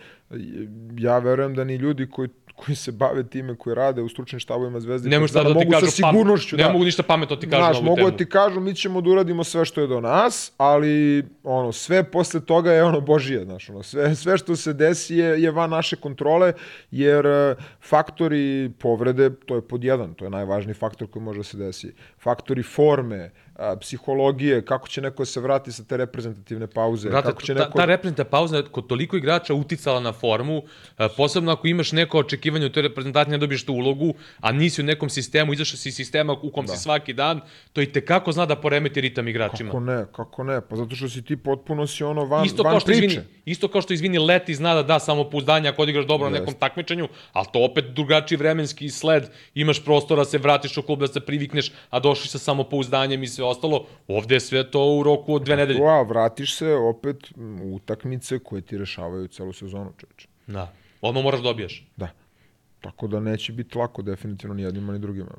ja verujem da ni ljudi koji koji se bave time, koji rade u stručnim štabovima Zvezde. Ne mogu da, da ti kažu sa sigurnošću, ne da, mogu ništa pametno ti kažu znaš, na ovu mogu da ti kažu, mi ćemo da uradimo sve što je do nas, ali ono, sve posle toga je ono božije, znaš, ono, sve, sve što se desi je, je van naše kontrole, jer uh, faktori povrede, to je pod jedan, to je najvažniji faktor koji može da se desi. Faktori forme, a, psihologije, kako će neko se vrati sa te reprezentativne pauze. Brate, kako će ta, neko... ta reprezentativna pauza kod toliko igrača uticala na formu, a, posebno ako imaš neko očekivanje u toj reprezentaciji, ne dobiješ tu ulogu, a nisi u nekom sistemu, izašao si iz sistema u kom da. si svaki dan, to i tekako zna da poremeti ritam igračima. Kako ne, kako ne, pa zato što si ti potpuno si ono van, isto van kao što priče. Izvini, isto kao što izvini Leti zna da da samopouzdanje ako odigraš dobro Jest. na nekom takmičenju, ali to opet drugačiji vremenski sled, imaš prostora da se vratiš u klub da se privikneš, a došli sa samopouzdanjem i sve ostalo, ovde je sve to u roku od dve nedelje. A, vratiš se opet u utakmice koje ti rešavaju celu sezonu, čoveče. Da. Odmah moraš da dobijaš. Da. Tako da neće biti lako definitivno ni jednima ni drugima.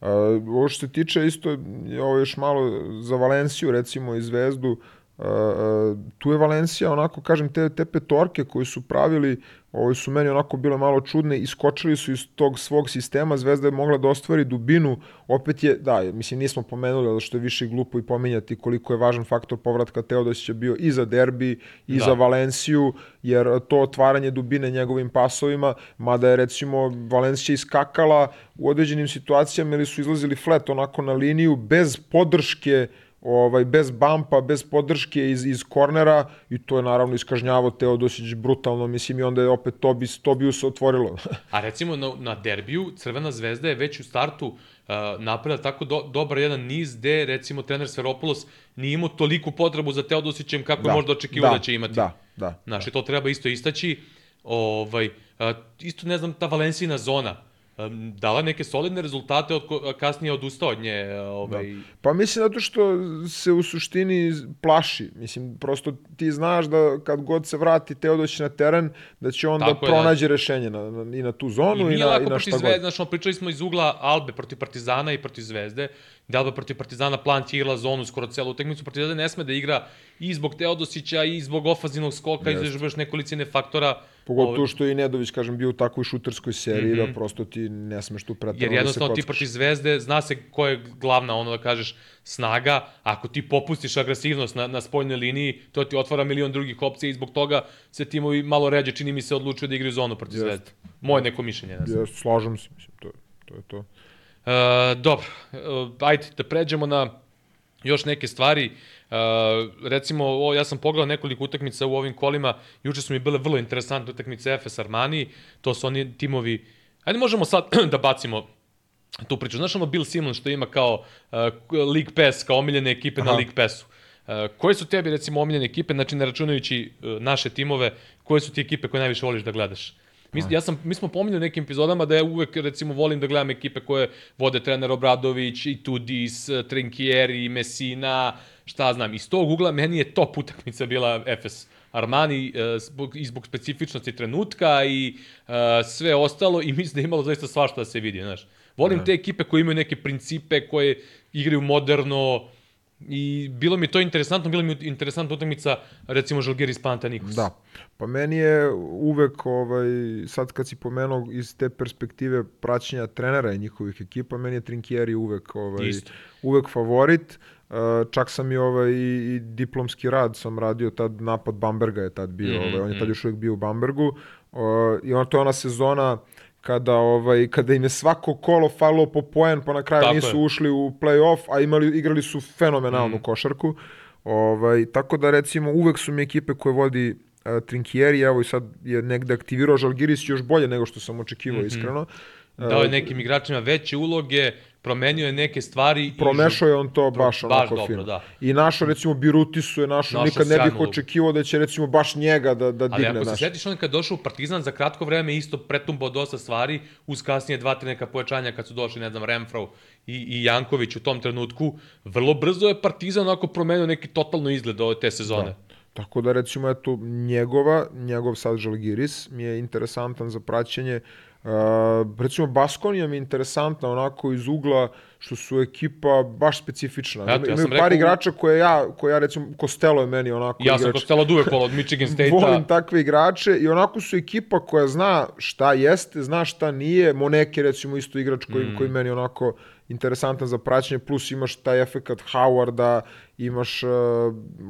Uh, ovo što se tiče isto, ovo još malo za Valenciju recimo i Zvezdu, uh, tu je Valencija onako, kažem, te, te petorke koje su pravili Ovi su meni onako bile malo čudne, iskočili su iz tog svog sistema, Zvezda je mogla da ostvari dubinu, opet je, da, mislim nismo pomenuli, ali što je više glupo i pominjati koliko je važan faktor povratka Teodosića bio i za derbi, i da. za Valenciju, jer to otvaranje dubine njegovim pasovima, mada je recimo Valencija iskakala u određenim situacijama ili su izlazili flat onako na liniju bez podrške ovaj, bez bampa, bez podrške iz, iz kornera i to je naravno iskažnjavo Teodosić brutalno, mislim i onda je opet Tobi, Tobiju se otvorilo. <laughs> A recimo na, na derbiju Crvena zvezda je već u startu uh, napravila tako do, dobar jedan niz gde recimo trener Sferopoulos nije imao toliku potrebu za Teodosićem kako da, je možda očekivao da, da će imati. Da, da. Znaš, da. to treba isto istaći. Ovaj, uh, isto ne znam, ta Valencijina zona dala neke solidne rezultate, od kasnije odustao od nje. Ovaj... Da. Pa mislim zato što se u suštini plaši. Mislim, prosto ti znaš da kad god se vrati Teodosić na teren, da će on Tako da pronađe da. rešenje na, na, i na tu zonu i, i na, i na šta god. Zvezde, znači, pričali smo iz ugla Albe protiv Partizana i protiv Zvezde, Alba protiv Partizana plan igrala zonu skoro celu utakmicu, Partizan ne sme da igra i zbog Teodosića i zbog ofazivnog skoka, i zbog nekolicine faktora Pogotovo što je i Nedović, kažem, bio u takvoj šuterskoj seriji mm -hmm. da prosto ti ne smeš tu pretrano Jer da jednostavno ti protiv Zvezde zna se ko je glavna, ono da kažeš, snaga. Ako ti popustiš agresivnost na, na spoljnoj liniji, to ti otvara milion drugih opcija i zbog toga se timovi malo ređe, čini mi se, odlučuju da igraju zonu protiv. Zvezde. Moje neko mišljenje. Ne znam. Jest, slažem se, mislim, to, to je to. Uh, dobro, uh, ajde da pređemo na još neke stvari. recimo, o, ja sam pogledao nekoliko utakmica u ovim kolima, juče su mi bile vrlo interesantne utakmice FS Armani, to su oni timovi, ajde možemo sad <clears throat> da bacimo tu priču. Znaš ono Bill Simmons što ima kao uh, League Pass, kao omiljene ekipe Aha. na League Passu. Uh, koje su tebi recimo omiljene ekipe, znači ne računajući uh, naše timove, koje su ti ekipe koje najviše voliš da gledaš? Mi, ja sam, mi smo pominjali nekim epizodama da ja uvek recimo volim da gledam ekipe koje vode trener Obradović, i Tudis, Trinkieri, Messina, šta znam. Iz tog ugla meni je top utakmica bila FS Armani uh, zbog, i zbog specifičnosti trenutka i uh, sve ostalo i <laughs> mislim da je imalo zaista svašta da se vidi, znaš. Volim ne. te ekipe koje imaju neke principe, koje igraju moderno, I bilo mi to interesantno, bila mi interesantna utakmica recimo Žalgiris Panathinaikos. Da. Pa meni je uvek ovaj sad kad si pomenuo iz te perspektive praćenja trenera i njihovih ekipa, meni je Trinkieri uvek ovaj Isto. uvek favorit. Uh, čak sam i ovaj i, diplomski rad sam radio tad napad Bamberga je tad bio, mm -hmm. ovaj on je tad mhm. još uvek bio u Bambergu. Uh, I on to je ona sezona kada ovaj kada im je svako kolo falilo po poen, pa na kraju tako nisu je. ušli u play-off, a imali igrali su fenomenalnu mm. košarku. Ovaj tako da recimo uvek su mi ekipe koje vodi uh, Trinkieri, evo i sad je negde aktivirao Žalgiris još bolje nego što sam očekivao mm -hmm. iskreno. Dao je nekim igračima veće uloge, promenio je neke stvari. Promešao je on to baš, baš onako dobro, fino. Da. I našo, recimo, Birutisu je našo, našo nikad ne bih očekivao da će, recimo, baš njega da, da digne. Ali ako naš. se setiš, on kad došao u Partizan, za kratko vreme isto pretumbao dosta stvari, uz kasnije dva, tri neka pojačanja kad su došli, ne znam, Remfrau i, i Janković u tom trenutku. Vrlo brzo je Partizan onako promenio neki totalno izgled ove te sezone. Da. Tako da recimo eto njegova, njegov sad Žalgiris mi je interesantan za praćenje. Uh, recimo Baskonija mi je interesantna onako iz ugla što su ekipa baš specifična. Eto, ja Imaju par rekao... igrača koje ja, koje ja recimo, Kostelo je meni onako Ja igrač. sam Kostelo duve kolo od Michigan <laughs> State-a. Volim takve igrače i onako su ekipa koja zna šta jeste, zna šta nije. Moneke recimo isto igrač koji, mm. koji meni onako interesantan za praćenje, plus imaš taj efekat Howarda, imaš uh,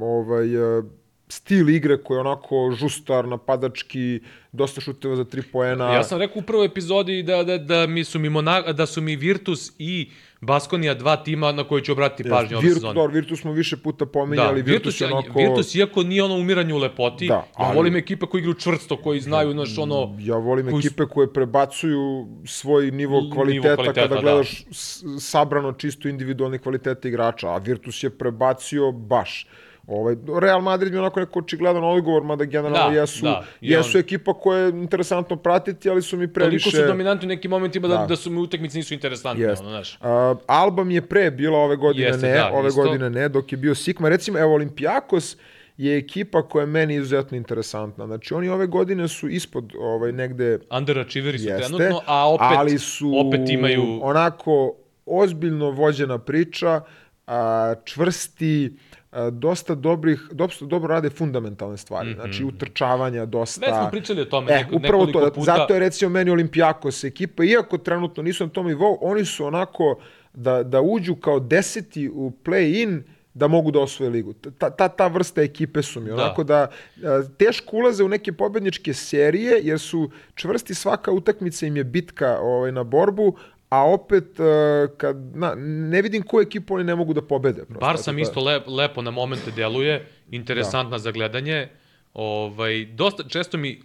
ovaj, uh, stil igre koji je onako žustar, napadački, dosta šuteva za tri poena. Ja sam rekao u prvoj epizodi da, da, da, mi su mi, Mona, da su mi Virtus i Baskonija dva tima na koje ću obratiti pažnju ove sezone. Dor, Virtus smo više puta pominjali. Da, Virtus, Virtus, onako... Virtus, iako nije ono umiranje u lepoti, da, ali... ja volim ekipe koji igraju čvrsto, koji znaju, znaš, ono... Ja volim koji... ekipe koje prebacuju svoj nivo kvaliteta, nivo kvaliteta kada da. gledaš da. sabrano čisto individualni kvalitete igrača, a Virtus je prebacio baš. Ovaj, Real Madrid mi je onako neko očigledan odgovor, mada generalno da, jesu, da. jesu on... ekipa koja je interesantno pratiti, ali su mi previše... Toliko su dominantni u nekim momentima da, da, da su mi utakmice nisu interesantne. Yes. Ono, znaš. Uh, Alba mi je pre bila ove godine Jeste, ne, da, ove isto. godine ne, dok je bio Sikma. Recimo, evo, Olimpijakos je ekipa koja je meni izuzetno interesantna. Znači, oni ove godine su ispod ovaj, negde... Underachieveri su jeste, trenutno, a opet, ali su opet imaju... onako ozbiljno vođena priča, a, čvrsti, dosta dobrih, dosta dobro rade fundamentalne stvari. Mm -hmm. Znači, utrčavanja dosta... Već smo pričali o tome e, neko, upravo to, puta. Zato je recimo meni Olimpijakos ekipa, iako trenutno nisu na tom nivou, oni su onako da, da uđu kao deseti u play-in, da mogu da osvoje ligu. Ta, ta, ta vrsta ekipe su mi. Da. Onako da teško ulaze u neke pobedničke serije, jer su čvrsti svaka utakmica im je bitka ovaj, na borbu, a opet uh, kad na, ne vidim koju ekipu oni ne mogu da pobede. Prosto. Bar sam isto lep, lepo na momente deluje, interesantna da. za gledanje. Ovaj, dosta, često mi,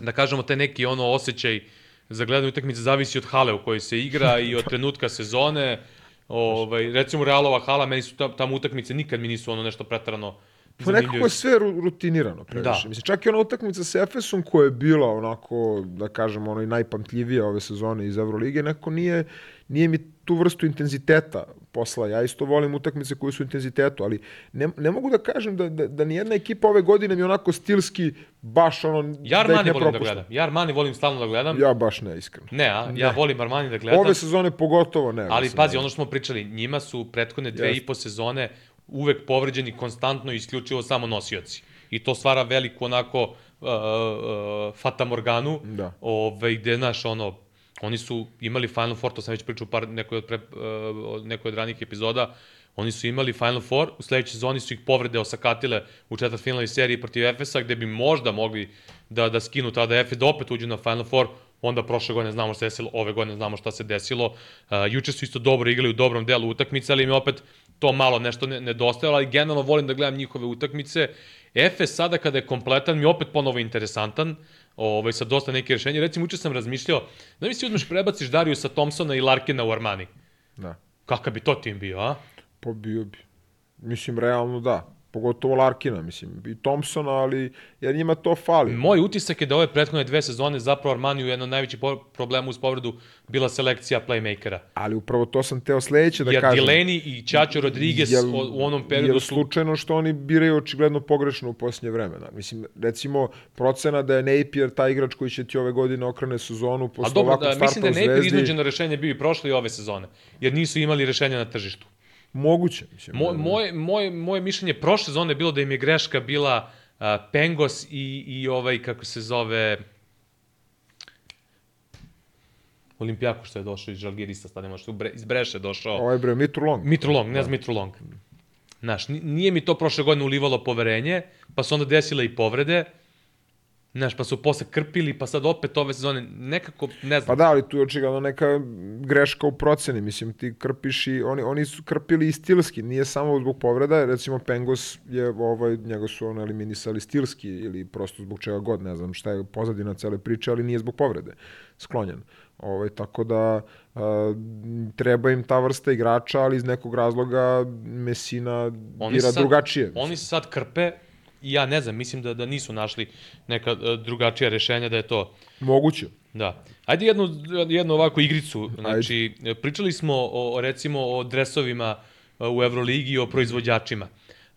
da kažemo, te neki ono osjećaj za gledanje utakmice zavisi od hale u kojoj se igra i od <laughs> trenutka sezone. Ovaj, recimo Realova hala, meni su tam, tam utakmice nikad mi nisu ono nešto pretarano Pa nekako je sve rutinirano previše. Da. Mislim, čak i ona utakmica sa Efesom koja je bila onako, da kažem, ono i najpamtljivija ove sezone iz Evrolige, neko nije, nije mi tu vrstu intenziteta posla. Ja isto volim utakmice koje su intenzitetu, ali ne, ne mogu da kažem da, da, da nijedna ekipa ove godine mi onako stilski baš ono ja da ih ne volim da gledam. Ja Armani volim stalno da gledam. Ja baš ne, iskreno. Ne, a? Ja ne. volim Armani da gledam. Ove sezone pogotovo ne. Ali pazi, ono što smo pričali, njima su prethodne dve Jest. i po sezone uvek povređeni konstantno i isključivo samo nosioci. I to stvara veliku onako uh, uh, fatamorganu, da. ove, gde, znaš, ono, oni su imali Final Four, to sam već pričao par, nekoj od, pre, uh, nekoj od ranih epizoda, oni su imali Final Four, u sledećoj sezoni su ih povrede osakatile u četvrtfinalnoj seriji protiv Efesa, gde bi možda mogli da, da skinu tada Efes, da opet uđu na Final Four, onda prošle godine znamo šta se desilo, ove godine znamo šta se desilo. Uh, juče su isto dobro igrali u dobrom delu utakmice, ali im je opet to malo nešto ne, nedostajalo, ali generalno volim da gledam njihove utakmice. Efes sada kada je kompletan mi je opet ponovo interesantan, ovaj, sa dosta neke rešenja. Recimo, uče sam razmišljao, da mi si uzmeš prebaciš Dariusa Thompsona i Larkina u Armani. Da. Kakav bi to tim bio, a? Pa bio bi. Mislim, realno da. Pogotovo Larkina, mislim, i Thompsona, ali jer njima to fali. Moj utisak je da ove prethodne dve sezone zapravo Armaniju jedno od najvećih po- problema uz povredu bila selekcija playmakera. Ali upravo to sam teo sledeće da Jer kažem. Delaney i Ćačo Rodriguez Jel- u onom periodu jel su... slučajno što oni biraju očigledno pogrešno u posljednje vremena. Mislim, recimo, procena da je Napier taj igrač koji će ti ove godine okrene sezonu A posle dobro, ovakvog da, starta mislim da je u Napier Zvezdi. iznuđeno rešenje bio i prošle i ove sezone, jer nisu imali rešenja na tržištu. Moguće. Mislim, Moj, moje, moje, moje mišljenje prošle sezone je bilo da im je greška bila uh, Pengos i, i ovaj, kako se zove, Olimpijako što je došao iz što je u Bre- iz Breše došao. Ovaj bre, Mitru Long. Mitro Long, ne znam Mitro Long. Znaš, ni- nije mi to prošle godine ulivalo poverenje, pa su onda desile i povrede. Znaš, pa su posle krpili, pa sad opet ove sezone, nekako, ne Pa znam. da, ali tu je očigledno neka greška u proceni. Mislim, ti krpiš i oni, oni su krpili i stilski, nije samo zbog povreda. Recimo, Pengos je, ovaj, njega su ono eliminisali stilski ili prosto zbog čega god, ne znam šta je pozadina cele priče, ali nije zbog povrede sklonjen. Ovaj, tako da a, treba im ta vrsta igrača, ali iz nekog razloga Mesina Oni bira sad- drugačije. Oni sad krpe i ja ne znam, mislim da, da nisu našli neka e, drugačija rešenja da je to Moguće. Da. Ajde jednu, jednu ovako igricu. Znači, pričali smo o, recimo o dresovima e, u Euroligi i o proizvođačima.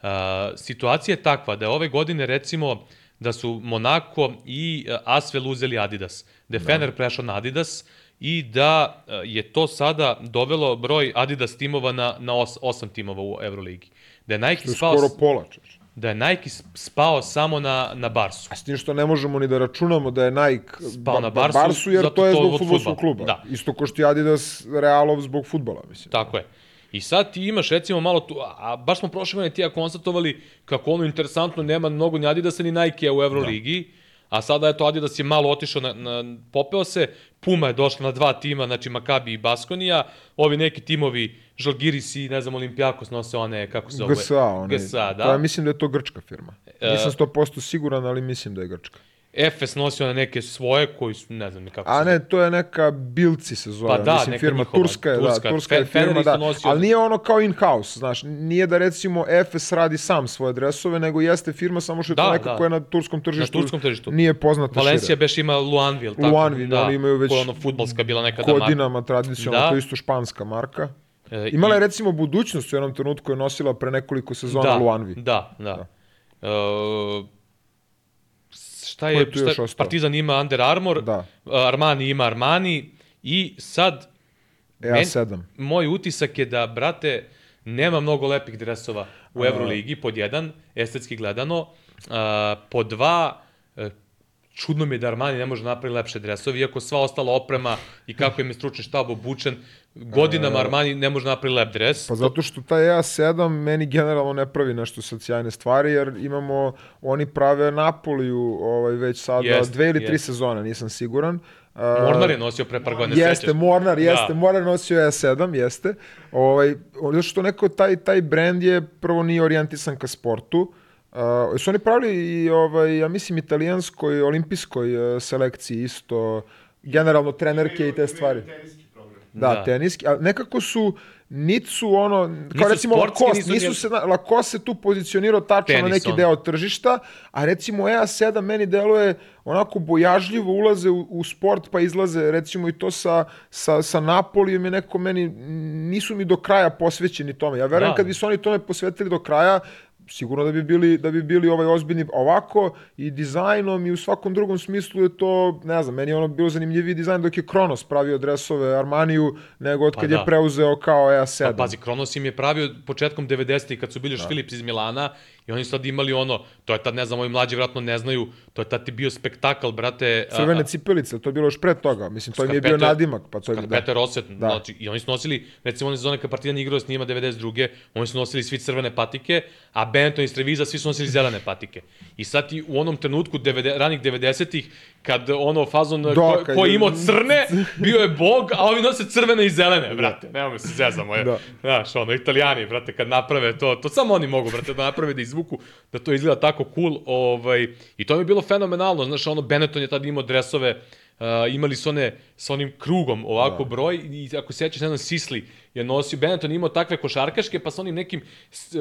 Uh, situacija je takva da je ove godine recimo da su Monako i Asvel uzeli Adidas. Da je Fener prešao na Adidas i da je to sada dovelo broj Adidas timova na, na os, osam timova u Euroligi. Da je Nike spao, skoro pola. čoveče. Da je Nike spao samo na, na Barsu. A s tim što ne možemo ni da računamo da je Nike Spao na Barsu, Barsu jer to je zbog futbolskog kluba. Da. Isto ko što je Adidas Realov zbog futbola, mislim. Tako je. I sad ti imaš recimo malo tu, a baš smo prošle godine ti ja konstatovali kako ono interesantno nema mnogo ni Adidasa ni Nike-a u Euroligi, a sada je to Adidas je malo otišao, na, na, popeo se, Puma je došla na dva tima, znači Makabi i Baskonija, ovi neki timovi, Žalgiris i ne znam Olimpijakos nose one, kako se zove? GSA, onaj. GSA, da. Pa mislim da je to grčka firma. E, Nisam 100% siguran, ali mislim da je grčka. Efes nosi one neke svoje koji su, ne znam ni kako A ne, to je neka Bilci se zove, Pa da, mislim firma njihova, turska je, turska. da, turska je firma, da. nosio- Ali nije ono kao in-house, znaš, nije da recimo Efes radi sam svoje dresove, nego jeste firma samo što je Da, to neka da. koja je na turskom tržištu, turskom tržištu. nije poznata Valencija šire. beš ima Luanville, tako? Luanville, da, oni imaju već koja ono futbalska bila nekada. Godinama tradicionalno, Da. to je isto španska marka. E, Imala i- je recimo budućnost u jednom trenutku je nosila pre nekoliko sezona da, Luanvi. Da, da. E, šta je, je šta, ostao? Partizan ima Under Armour, Da. Armani ima Armani i sad EA7. moj utisak je da, brate, nema mnogo lepih dresova u Euroligi, pod jedan, estetski gledano, a, pod dva, e, čudno mi je da Armani ne može napraviti lepše dresove, iako sva ostala oprema i kako im je stručni štab obučen, godinama Armani ne može napraviti lep dres. Pa zato što taj EA7 meni generalno ne pravi nešto sad sjajne stvari, jer imamo, oni prave Napoliju ovaj, već sada Jest, dve ili tri jest. sezone, nisam siguran. Uh, Mornar je nosio pre par godina, Jeste, sećaš? Mornar, jeste, Da. Mornar nosio EA7, jeste. Ovaj, zato što neko, taj, taj brand je prvo nije orijentisan ka sportu, Uh, su oni pravili i, ovaj, ja mislim, italijanskoj, olimpijskoj uh, selekciji isto, generalno trenerke i te stvari. Teniski program. Da, Da. teniski, ali nekako su, nit su ono, kao Nisu recimo sportski, Lacoste, nisu nisu, ni- se, na- Lacoste se tu pozicionirao tačno na neki ono. deo tržišta, a recimo EA7 meni deluje onako bojažljivo ulaze u, u sport pa izlaze recimo i to sa, sa, sa Napolijom je neko meni, nisu mi do kraja posvećeni tome. Ja verujem Da. kad bi se oni tome posvetili do kraja, sigurno da bi bili da bi bili ovaj ozbiljni ovako i dizajnom i u svakom drugom smislu je to ne znam meni je ono bilo zanimljiviji dizajn dok je Kronos pravio dresove Armaniju nego od Pa kad da. je preuzeo kao EA7 Pa pazi, Kronos im je pravio početkom 90-ih kad su bili još Da. Philips iz Milana i oni su sad imali ono, to je tad, ne znam, ovi mlađi vratno ne znaju, to je tad ti bio spektakl, brate. crvene a- cipelice to je bilo još pre toga mislim to im je bio nadimak pa to je da. Roset, Da. znači, i oni su nosili, recimo one sezone kad Partizan igrao s njima 92. Oni su nosili svi crvene patike, a Benetton iz Treviza svi su nosili zelene patike. I sad ti u onom trenutku, 90, ranih 90-ih, kad ono fazon Da, ko, ko je imao crne, bio je bog, a ovi nose crvene i zelene, brate. Nemamo se zezamo, je. Da. Znaš, ono, italijani, brate, kad naprave to, to samo oni mogu, brate, da naprave, da izvuku, da to izgleda tako cool, ovaj, i to mi je bilo fenomenalno, znaš, ono, Benetton je tad imao dresove, Uh, imali su one sa onim krugom ovako da. broj i ako se sećaš jedan Sisli je nosio Benetton imao takve košarkaške pa sa onim nekim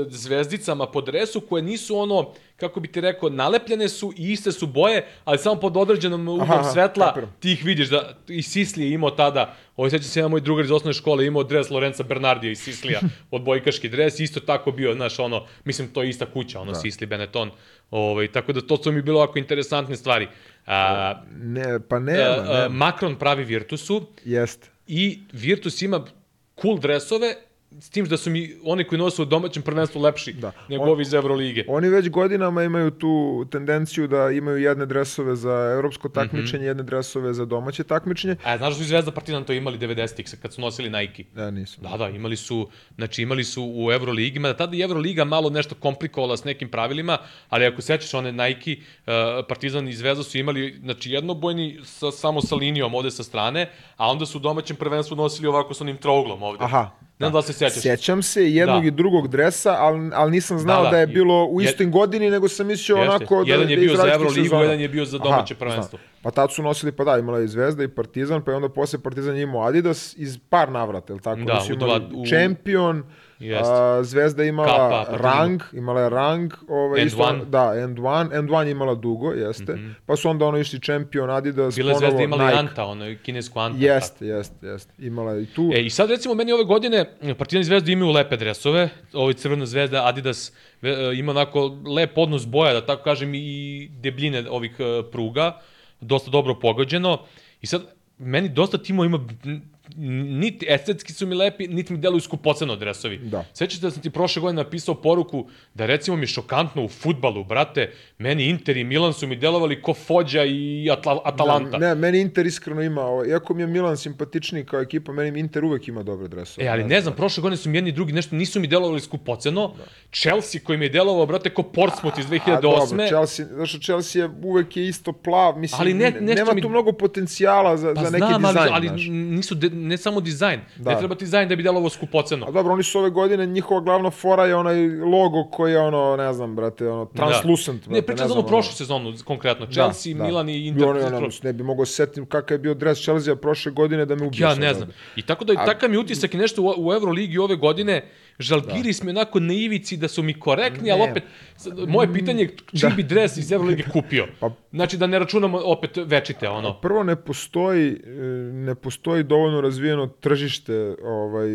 zvezdicama po dresu koje nisu ono kako bi ti rekao nalepljene su i iste su boje ali samo pod određenom uglom Aha, svetla ti ih vidiš da i Sisli je imao tada Ovo seća se jedan moj drugar iz osnovne škole imao dres Lorenza Bernardija iz Sislija <laughs> od bojkaški dres isto tako bio znaš ono mislim to je ista kuća ono da. Sisli Benetton ovaj tako da to su mi bilo ovako interesantne stvari a, Ne, pa nema, E, e, nema. Macron pravi Virtusu Jeste. i Virtus ima cool dresove, s tim da su mi oni koji nose u domaćem prvenstvu lepši Da. nego On- ovi iz Evrolige. Oni već godinama imaju tu tendenciju da imaju jedne dresove za evropsko Mhm. takmičenje, jedne dresove za domaće takmičenje. A znaš da su Zvezda Partizan to imali 90-ih kad su nosili Nike? Ja nisam. Da, da, imali su, znači imali su u Euroligi, mada tada i Euroliga malo nešto komplikovala s nekim pravilima, ali ako sećaš one Nike, uh, Partizan i Zvezda su imali, znači jednobojni sa, samo sa linijom ovde sa strane, a onda su u domaćem prvenstvu nosili ovako sa onim trouglom ovde. Aha. Ne znam da li se sećaš. Sjećam se jednog Da. i drugog dresa, ali, ali nisam znao Da, da, da. je bilo u Je- istoj godini, nego sam mislio Jeste. onako da Jedan je da bio iz za Euroligu, jedan je bio za domaće Aha, prvenstvo. znam. Pa tad su nosili, pa da, imala je Zvezda i Partizan, pa je onda posle Partizan je imao Adidas iz par navrata, je li tako? Da, su u dva- u- Champion, Jeste. a, Zvezda je imala Kapa, Partizan. Rang, imala je Rang, ovaj, And isto, One. da, End One, End One je imala dugo, jeste, pa su onda ono išli Champion, Adidas, Bila ponovo Zvezda imala Nike. Anta, ono, kinesku Anta. Jeste, jeste, jeste. Imala je i tu. E, i sad recimo meni ove godine Partizan i Zvezda imaju lepe dresove, ovaj crvena zvezda Adidas e, ima onako lep odnos boja, da tako kažem, i debljine ovih e, pruga, dosta dobro pogođeno. I sad, meni dosta timova ima, niti estetski su mi lepi, niti mi deluju skupoceno dresovi. Da. Sećaš da sam ti prošle godine napisao poruku da recimo mi šokantno u futbalu, brate, meni Inter i Milan su mi delovali ko Fođa i Atla, Atalanta. Da, ne, meni Inter iskreno ima, ovaj, iako mi je Milan simpatičniji kao ekipa, meni Inter uvek ima dobre dresove. E, ali ne znam, prošle godine su mi jedni i drugi nešto nisu mi delovali skupoceno. Chelsea koji mi je delovao, brate, ko Portsmouth iz 2008. A dobro, Chelsea, znaš, Chelsea je uvek je isto plav, mislim, Ali ne- nema mi- tu mnogo potencijala za, Pa za neki znam, dizajn, ali, ali nisu de, ne samo dizajn. Da. Ne treba dizajn da bi delovao skupoceno. A dobro, oni su ove godine, njihova glavna fora je onaj logo koji je ono, ne znam, brate, ono, translucent, Da. brate, Ne, pričam za ono- prošlu sezonu konkretno. Chelsea, Milan i I Inter. ono, ono, ne bi mogao se setim kakav je bio dres Chelsea prošle godine da me ubio. Ja ne znam. I tako da i takav mi utisak i nešto u, u Euroligi ove godine, Žalgiris mi onako na ivici da su mi korektni, ali Ne. opet, sad, moje pitanje je čiji bi dres iz Eurolige kupio? Pa- Znači da ne računamo opet večite, ono. Prvo ne postoji e, ne postoji dovoljno razvijeno tržište ovaj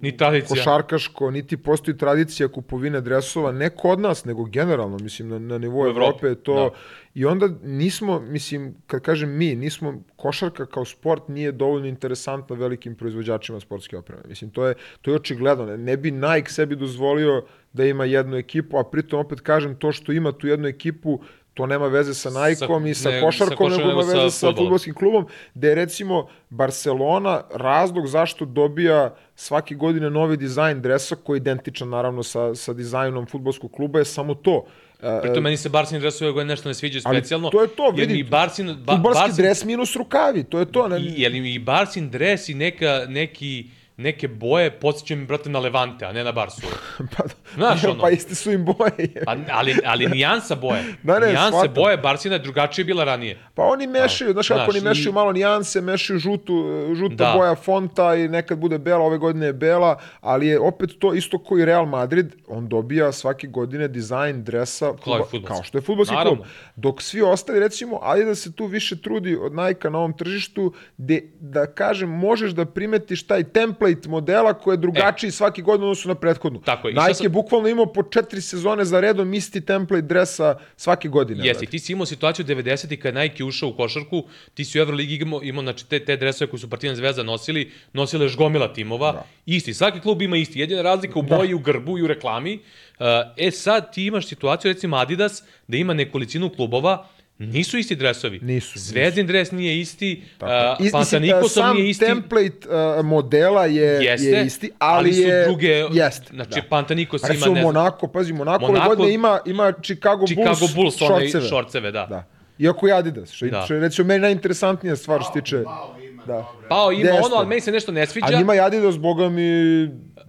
Ni tradicija. košarkaško, niti postoji tradicija kupovine dresova ne kod nas, nego generalno, mislim na na nivou Evrope je to da. I onda nismo, mislim, kad kažem mi, nismo košarka kao sport nije dovoljno interesantna velikim proizvođačima sportske opreme. Mislim to je to je očigledno, ne, ne bi Nike sebi dozvolio da ima jednu ekipu, a pritom opet kažem to što ima tu jednu ekipu to nema veze sa Nike-om i sa ne, sa košarkom, nego ima sa veze sa fudbalom. fudbalskim klubom, gde je recimo Barcelona razlog zašto dobija svake godine novi dizajn dresa koji je identičan naravno sa, sa dizajnom fudbalskog kluba je samo to. E, Pritom meni se Barsin dres ove godine nešto ne sviđa ali specijalno. to je to, jer vidi, mi Barsin, ba, Barsin- dres minus rukavi, to je to. Ne, I, jer mi i Barsin dres i neka, neki, neke boje podsjećaju mi, brate, na Levante, a ne na Barsu. <laughs> pa, Znaš, <laughs> ono. pa iste su im boje. Pa, ali, ali nijansa boje. <laughs> Da, ne, nijanse shvatam. boje Barsina je drugačije bila ranije. Pa oni mešaju, znaš kako oni mešaju i- malo nijanse, mešaju žutu, žuta Da. boja fonta i nekad bude bela, ove godine je bela, ali je opet to isto kao i Real Madrid, on dobija svake godine dizajn dresa Kao fudbalski. kao što je Naravno. klub. Dok svi ostali, recimo, ajde da se tu više trudi od Nike na ovom tržištu, de, da kažem, možeš da primetiš taj template modela koji je drugačiji svaki godin odnosno na prethodnu. E. Tako je. Nike sam- je bukvalno imao po četiri sezone za redom isti template dresa svake godine. Jesi, ti si imao situaciju 90. kad Nike ušao u košarku, ti si u Euroligi imao, imao znači, te, te dresove koje su Partizan Zvezda nosili, nosile još gomila timova, Da. isti, svaki klub ima isti, jedina razlika u boji, u grbu i u reklami. Uh, e sad ti imaš situaciju, recimo Adidas, da ima nekolicinu klubova, nisu isti dresovi. Nisu, Zvezdin dres nije isti, uh, Pantanikosov sam nije isti. template uh, modela je, Jeste, je isti, ali, ali su je, druge, Jeste, znači da. Pantanikos Pa ima, recimo ne znam, Monako, pazi, Monako, Monako- godine ima, ima Chicago, Chicago Bulls, Bulls, one šorceve. šorceve, da. Da. Iako je Adidas, što, Da. što je recimo meni najinteresantnija stvar što se tiče... Pao ima, Da. Pao ima Jeste. ono, ali meni se nešto ne sviđa. A njima je Adidas, boga mi,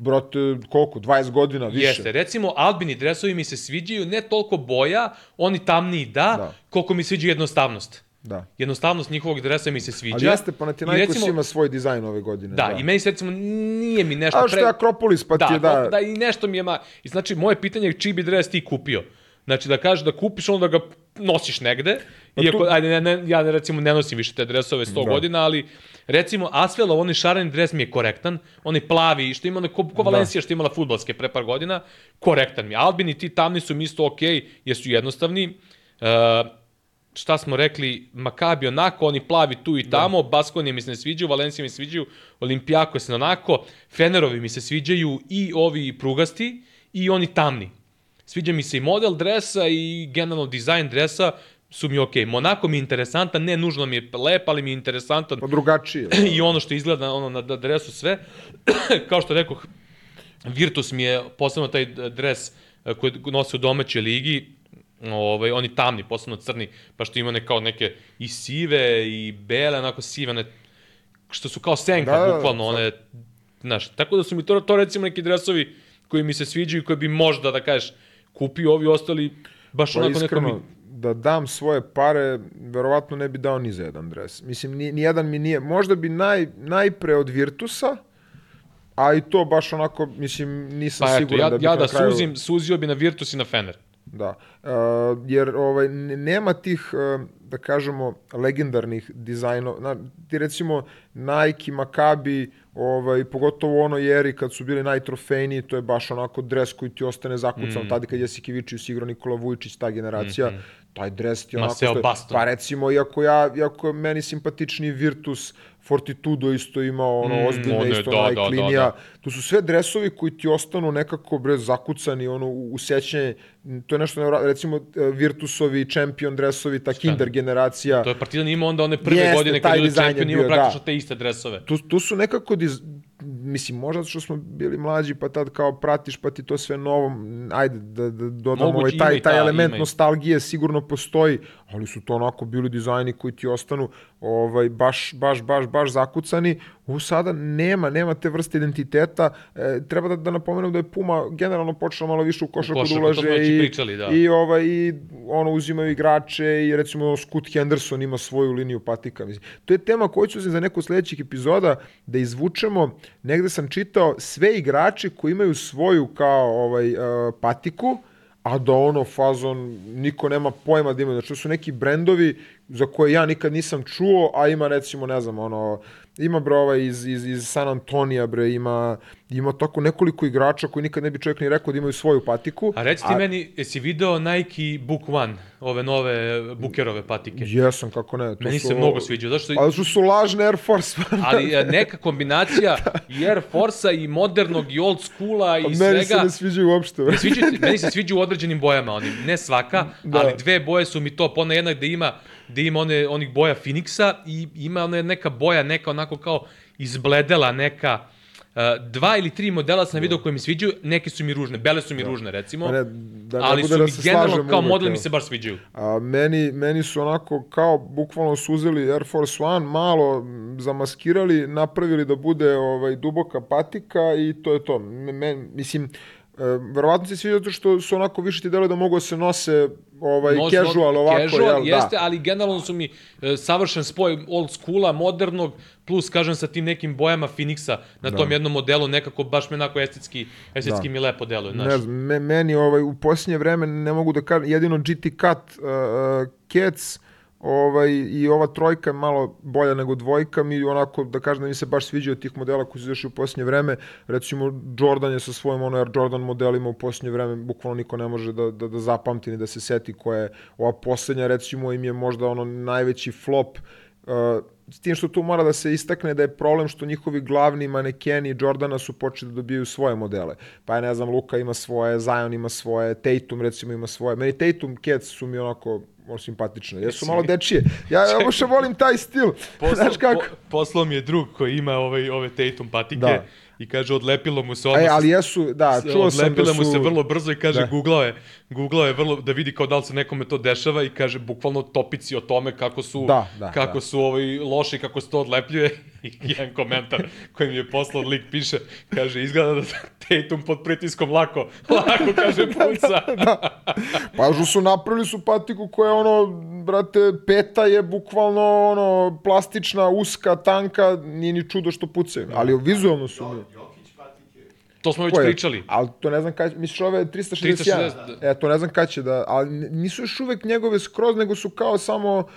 brate, koliko, 20 godina više. Jeste, recimo Albini dresovi mi se sviđaju, ne toliko boja, oni tamniji da, Da. koliko mi sviđa jednostavnost. Da. Jednostavnost njihovog dresa mi se sviđa. Ali jeste, Panathinaikos recimo- ima svoj dizajn ove godine. Da, i meni se recimo nije mi nešto A što je Akropolis, pa da, ti je da... da, i nešto mi je ma... I znači, moje pitanje je čiji bi dres ti kupio. Znači, da kažeš da kupiš, onda ga nosiš negde, iako, Pa tu- ajde, ne, ne, ja recimo ne nosim više te dresove 100 Da. godina, ali recimo Asvelov, onaj šareni dres mi je korektan, onaj plavi, što ima onaj, ko, Da. ko Valencija što je imala futbalske pre par godina, korektan mi. je. Albini ti tamni su mi isto okej, jer su jednostavni. Uh, šta smo rekli, Makabi onako, oni plavi tu i tamo, da. Baskonije mi se ne sviđaju, Valencija mi se sviđaju, Olimpijako se onako, Fenerovi mi se sviđaju i ovi prugasti i oni tamni. Sviđa mi se i model dresa i generalno dizajn dresa su mi okej. Monako mi je interesantan, ne nužno mi je lep, ali mi je interesantan Pa drugačije. <clears throat> i ono što izgleda ono na dresu sve. <clears throat> Kao što rekoh, Virtus mi je posebno taj dres eh, koji nose u domaćoj ligi, ovaj, oni tamni, posebno crni, pa što ima ne, kao neke i sive i bele, onako sive, ne, što su kao senka, Da, da, da, bukvalno, one, znaš, tako da su mi to, to recimo neki dresovi koji mi se sviđaju i koji bi možda, da kažeš, kupio ovi ostali, baš Pa onako neko iskreno, mi... da dam svoje pare, verovatno ne bi dao ni za jedan dres. Mislim, ni, nijedan mi nije. Možda bi naj, najpre od Virtusa, a i to baš onako, mislim, nisam Pa eto, siguran ja, da bi ja da kraju... suzim, suzio bi na Virtus i na Fener. Da, uh, jer ovaj, nema tih, uh, da kažemo, legendarnih dizajnova. Na, ti recimo Nike, Maccabi, ovaj, pogotovo u onoj eri kad su bili najtrofejniji, to je baš onako dres koji ti ostane zakucan. Mm. Tada kad je Sikivičius igrao Nikola Vujičić, ta generacija, mm -hmm. Taj dres ti onako... Maseo stoji- Baston. Pa recimo, iako, ja, iako je meni simpatičniji Virtus, Fortitudo isto imao ono Mm, ozbiljne, one, isto da, da, Nike da, linija. da. To su sve dresovi koji ti ostanu nekako bre zakucani ono u sećanje. To je nešto recimo e, Virtusovi champion dresovi, ta Kinder generacija. To je Partizan imao onda one prve Jeste, godine kad je bio, imao praktično da. te iste dresove. Tu, tu su nekako diz... mislim, možda što smo bili mlađi, pa tad kao pratiš, pa ti to sve novo, ajde da, da dodamo Moguće, ovaj, taj, taj ta, element nostalgije sigurno postoji, ali su to onako bili dizajni koji ti ostanu ovaj, baš, baš, baš, baš zakucani. U sada nema, nema te vrste identiteta. E, treba da, da napomenem da je Puma generalno počela malo više u košarku, košarku, da to smo ulaže i pričali, da. i, ovaj, i ono, uzimaju igrače i recimo Scoot Henderson ima svoju liniju patika. Mislim. To je tema koju ću za neku sledećih epizoda da izvučemo. Negde sam čitao sve igrače koji imaju svoju kao ovaj, uh, patiku, a da ono fazon niko nema pojma da imaju. Znači to su neki brendovi za koje ja nikad nisam čuo, a ima recimo, ne znam, ono, ima bre ovaj iz, iz, iz San Antonija, bre, ima, ima tako nekoliko igrača koji nikad ne bi čovjek ni rekao da imaju svoju patiku. A reci ti meni, jesi video Nike Book One, ove nove Bookerove patike? Jesam, kako ne. To Meni su, se mnogo sviđaju, zato što... Ali su su lažne Air Force. <laughs> Ali e, neka kombinacija <laughs> i Air Force-a i modernog i old schoola i Meni se svega. ne sviđaju uopšte. Ne sviđa, meni se sviđa u određenim bojama, oni, ne svaka, da. ali dve boje su mi to, ona jedna gde ima, gde ima one, onih boja Phoenixa i ima ona neka boja, neka onako kao izbledela, neka, uh, dva ili tri modela sam video koje mi sviđaju, neke su mi ružne, bele su mi ružne recimo, ne, da ne ali bude su da mi generalno kao model mi se baš sviđaju. A meni, meni su onako kao bukvalno suzili Air Force One, malo zamaskirali, napravili da bude ovaj duboka patika i to je to. Men, mislim, e, verovatno se sviđa zato što su onako više ti dele da mogu da se nose ovaj, Nos- casual ovako, casual, jel, jeste, da. ali generalno su mi e, savršen spoj old schoola, modernog, plus, kažem, sa tim nekim bojama Phoenixa na tom jednom modelu, nekako baš mi onako estetski, estetski mi lepo deluje, znaš. Ne znam, me, meni ovaj, u posljednje vreme ne mogu da kažem, jedino GT Cut, uh, uh, Cats, ovaj, i ova trojka je malo bolja nego dvojka, mi onako, da kažem da mi se baš sviđaju tih modela koji su izašli u posljednje vreme, recimo Jordan je sa svojim ono Air Jordan modelima u posljednje vreme, bukvalno niko ne može da, da, da zapamti ni da se seti koja je ova posljednja, recimo im je možda ono najveći flop, uh, s tim što tu mora da se istakne da je problem što njihovi glavni manekeni Jordana su počeli da dobijaju svoje modele. Pa je, ne znam, Luka ima svoje, Zion ima svoje, Tatum recimo ima svoje. Meni Tatum Cats su mi onako ono, simpatične. Jesu malo dečije. Ja, ja baš volim taj stil. <laughs> Znaš kako? Po, poslao mi je drug koji ima ovaj, ove Tatum patike Da. i kaže odlepilo mu se E, odmah. ali jesu, da, čuo sam da su... mu se vrlo brzo i kaže da. googlao je, googlao je vrlo da vidi kao da li se nekome to dešava i kaže bukvalno topici o tome kako su Da, da, kako da. su ovaj loši kako se to odlepljuje <laughs> i jedan komentar koji mi je poslao lik piše kaže izgleda da Tatum pod pritiskom lako lako kaže <laughs> puca Pažu su napravili su patiku koja je ono, brate, peta je bukvalno ono, plastična, uska, tanka, nije ni čudo što pucaju. Ali vizualno su mi. To smo već Ko je? pričali Ali to ne znam kad, misliš ove 361? 360, E, to ne znam kad će da, ali nisu još uvek njegove skroz, nego su kao samo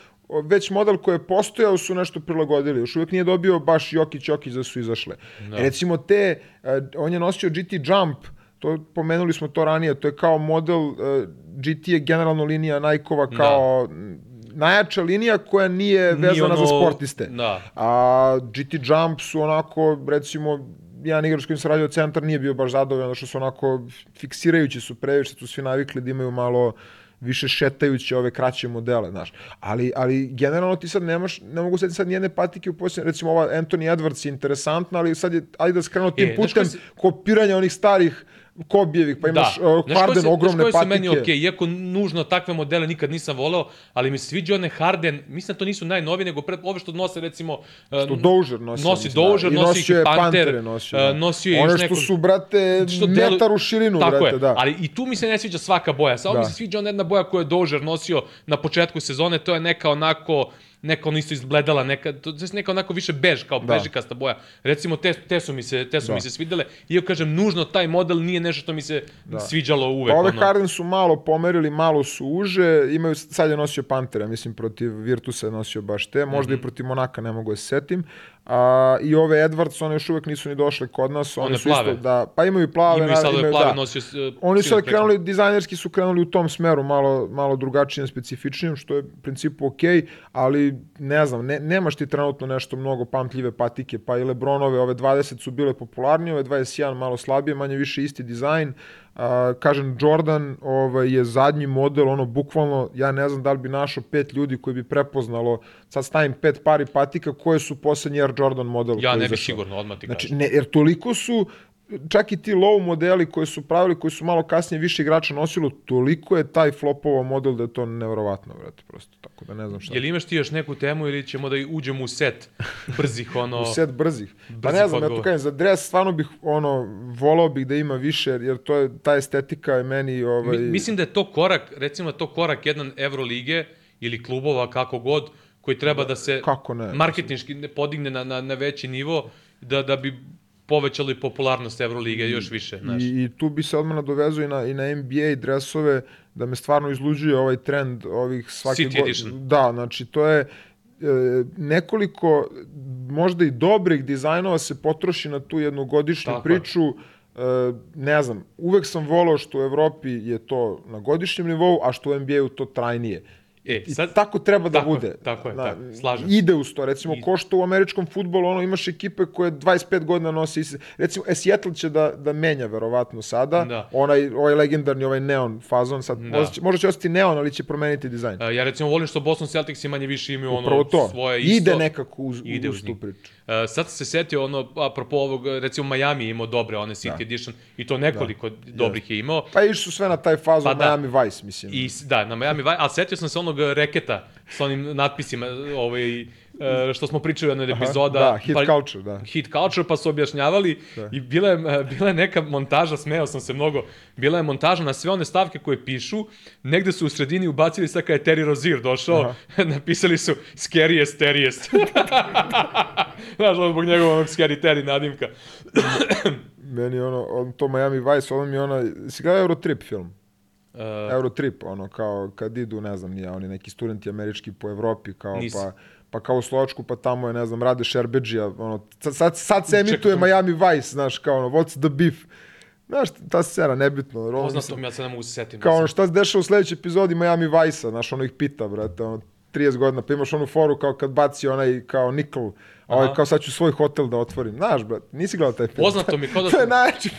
već model koji je postojao su nešto prilagodili. Još uvek nije dobio baš Jokić Jokić da su izašle. Da. Recimo te, e, on je nosio GT Jump, to pomenuli smo to ranije, to je kao model, e, GT je generalno linija Nike-ova kao m, najjača linija koja nije vezana ono- za sportiste. da. A GT Jump su onako, recimo, jedan igrač s kojim se radio centar nije bio baš zadovoljan, što su onako fiksirajući su previše, su svi navikli da imaju malo više šetajuće ove kraće modele, znaš. Ali, ali generalno ti sad nemaš, ne mogu sad sad nijedne patike u posljednje, recimo ova Anthony Edwards je interesantna, ali sad je, ajde da skrenu tim E, putem si- kopiranja onih starih Kobijevih, pa imaš uh, Znaš koji Harden, se- ogromne znaš patike. se meni okej, iako nužno takve modele nikad nisam voleo, ali mi se sviđa one Harden, mislim da to nisu najnovije, nego pred, ove što nose recimo... Što Dozier nosi. Nosi da. Dozier, I nosi nosio ih je i Panter, nosio, da. uh, nosio je One još što neko- su, brate, što delu- metar u širinu, Tako brate, je, da. ali i tu mi se ne sviđa svaka boja. Samo Da. mi se sviđa ona jedna boja koju je Dozier nosio na početku sezone, to je neka onako neka ono isto izgledala, neka, to je neka onako više bež, kao Da. bežikasta boja. Recimo, te, te su mi se, te su Da. mi se svidele. Iako kažem, nužno taj model nije nešto što mi se sviđalo uvek. Pa ove ono. Harden su malo pomerili, malo su uže, imaju, sad je nosio Pantera, mislim protiv Virtusa je nosio baš te, možda Mhm. i protiv Monaka, ne mogu da se setim. A, I ove Edwards, one još uvek nisu ni došle kod nas, one, One su plave. isto, da, pa imaju plave, Imaju sad imaju, plave da. nosio s- e, Oni su sad krenuli, dizajnerski su krenuli u tom smeru, malo, malo drugačijem, specifičnijem, što je u principu okej, ali ne znam, ne, nemaš ti trenutno nešto mnogo pamtljive patike, pa i Lebronove, ove 20 su bile popularnije, ove 21 malo slabije, manje više isti dizajn. A, kažem, Jordan ovaj, je zadnji model, ono, bukvalno, ja ne znam da li bi našao pet ljudi koji bi prepoznalo, sad stavim pet pari patika, koje su poslednji Air Jordan model. Ja ne bih izašao. sigurno, odmah ti Znači, kažem. ne, jer toliko su, čak i ti low modeli koji su pravili, koji su malo kasnije više igrača nosilo, toliko je taj flopovao model da je to nevjerovatno, vrate, prosto, tako da ne znam šta. Jel imaš ti još neku temu ili ćemo da uđemo u set brzih, ono... <laughs> U set brzih. Pa brzih ne znam, ja to kažem, za dres stvarno bih, ono, volao bih da ima više, jer to je, ta estetika je meni, ovaj... Mi, mislim da je to korak, recimo da to korak jedan Evrolige ili klubova, kako god, koji treba da se Kako ne? marketinški ne podigne na, na, na veći nivo, da, da bi povećali popularnost Evrolige još više. Znaš. I, I tu bi se odmah nadovezao i na, i na NBA dresove, da me stvarno izluđuje ovaj trend ovih svake City go- edition. Da, znači to je e, nekoliko možda i dobrih dizajnova se potroši na tu jednogodišnju Tako je. priču. E, ne znam, uvek sam volao što u Evropi je to na godišnjem nivou, a što u NBA-u to trajnije. E, I sad, tako treba da tako bude. tako je, Na- tako, slažem. Ide uz to. Recimo, ko što u američkom futbolu, ono, imaš ekipe koje 25 godina nose iste. Recimo, e, Seattle će da, da menja verovatno sada. Da. Onaj, ovaj legendarni, ovaj neon fazon. Sad, Da. možda, će, možda će ostati neon, ali će promeniti dizajn. e, ja recimo volim što Boston Celtics i manje više imaju ono to. svoje isto. Ide nekako uz, Ide uz, uz tu priču. E, sad se setio, ono, apropo ovog, recimo Miami je imao dobre, one City Da. Edition, i to nekoliko dobrih je imao. Pa išli su sve na taj fazon Pa da. Miami Vice, mislim. I, da, na Miami Vice, ali setio sam se onog e, reketa sa onim natpisima, ovaj, e, što smo pričali u jednoj Aha, epizoda. da, hit pa, culture, da. Hit culture, pa su objašnjavali i bila je, e, bila je neka montaža, smeo sam se mnogo, bila je montaža na sve one stavke koje pišu, negde su u sredini ubacili sad kada je Terry Rozier došao, <laughs> napisali su scariest, scariest. <laughs> Znaš, zbog njegovog onog scary Terry nadimka. Meni ono, on, to Miami Vice, ono mi ona... Si gledao Eurotrip film? Uh, Eurotrip, ono, kao kad idu, ne znam, nije, oni neki studenti američki po Evropi, kao Nisam. pa pa kao u Slovačku, pa tamo je, ne znam, Rade Šerbeđija, ono, sad, sad, sad se emituje to- Miami Vice, znaš, kao ono, what's the beef? Znaš, ta scena, nebitno. poznato mi, ja se ne mogu se setim. Kao ono, šta se dešava u sledećoj epizodi Miami Vice-a, znaš, ono ih pita, brate, ono, 30 godina, pa imaš onu foru kao kad baci onaj kao nikl, a ovaj kao sad ću svoj hotel da otvorim. Znaš, brat, nisi gledao taj film. Poznato mi, kao da <laughs> To je najjači,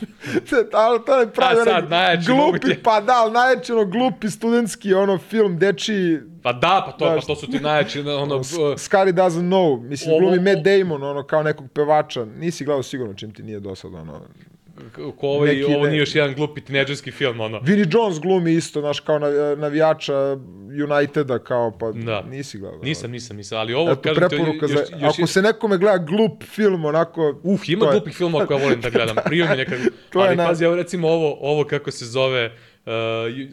to je, to je pravi onaj najjači glupi, pa da, ali najjači ono glupi studentski ono film, dečiji, Pa da, pa to, Znaš, pa to su ti najjači, ono, Scary doesn't know, mislim, Ovo- glumi Matt Damon, ono, kao nekog pevača, nisi gledao sigurno čim ti nije dosadno, ono. Ko ovaj, neki ovo nije još jedan glupi tineđerski film, ono. Vinnie Jones glumi isto, znaš, kao nav- navijača Uniteda, kao, pa Da. nisi gledao. Nisam, nisam, nisam, ali ovo, Eto, kažem preporuka još, za, još, ako se nekome gleda glup film, onako... Uh, ima to je- glupih filmova koje volim da gledam. Prije mi nekad. <laughs> To je ali na- pazi, evo recimo ovo, ovo kako se zove, uh,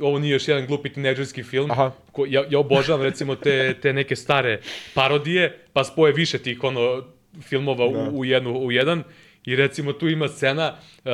ovo nije još jedan glupi tineđerski film. Aha. Ko, ja, ja obožavam recimo te, te neke stare parodije, pa spoje više tih ono filmova Da. u, u, jednu, u jedan. I recimo tu ima scena uh,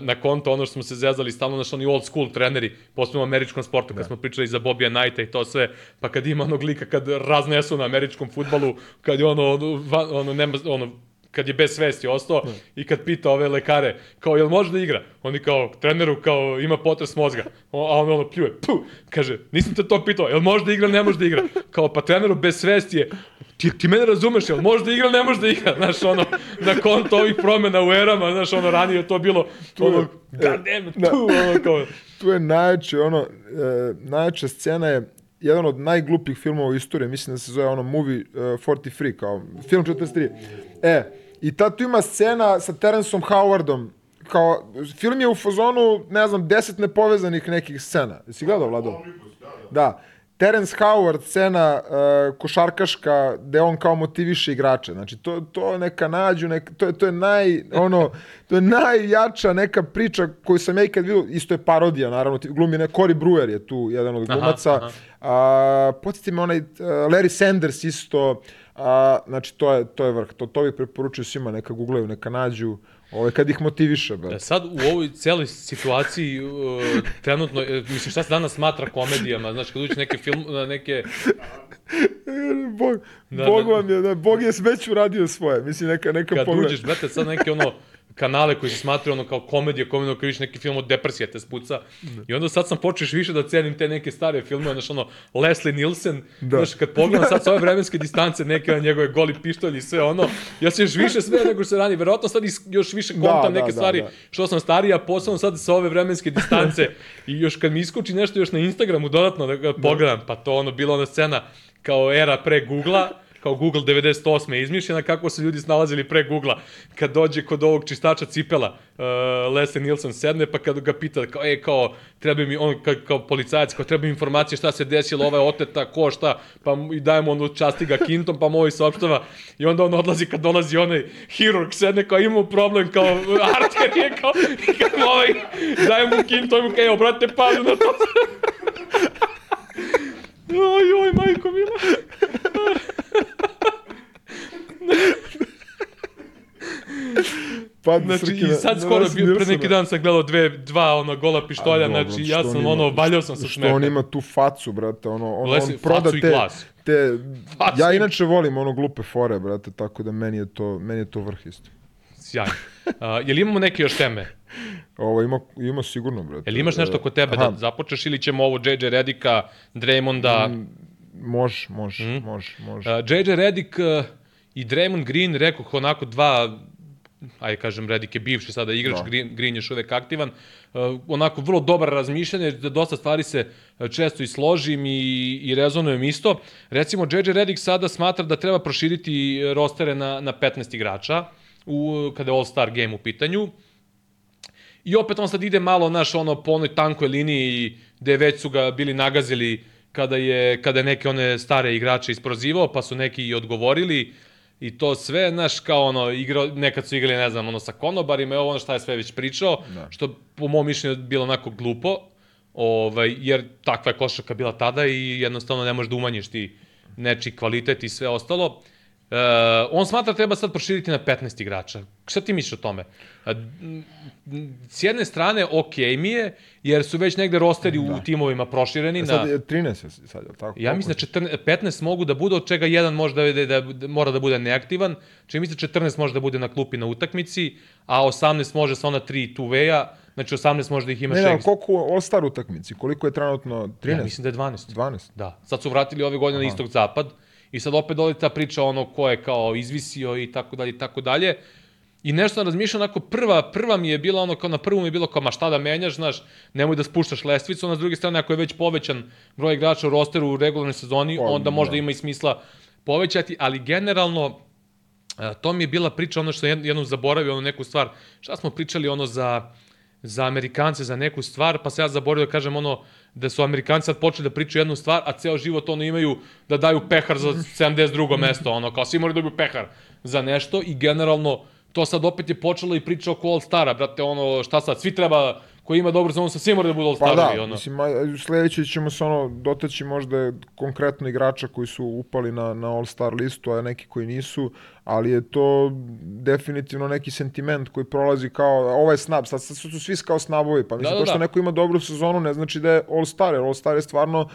na konto ono što smo se zezali stalno naš oni old school treneri, posebno u američkom sportu, kad smo pričali za Bobija Knighta i to sve, pa kad ima onog lika kad raznesu na američkom futbalu, kad je ono, ono, ono, nema, ono kad je bez svesti ostao i kad pita ove lekare, kao, jel može da igra? Oni kao, treneru, kao, ima potres mozga. O, a on ono pljuje, pu, kaže, nisam te to pitao, jel može da igra, ne može da igra? Kao, pa treneru bez svesti je, ti, ti mene razumeš, jel može da igra, ne može da igra? <laughs> Znaš, ono, na konto ovih promena u erama, znaš, ono, ranije je to bilo, ono, god damn it, da. tu, ono, kao, <laughs> Tu je najjače, ono, e, najjača scena je jedan od najglupih filmova u istoriji, mislim da se zove ono Movie uh, 43, kao film 43. E, i tad tu ima scena sa Terenceom Howardom, kao, film je u fazonu, ne znam, deset nepovezanih nekih scena. Jesi gledao, Vlado? Da, da. Da. Terence Howard, scena uh, košarkaška, gde on kao motiviše igrače. Znači, to, to neka nađu, neka, to, je, to je naj, ono, to je najjača neka priča koju sam ja ikad vidio, isto je parodija, naravno, ti- glumi ne, Cory Brewer je tu jedan od Aha, glumaca. aha. A, podsjeti me onaj, uh, Larry Sanders isto, a, znači, to je, to je vrh. To, to bih preporučio svima, neka googlaju, neka nađu, ovaj, kad ih motiviše, bre. E, Sad u ovoj celoj situaciji uh, trenutno, e, mislim šta se danas smatra komedijama, znači kad uđeš neke film, na neke, <laughs> Bog, Da, Bog da. vam je, da, Bog je već uradio svoje. Mislim, neka, neka kad pogled. uđeš, brate, sad neke ono kanale koji se smatraju ono kao komedija, komedija kad vidiš neki film od depresije te spuca. I onda sad sam počeš više da cenim te neke stare filmove, znaš ono, Leslie Nielsen, Da. znaš, kad pogledam sad sa ove vremenske distance, neke na njegove goli pištolji i sve ono, ja se još više sve nego što se rani, verovatno sad još više kontam da, neke da, stvari, da. što sam stariji, a posebno sad sa ove vremenske distance i još kad mi iskoči nešto još na Instagramu dodatno da ga pogledam, pa to ono, bila ona scena kao era pre Google-a, kao Google 98. je izmišljena, kako su ljudi snalazili pre Google-a. Kad dođe kod ovog čistača cipela, uh, Leslie Nielsen sedne, pa kad ga pita, kao, e, kao, treba mi, on kao, kao policajac, kao, treba mi informacije šta se desilo, ova je oteta, ko, šta, pa i dajemo ono, časti ga kintom, pa mu ovaj saopštava, i onda on odlazi kad dolazi onaj hirurg, sedne, kao, imamo problem, kao, arter je, kao, mu ovaj, daje mu kintom, mu, kao, evo, brate, pazi na to. <laughs> Oj, oj, majko mila. Pa, Znači, i sad skoro bio, pre neki dan sam gledao dve, dva ono gola pištolja, A, dobro, znači što ja sam ima- ono, valjao sam se Što smeka. on ima tu facu, brate, ono, on, Lesi- on proda te, glas. te, Facu ja inače volim ono glupe fore, brate, tako da meni je to, meni je to vrh isto. Sjajno. A, jel imamo neke još teme? Ovo ima, ima sigurno, brate. Jel imaš nešto kod tebe Aha, da započeš ili ćemo ovo JJ Redika, Draymonda? Mm. Može, može, Mhm. može, može. Uh, JJ Redick uh, i Draymond Green, rekoh onako dva, ajde kažem, Redick je bivši sada igrač, Da. Green, Green je još uvek aktivan, uh, onako vrlo dobar razmišljanje, da dosta stvari se uh, često i složim i, i rezonujem isto. Recimo, JJ Redick sada smatra da treba proširiti uh, rostere na, na 15 igrača, u, kada je All-Star game u pitanju. I opet on sad ide malo naš ono po onoj tankoj liniji gde već su ga bili nagazili kada je, kada je neke one stare igrače isprozivao, pa su neki i odgovorili i to sve, znaš, kao ono, igra, nekad su igrali, ne znam, ono, sa konobarima i ovo ono šta je sve već pričao, Da. što po mom mišljenju je bilo onako glupo, ovaj, jer takva je košarka bila tada i jednostavno ne možeš da umanjiš ti nečiji kvalitet i sve ostalo. E, on smatra da treba sad proširiti na 15 igrača. Šta ti misliš o tome? M, S jedne strane, ok mi je, jer su već negde rosteri u timovima prošireni. E, Na, Sad je 13 je sad, je tako? ja mislim da 14, 15 mogu da bude, od čega jedan može da, da, da, da mora da bude neaktivan. Čini mi se 14 može da bude na klupi na utakmici, a 18 može sa ona 3 two-way-a znači 18 možda ih ima Ne, ne, ali Šeks. koliko u All-Star utakmici? Koliko je trenutno? 13? Ja mislim da je 12. 12? Da, sad su vratili ove godine na istog zapad i sad opet dolazi ta priča ono ko je kao izvisio i tako dalje i tako dalje. I nešto sam razmišljao, onako prva, prva mi je bila ono kao na prvu mi je bilo kao ma šta da menjaš, znaš, nemoj da spuštaš lestvicu, a na s druge strane ako je već povećan broj igrača u rosteru u regularnoj sezoni, Pa, onda možda da. ima i smisla povećati, ali generalno E, to mi je bila priča, ono što jednom zaboravio, ono neku stvar. Šta smo pričali ono za, za Amerikance, za neku stvar, pa se ja zaboravio da kažem ono da su Amerikanci sad počeli da pričaju jednu stvar, a ceo život ono imaju da daju pehar za 72. mesto, ono, kao svi moraju da dobiju pehar za nešto i generalno to sad opet je počelo i priča oko All-Stara, brate, ono, šta sad, svi treba, koji ima dobro sezonu, sa svi moraju da budu Pa All-Starovi, da, ono. mislim, sledećoj ćemo se ono dotaći možda konkretno igrača koji su upali na, na All-Star listu, a neki koji nisu, ali je to definitivno neki sentiment koji prolazi kao, ovo je snab, sad, sad su svi kao snabovi, pa mislim, da, to što da. neko ima dobru sezonu ne znači da je All-Star, jer All-Star je stvarno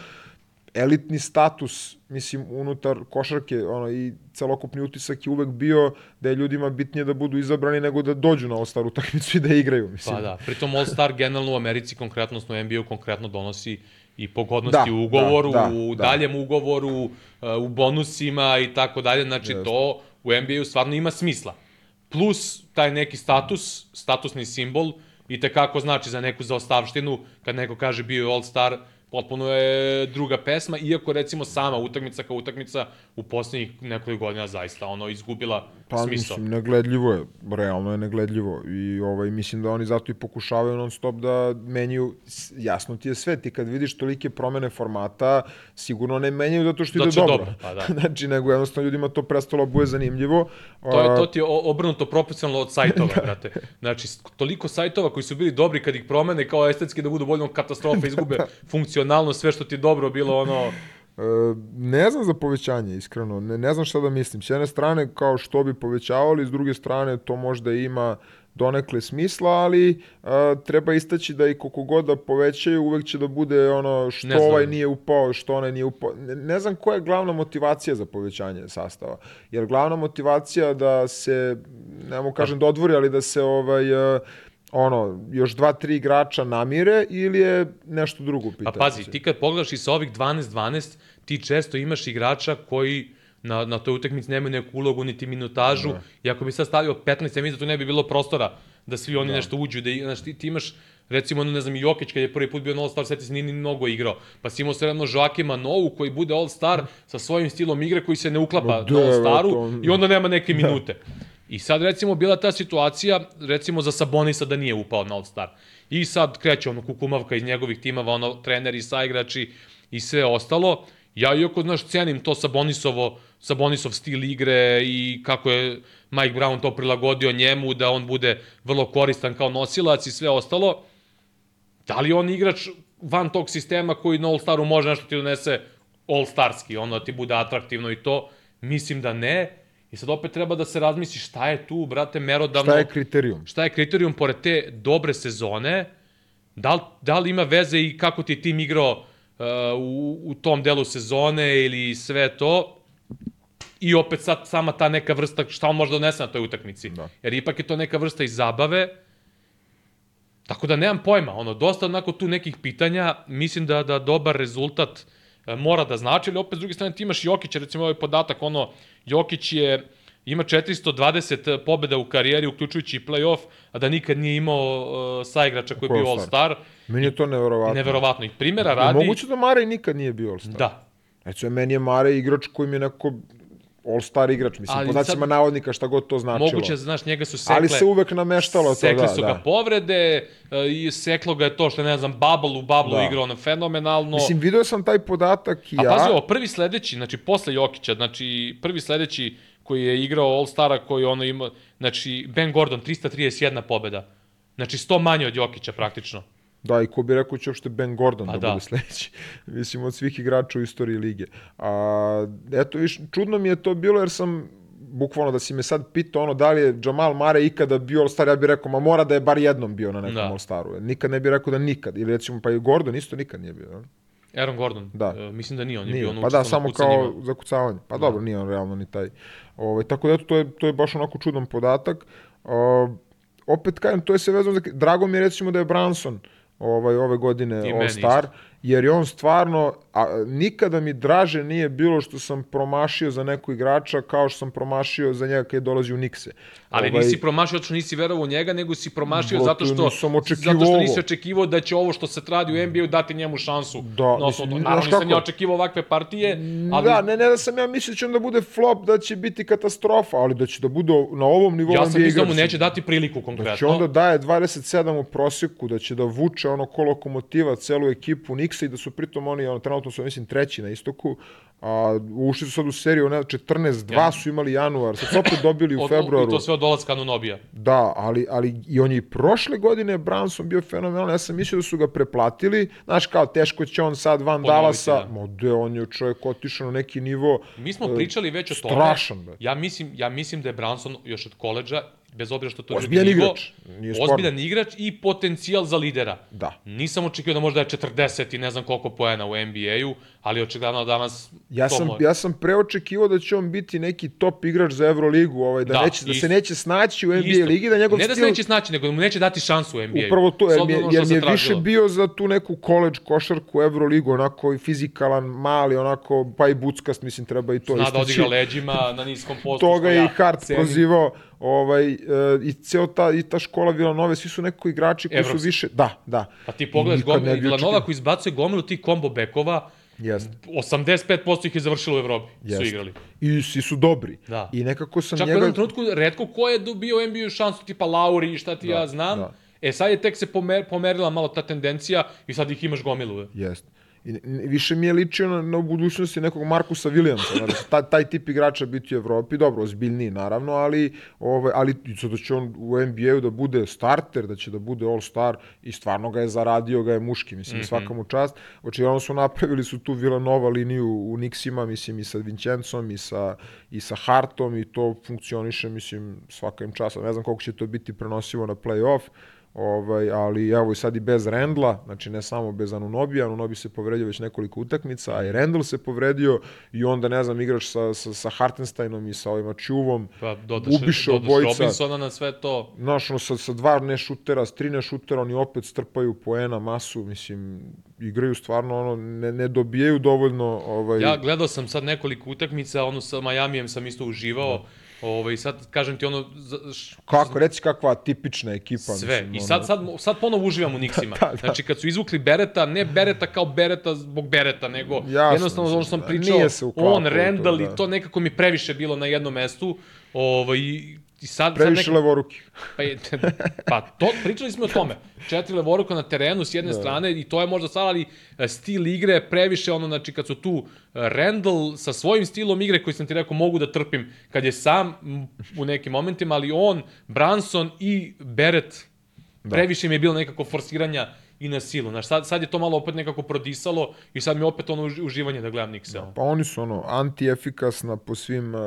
elitni status, mislim, unutar košarke, ono, i celokupni utisak je uvek bio da je ljudima bitnije da budu izabrani nego da dođu na All-Star utakmicu i da igraju, mislim. Pa da, pritom All Star generalno u Americi, konkretno u NBA-u, konkretno donosi i pogodnosti Da, u ugovoru, da, da, u da. daljem ugovoru, uh, u bonusima i tako dalje, znači Jeste. to u NBA-u stvarno ima smisla. Plus taj neki status, statusni simbol, i tekako znači za neku zaostavštinu, kad neko kaže bio je All Star, potpuno je druga pesma, iako recimo sama utakmica kao utakmica u poslednjih nekoliko godina zaista ono izgubila Pa smisao. mislim, negledljivo je, realno je negledljivo i ovaj, mislim da oni zato i pokušavaju non stop da menjaju, jasno ti je sve, ti kad vidiš tolike promene formata, sigurno ne menjaju zato što ide što je dobro. dobro, pa da. <laughs> znači, nego jednostavno ljudima to prestalo bude zanimljivo. To, je, to ti je obrnuto proporcionalno od sajtova, <laughs> brate. Znači, toliko sajtova koji su bili dobri kad ih promene kao estetski da budu bolje katastrofa, <laughs> izgube funkcionalno sve što ti dobro bilo ono... E, ne znam za povećanje, iskreno. Ne, ne znam šta da mislim. S jedne strane, kao što bi povećavali, s druge strane, to možda ima donekle smisla, ali a, treba istaći da i koliko god da povećaju, uvek će da bude ono što ovaj nije upao, što onaj nije upao. Ne, ne znam koja je glavna motivacija za povećanje sastava. Jer glavna motivacija da se, ne mogu kažem da odvori, ali da se ovaj, e, ono, još dva, tri igrača namire ili je nešto drugo u Pa pazi, ti kad pogledaš i sa ovih 12-12, ti često imaš igrača koji na, na toj utakmici nemaju neku ulogu niti minutažu Da. i ako bi sad stavio 15, ja mislim da tu ne bi bilo prostora da svi oni nešto uđu, da, i- znaš, ti, ti imaš recimo, ne znam, Jokić kad je prvi put bio na All-Star, sveti se nije ni mnogo igrao. Pa si imao sredno Joakima Novu koji bude All-Star sa svojim stilom igre koji se ne uklapa Ma na da, All-Staru i onda nema neke minute. I sad recimo bila ta situacija, recimo za Sabonisa da nije upao na All-Star. I sad kreće ono kukumavka iz njegovih timova, ono treneri, saigrači i sve ostalo. Ja iako, znaš, cenim to Sabonisovo, Sabonisov stil igre i kako je Mike Brown to prilagodio njemu, da on bude vrlo koristan kao nosilac i sve ostalo. Da li on igrač van tog sistema koji na All-Staru može nešto ti donese All-Starski, ono da ti bude atraktivno i to? Mislim da ne. I sad opet treba da se razmisli šta je tu, brate, merodavno... Šta je kriterijum? šta je kriterijum pored te dobre sezone, da li, da li ima veze i kako ti je tim igrao uh, u, u tom delu sezone ili sve to, i opet sad sama ta neka vrsta, šta on može da donese na toj utakmici. Da. Jer ipak je to neka vrsta i zabave, Tako da nemam pojma, ono, dosta onako tu nekih pitanja, mislim da, da dobar rezultat e, mora da znači, ali opet s druge strane ti imaš Jokića, recimo ovaj podatak, ono, Jokić je, ima 420 pobjeda u karijeri, uključujući i play-off, a da nikad nije imao uh, saigrača koji je bio All-Star? Meni je to neverovatno. Neverovatno. I primjera Je radi... moguće da Mare nikad nije bio All-Star? Da. Recimo, meni je Mare igrač koji mi je neko All-Star igrač, mislim, Ali po znacima sad- navodnika šta god to značilo. Moguće, znaš, njega su sekle... Ali se uvek nameštalo to, da, su da. ga povrede e, i seklo ga je to što ne znam, Bubble u Bubble Da. igrao ono fenomenalno. Mislim, video sam taj podatak i A ja. pazi ovo, prvi sledeći, znači posle Jokića, znači prvi sledeći koji je igrao All-Stara, koji ono ima, znači Ben Gordon, 331 pobeda. Znači 100 manje od Jokića praktično. Da, i ko bi rekao će uopšte Ben Gordon Pa da, da. bude sledeći. <laughs> Mislim, od svih igrača u istoriji lige. A, eto, viš, čudno mi je to bilo jer sam bukvalno da si me sad pitao ono da li je Jamal Mare ikada bio All-Star, ja bih rekao, ma mora da je bar jednom bio na nekom Da. All-Staru. Nikad ne bih rekao da nikad. Ili recimo, pa i Gordon isto nikad nije bio. Aaron Gordon, Da. e, mislim da nije, on je Nije, bio ono pa da, samo kao zakucavanje. Pa dobro, nije on realno ni taj. Ovaj, tako da, eto, to je, to je baš onako čudan podatak. Uh, opet kažem, to je sve vezano za... Drago mi je recimo da je Branson ovaj, ove godine I meni All-Star, jer je on stvarno, a, nikada mi draže nije bilo što sam promašio za nekog igrača kao što sam promašio za njega kad je dolazi u Nikse. Ali ovaj, nisi promašio zato što nisi verovao u njega, nego si promašio Brate, zato što, zato što nisi očekivao da će ovo što se radi u NBA-u dati njemu šansu. Da, na osnovu mislim, znaš Naravno nisam ja očekivao ovakve partije, ali Da, ne, ne da sam ja mislio da će on da bude flop, da će biti katastrofa, ali da će da bude na ovom nivou ja sam NBA mislio da mu igrač. neće dati priliku Da konkretno. će onda daje 27 u prosjeku, da će da vuče ono ko lokomotiva celu ekipu Niksa i da su pritom oni, ono, trenutno su, mislim, treći na istoku, a ušli su sad u seriju, ne, 14-2 su imali januar, sad su opet dobili u <laughs> Od- februaru. I to sve od dolaska Anunobija. Da, ali, ali i on je i prošle godine Branson bio fenomenalan, ja sam mislio da su ga preplatili, znaš kao teško će on sad van Ponoviti, Dallasa, da. de, on je čovjek otišao na neki nivo, Mi smo pričali već o tome. strašan. Ja mislim, ja mislim da je Branson još od koleđa, bez obzira što to nije Ozbiljan nivo, igrač, nije ozbiljan igrač i potencijal za lidera. Da. Nisam očekivao da može da je 40 i ne znam koliko poena u NBA-u, ali očigledno danas Ja to sam, može. ja sam preočekivao da će on biti neki top igrač za Euroligu, ovaj, da, Da, neće, da isto. se neće snaći u NBA Isto. ligi, da njegov ne da se stil... neće snaći, nego da mu neće dati šansu u NBA-u. Upravo to, jer je, jer je više bio za tu neku koleđ košarku Euroligu, onako i fizikalan, mali, onako, pa i buckast, mislim, treba i to Zna da istaći. odigra leđima na niskom postu. Toga je i Hart prozivao, ovaj, e, i ceo ta, i ta škola Vilanove, svi su neko igrači koji su Evropski. više... Da, da. Pa ti pogledaš gomilu, Vilanova koji izbacuje gomilu tih kombo bekova, Jeste. 85% ih je završilo u Evropi, su Jeste. igrali. I svi su dobri. Da. I nekako sam Čak u njega... jednom trenutku redko ko je dobio u NBA šansu, tipa Lauri i šta ti ja znam. da. E sad je tek se pomer, pomerila malo ta tendencija i sad ih imaš gomilu. Jeste. I više mi je ličio na, na budućnosti nekog Markusa Williamsa, znači, taj, taj tip igrača biti u Evropi, dobro, ozbiljniji naravno, ali, ovaj, ali da će on u NBA-u da bude starter, da će da bude all-star i stvarno ga je zaradio, ga je muški, mislim, mm -hmm. svaka mu čast. Očigledno su napravili su tu Villanova liniju u Nixima, mislim, i sa Vincencom i sa, i sa Hartom i to funkcioniše, mislim, svaka im čast. Ne znam koliko će to biti prenosivo na play-off, Ovaj, ali evo i sad i bez Rendla, znači ne samo bez Anunobija, Anunobi se povredio već nekoliko utakmica, a i Rendl se povredio i onda, ne znam, igrač sa, sa, sa Hartensteinom i sa ovima Čuvom, Pa dodaš, ubiše dodaš obojica. Robinsona na sve to. Znaš, ono, sa, sa dva ne šutera, s tri ne šutera, oni opet strpaju poena, masu, mislim, igraju stvarno, ono, ne, ne dobijaju dovoljno, ovaj, Ja gledao sam sad nekoliko utakmica, ono sa Majamijem sam isto uživao. Ovaj, sad kažem ti ono... š- kako, reci kakva tipična ekipa. Sve. mislim, I ono, sad, sad, sad ponovo uživam u <laughs> Nixima. Da, da. Znači, kad su izvukli Bereta, ne Bereta kao Bereta zbog Bereta, nego Jasno, jednostavno ono što sam da, pričao, on, to, Randall da. i to nekako mi previše bilo na jednom mestu. Ovaj, i sad, Previše sad neka, levoruki. <laughs> pa, je, pa to, pričali smo o tome. Četiri levoruka na terenu s jedne da. strane i to je možda sad, ali e, stil igre je previše ono, znači kad su tu e, Randall sa svojim stilom igre koji sam ti rekao mogu da trpim kad je sam u nekim momentima, ali on, Branson i Beret da. previše mi je bilo nekako forsiranja i na silu. Znaš, sad, sad je to malo opet nekako prodisalo i sad mi opet ono uži- uživanje da gledam Nixa. Pa oni su ono antiefikasna po svim uh,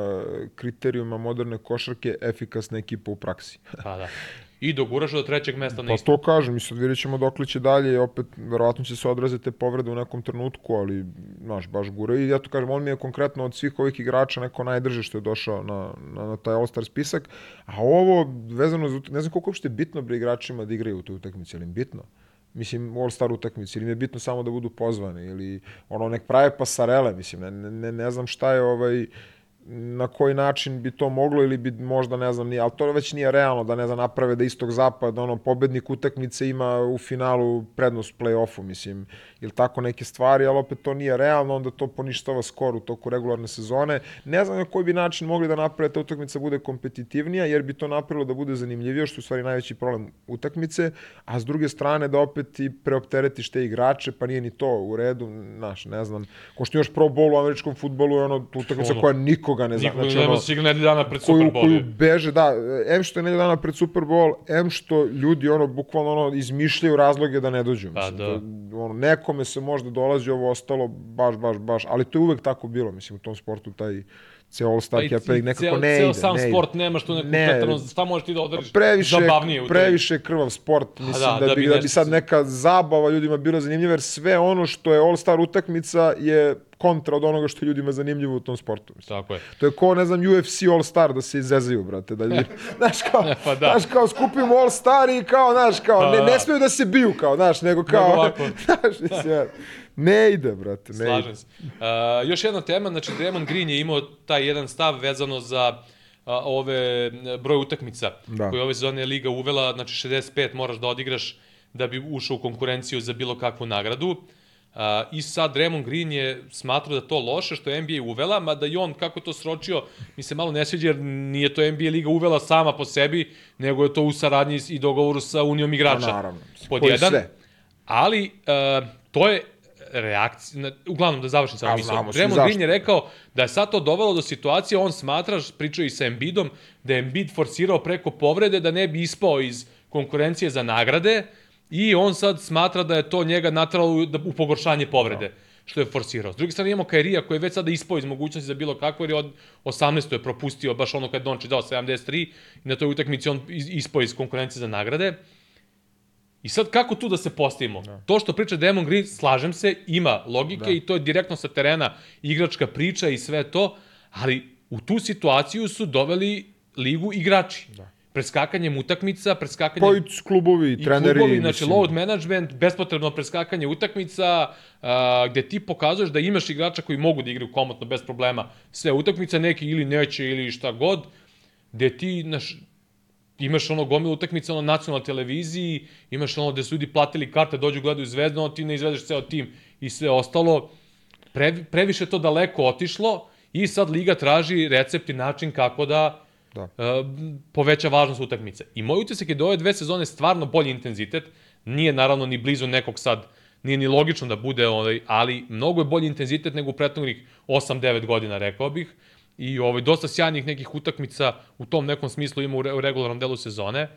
kriterijuma moderne košarke, efikasna ekipa u praksi. <laughs> Pa da. I doguraš do trećeg mesta na Pa isto. to kažem, i sad vidjet ćemo dok će dalje opet verovatno će se odraziti povrede u nekom trenutku, ali znaš, baš gura. I ja to kažem, on mi je konkretno od svih ovih igrača neko najdrže što je došao na, na, na taj All-Star spisak, a ovo vezano za, ne znam koliko uopšte je bitno bre igračima da igraju u toj utakmici, ali im bitno mislim, All-Star utakmici, ili im je bitno samo da budu pozvani, ili ono, nek prave pasarele, mislim, ne, ne, ne znam šta je ovaj, na koji način bi to moglo ili bi možda ne znam nije, ali to već nije realno da ne znam naprave da istog zapada ono pobednik utakmice ima u finalu prednost play-offu mislim ili tako neke stvari, ali opet to nije realno, onda to poništava skor u toku regularne sezone. Ne znam na koji bi način mogli da naprave ta utakmica bude kompetitivnija, jer bi to napravilo da bude zanimljivije, što je u stvari najveći problem utakmice, a s druge strane da opet i preopteretiš te igrače, pa nije ni to u redu, znaš, ne znam, ko što još pro bowl u američkom futbolu je ono utakmica koja nikoga ne zna. Niko Znači, nema ono, sigurno nedelju dana pred koju, Super Bowl. koju beže, da, em što je nedelja dana pred Super Bowl, em što ljudi ono bukvalno ono izmišljaju razloge da ne dođu. Pa Mislim, da. da. ono, nekome se možda dolazi ovo ostalo baš, baš, baš, ali to je uvek tako bilo, mislim, u tom sportu taj ceo All-Star Pa i- happening nekako ceo, ne ceo ide. sam ne ide. sport nemaš tu neku Ne. pretrano, šta možeš ti da održiš previše, zabavnije u previše krvav sport, mislim da, da, da bi, bi da bi sad neka zabava ljudima bila zanimljiva, jer sve ono što je All-Star utakmica je kontra od onoga što je ljudima zanimljivo u tom sportu. Mislim. Tako je. To je ko, ne znam, UFC All Star da se izezaju, brate. Da, ljudi- <laughs> znaš, kao, Pa da. znaš, kao skupimo All Star i kao, znaš, kao, Pa ne, da. ne smeju da se biju, kao, znaš, nego kao, Nego <laughs> znaš, mislim, <laughs> ne ide, brate, ne ide. Slažem se. Uh, još jedna tema, znači Draymond Green je imao taj jedan stav vezano za uh, ove broj utakmica Da. koje ove sezone Liga uvela, znači 65 moraš da odigraš da bi ušao u konkurenciju za bilo kakvu nagradu. Uh, I sad Draymond Green je smatrao da to loše što je NBA uvela, mada i on kako to sročio mi se malo ne sviđa jer nije to NBA Liga uvela sama po sebi, nego je to u saradnji i dogovoru sa Unijom igrača. Pa naravno, Pod jedan. sve. Ali, uh, to je reakcija, na- uglavnom da završim sa ovom mislom. Green je rekao da je sad to dovelo do situacije, on smatra, pričao i sa Embiidom, da je Embiid forsirao preko povrede da ne bi ispao iz konkurencije za nagrade i on sad smatra da je to njega natralo da- u pogoršanje povrede. što je forsirao. S druge strane imamo Kairija koji je već sada ispao iz mogućnosti za bilo kakvo, jer je od 18. je propustio baš ono kad Dončić dao 73 i na toj utakmici on is- ispao iz konkurencije za nagrade. I sad kako tu da se postavimo? Da. To što priča Demon Green, slažem se, ima logike da. i to je direktno sa terena igračka priča i sve to, ali u tu situaciju su doveli ligu igrači. Da. Preskakanjem utakmica, preskakanjem... Pa i klubovi, I treneri. klubovi, znači mislim. load management, bespotrebno preskakanje utakmica, a, gde ti pokazuješ da imaš igrača koji mogu da igraju komotno, bez problema, sve utakmice, neki ili neće ili šta god, gde ti, znaš, imaš ono gomilu utakmica ono, na nacionalnoj televiziji, imaš ono gde su ljudi platili karte, dođu gledaju zvezdu, ono ti ne izvedeš ceo tim i sve ostalo. Pre, previše to daleko otišlo i sad Liga traži recept i način kako da Da. uh, poveća važnost utakmice. I moj utisak je da ove dve sezone stvarno bolji intenzitet, nije naravno ni blizu nekog sad, nije ni logično da bude, ovaj, ali mnogo je bolji intenzitet nego u prethodnih 8-9 godina, rekao bih. I ovaj, dosta sjajnih nekih utakmica u tom nekom smislu ima u, re, u regularnom delu sezone.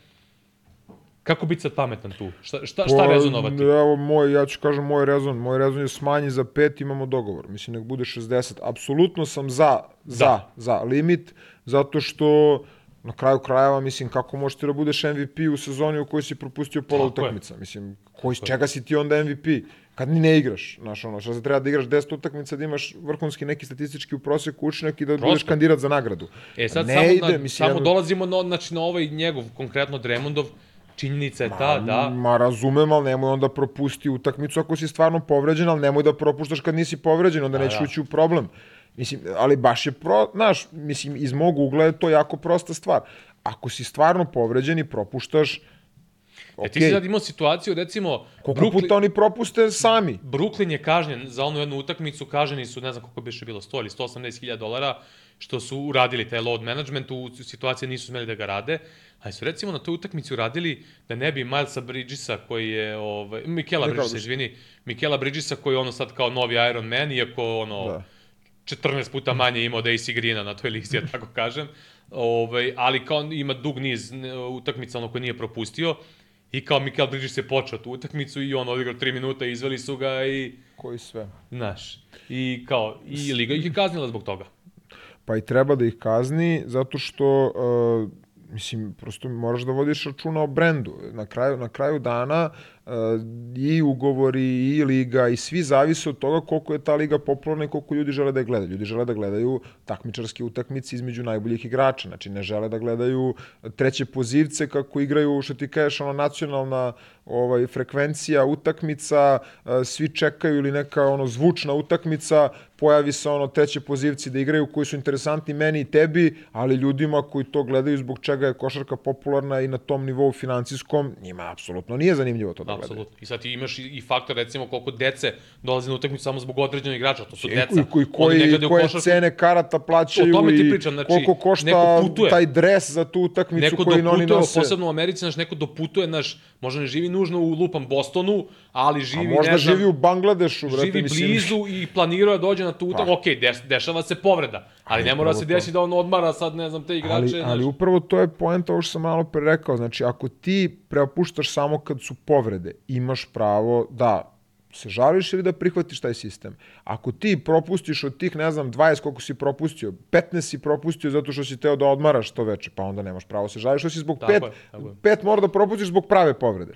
Kako biti sad pametan tu? Šta, šta, šta Pa, rezonovati? Evo, moj, ja ću kažem moj rezon. Moj rezon je smanji za pet, imamo dogovor. Mislim, nek bude 60. Apsolutno sam za, za, Da. za limit, zato što na kraju krajeva, mislim, kako možeš ti da budeš MVP u sezoni u kojoj si propustio pola utakmica? Mislim, koji, čega si ti onda MVP? Kad ni ne igraš, znaš, ono, šta se treba da igraš 10 utakmica, da imaš vrhunski neki statistički u proseku učinak i da budeš kandidat za nagradu. E sad ne samo, ide, na, mislim, samo dolazimo na, znači, na ovaj njegov, konkretno Dremondov, činjenica je ta da... Ma razumem, ali nemoj onda propusti utakmicu ako si stvarno povređen, ali nemoj da propuštaš kad nisi povređen, onda nećeš da. ući u problem. Mislim, ali baš je pro, znaš, mislim, iz mog ugla je to jako prosta stvar. Ako si stvarno povređen i propuštaš, E, ti si sad imao situaciju, recimo, koliko Brooklyn, puta oni propuste sami? Brooklyn je kažnjen za onu jednu utakmicu, kažnjeni su, ne znam koliko bi bilo, 100 ili 180 hiljada dolara, što su uradili taj load management, u situaciji nisu smeli da ga rade, ali su recimo na toj utakmici uradili da ne bi Milesa Bridgesa koji je, ovaj, Mikela Bridgesa, izvini, Mikela Bridgesa koji je ono sad kao novi Iron Man, iako ono, Da. 14 puta manje imao da AC Greena na toj listi, ja tako kažem. Ovaj, ali kao ima dug niz utakmica ono koje nije propustio. I kao Mikael Bridges je počeo tu utakmicu i on odigrao 3 minuta, izveli su ga i, Koji sve? znaš, i kao, i Liga ih je kaznila zbog toga. Pa i treba da ih kazni, zato što, uh, mislim, prosto moraš da vodiš računa o brendu. Na kraju, na kraju dana uh, i ugovori, i liga, i svi zavise od toga koliko je ta liga popularna i koliko ljudi žele da je gledaju. Ljudi žele da gledaju takmičarske utakmice između najboljih igrača. Znači, ne žele da gledaju treće pozivce kako igraju, što ti kažeš, ono, nacionalna ovaj, frekvencija utakmica, uh, svi čekaju ili neka ono zvučna utakmica, pojavi se ono treće pozivci da igraju koji su interesantni meni i tebi, ali ljudima koji to gledaju zbog čega je košarka popularna i na tom nivou financijskom, njima apsolutno nije zanimljivo to da gledaju. Apsolutno. I sad ti imaš i, i faktor, recimo, koliko dece dolazi na utakmicu samo zbog određenog igrača. To su I deca. koji, koji, koji, koje košarku. cene karata plaćaju O tome ti i pričam, znači, koliko košta taj dres za tu utakmicu Neko koji oni nose. posebno u Americi, znaš, neko doputuje, znaš, možda ne živi nužno u lupam Bostonu, ali A živi, možda ne znam, živi u Bangladešu, brate, živi mislim. blizu i planirao je da dođe na tu utakmicu. Pa. Okej, deš, dešava se povreda, ali ne mora da se upravo to. desi da on odmara sad, ne znam, te igrače. Ali, znaš. ali upravo to je poenta ovo što sam malo pre rekao. Znači, ako ti preopuštaš samo kad su povrede, imaš pravo da se žališ ili da prihvatiš taj sistem. Ako ti propustiš od tih, ne znam, 20 koliko si propustio, 15 si propustio zato što si teo da odmaraš to veče, pa onda nemaš pravo da se žališ, što si zbog Tako pet, je, tako je. pet mora da propustiš zbog prave povrede.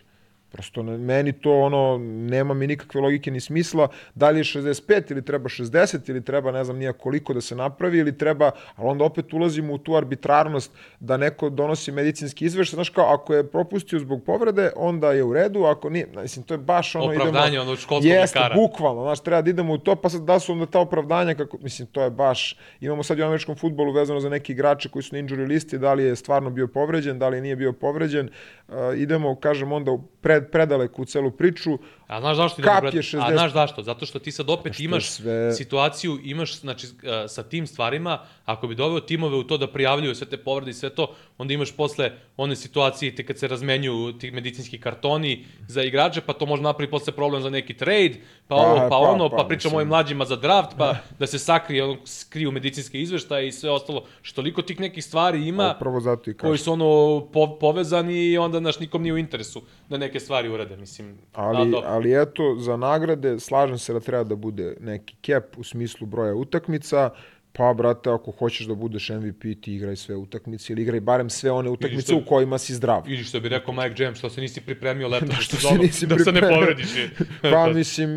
Prosto meni to ono, nema mi nikakve logike ni smisla, da li je 65 ili treba 60 ili treba ne znam nija koliko da se napravi ili treba, ali onda opet ulazimo u tu arbitrarnost da neko donosi medicinski izveštaj, znaš kao, ako je propustio zbog povrede, onda je u redu, ako nije, mislim, to je baš ono, Opravdanje, idemo, ono, školskog jeste, lekara. bukvalno, znaš, treba da idemo u to, pa sad da su onda ta opravdanja, kako, mislim, to je baš, imamo sad i u američkom futbolu vezano za neki igrače koji su na injury listi, da li je stvarno bio povređen, da li nije bio povređen, uh, idemo, kažem, onda u pred, predaleko u celu priču, A znaš zašto Kap pred... je A 60. znaš zašto? Zato što ti sad opet imaš sve- situaciju, imaš znači, sa tim stvarima, ako bi doveo timove u to da prijavljuju sve te povrede i sve to, onda imaš posle one situacije te kad se razmenjuju ti medicinski kartoni za igrače, pa to može napraviti posle problem za neki trade, pa, Pa, ovo, pa, pa, ono, pa, pa, pričamo mislim. ovim mlađima za draft, pa da se sakrije, ono, skriju medicinske izveštaje i sve ostalo. Što toliko tih nekih stvari ima upravo zato i koji su ono po, povezani i onda naš nikom nije u interesu da neke stvari urade, mislim. Ali, dobro. ali eto, za nagrade, slažem se da treba da bude neki cap u smislu broja utakmica, pa, brate, ako hoćeš da budeš MVP, ti igraj sve utakmice ili igraj barem sve one utakmice što- u kojima si zdrav. Ili što bi rekao Mike James, što se nisi pripremio leto <laughs> da, što se nisi <laughs> da se ne pripremio. povrediš. <laughs> Pa, mislim,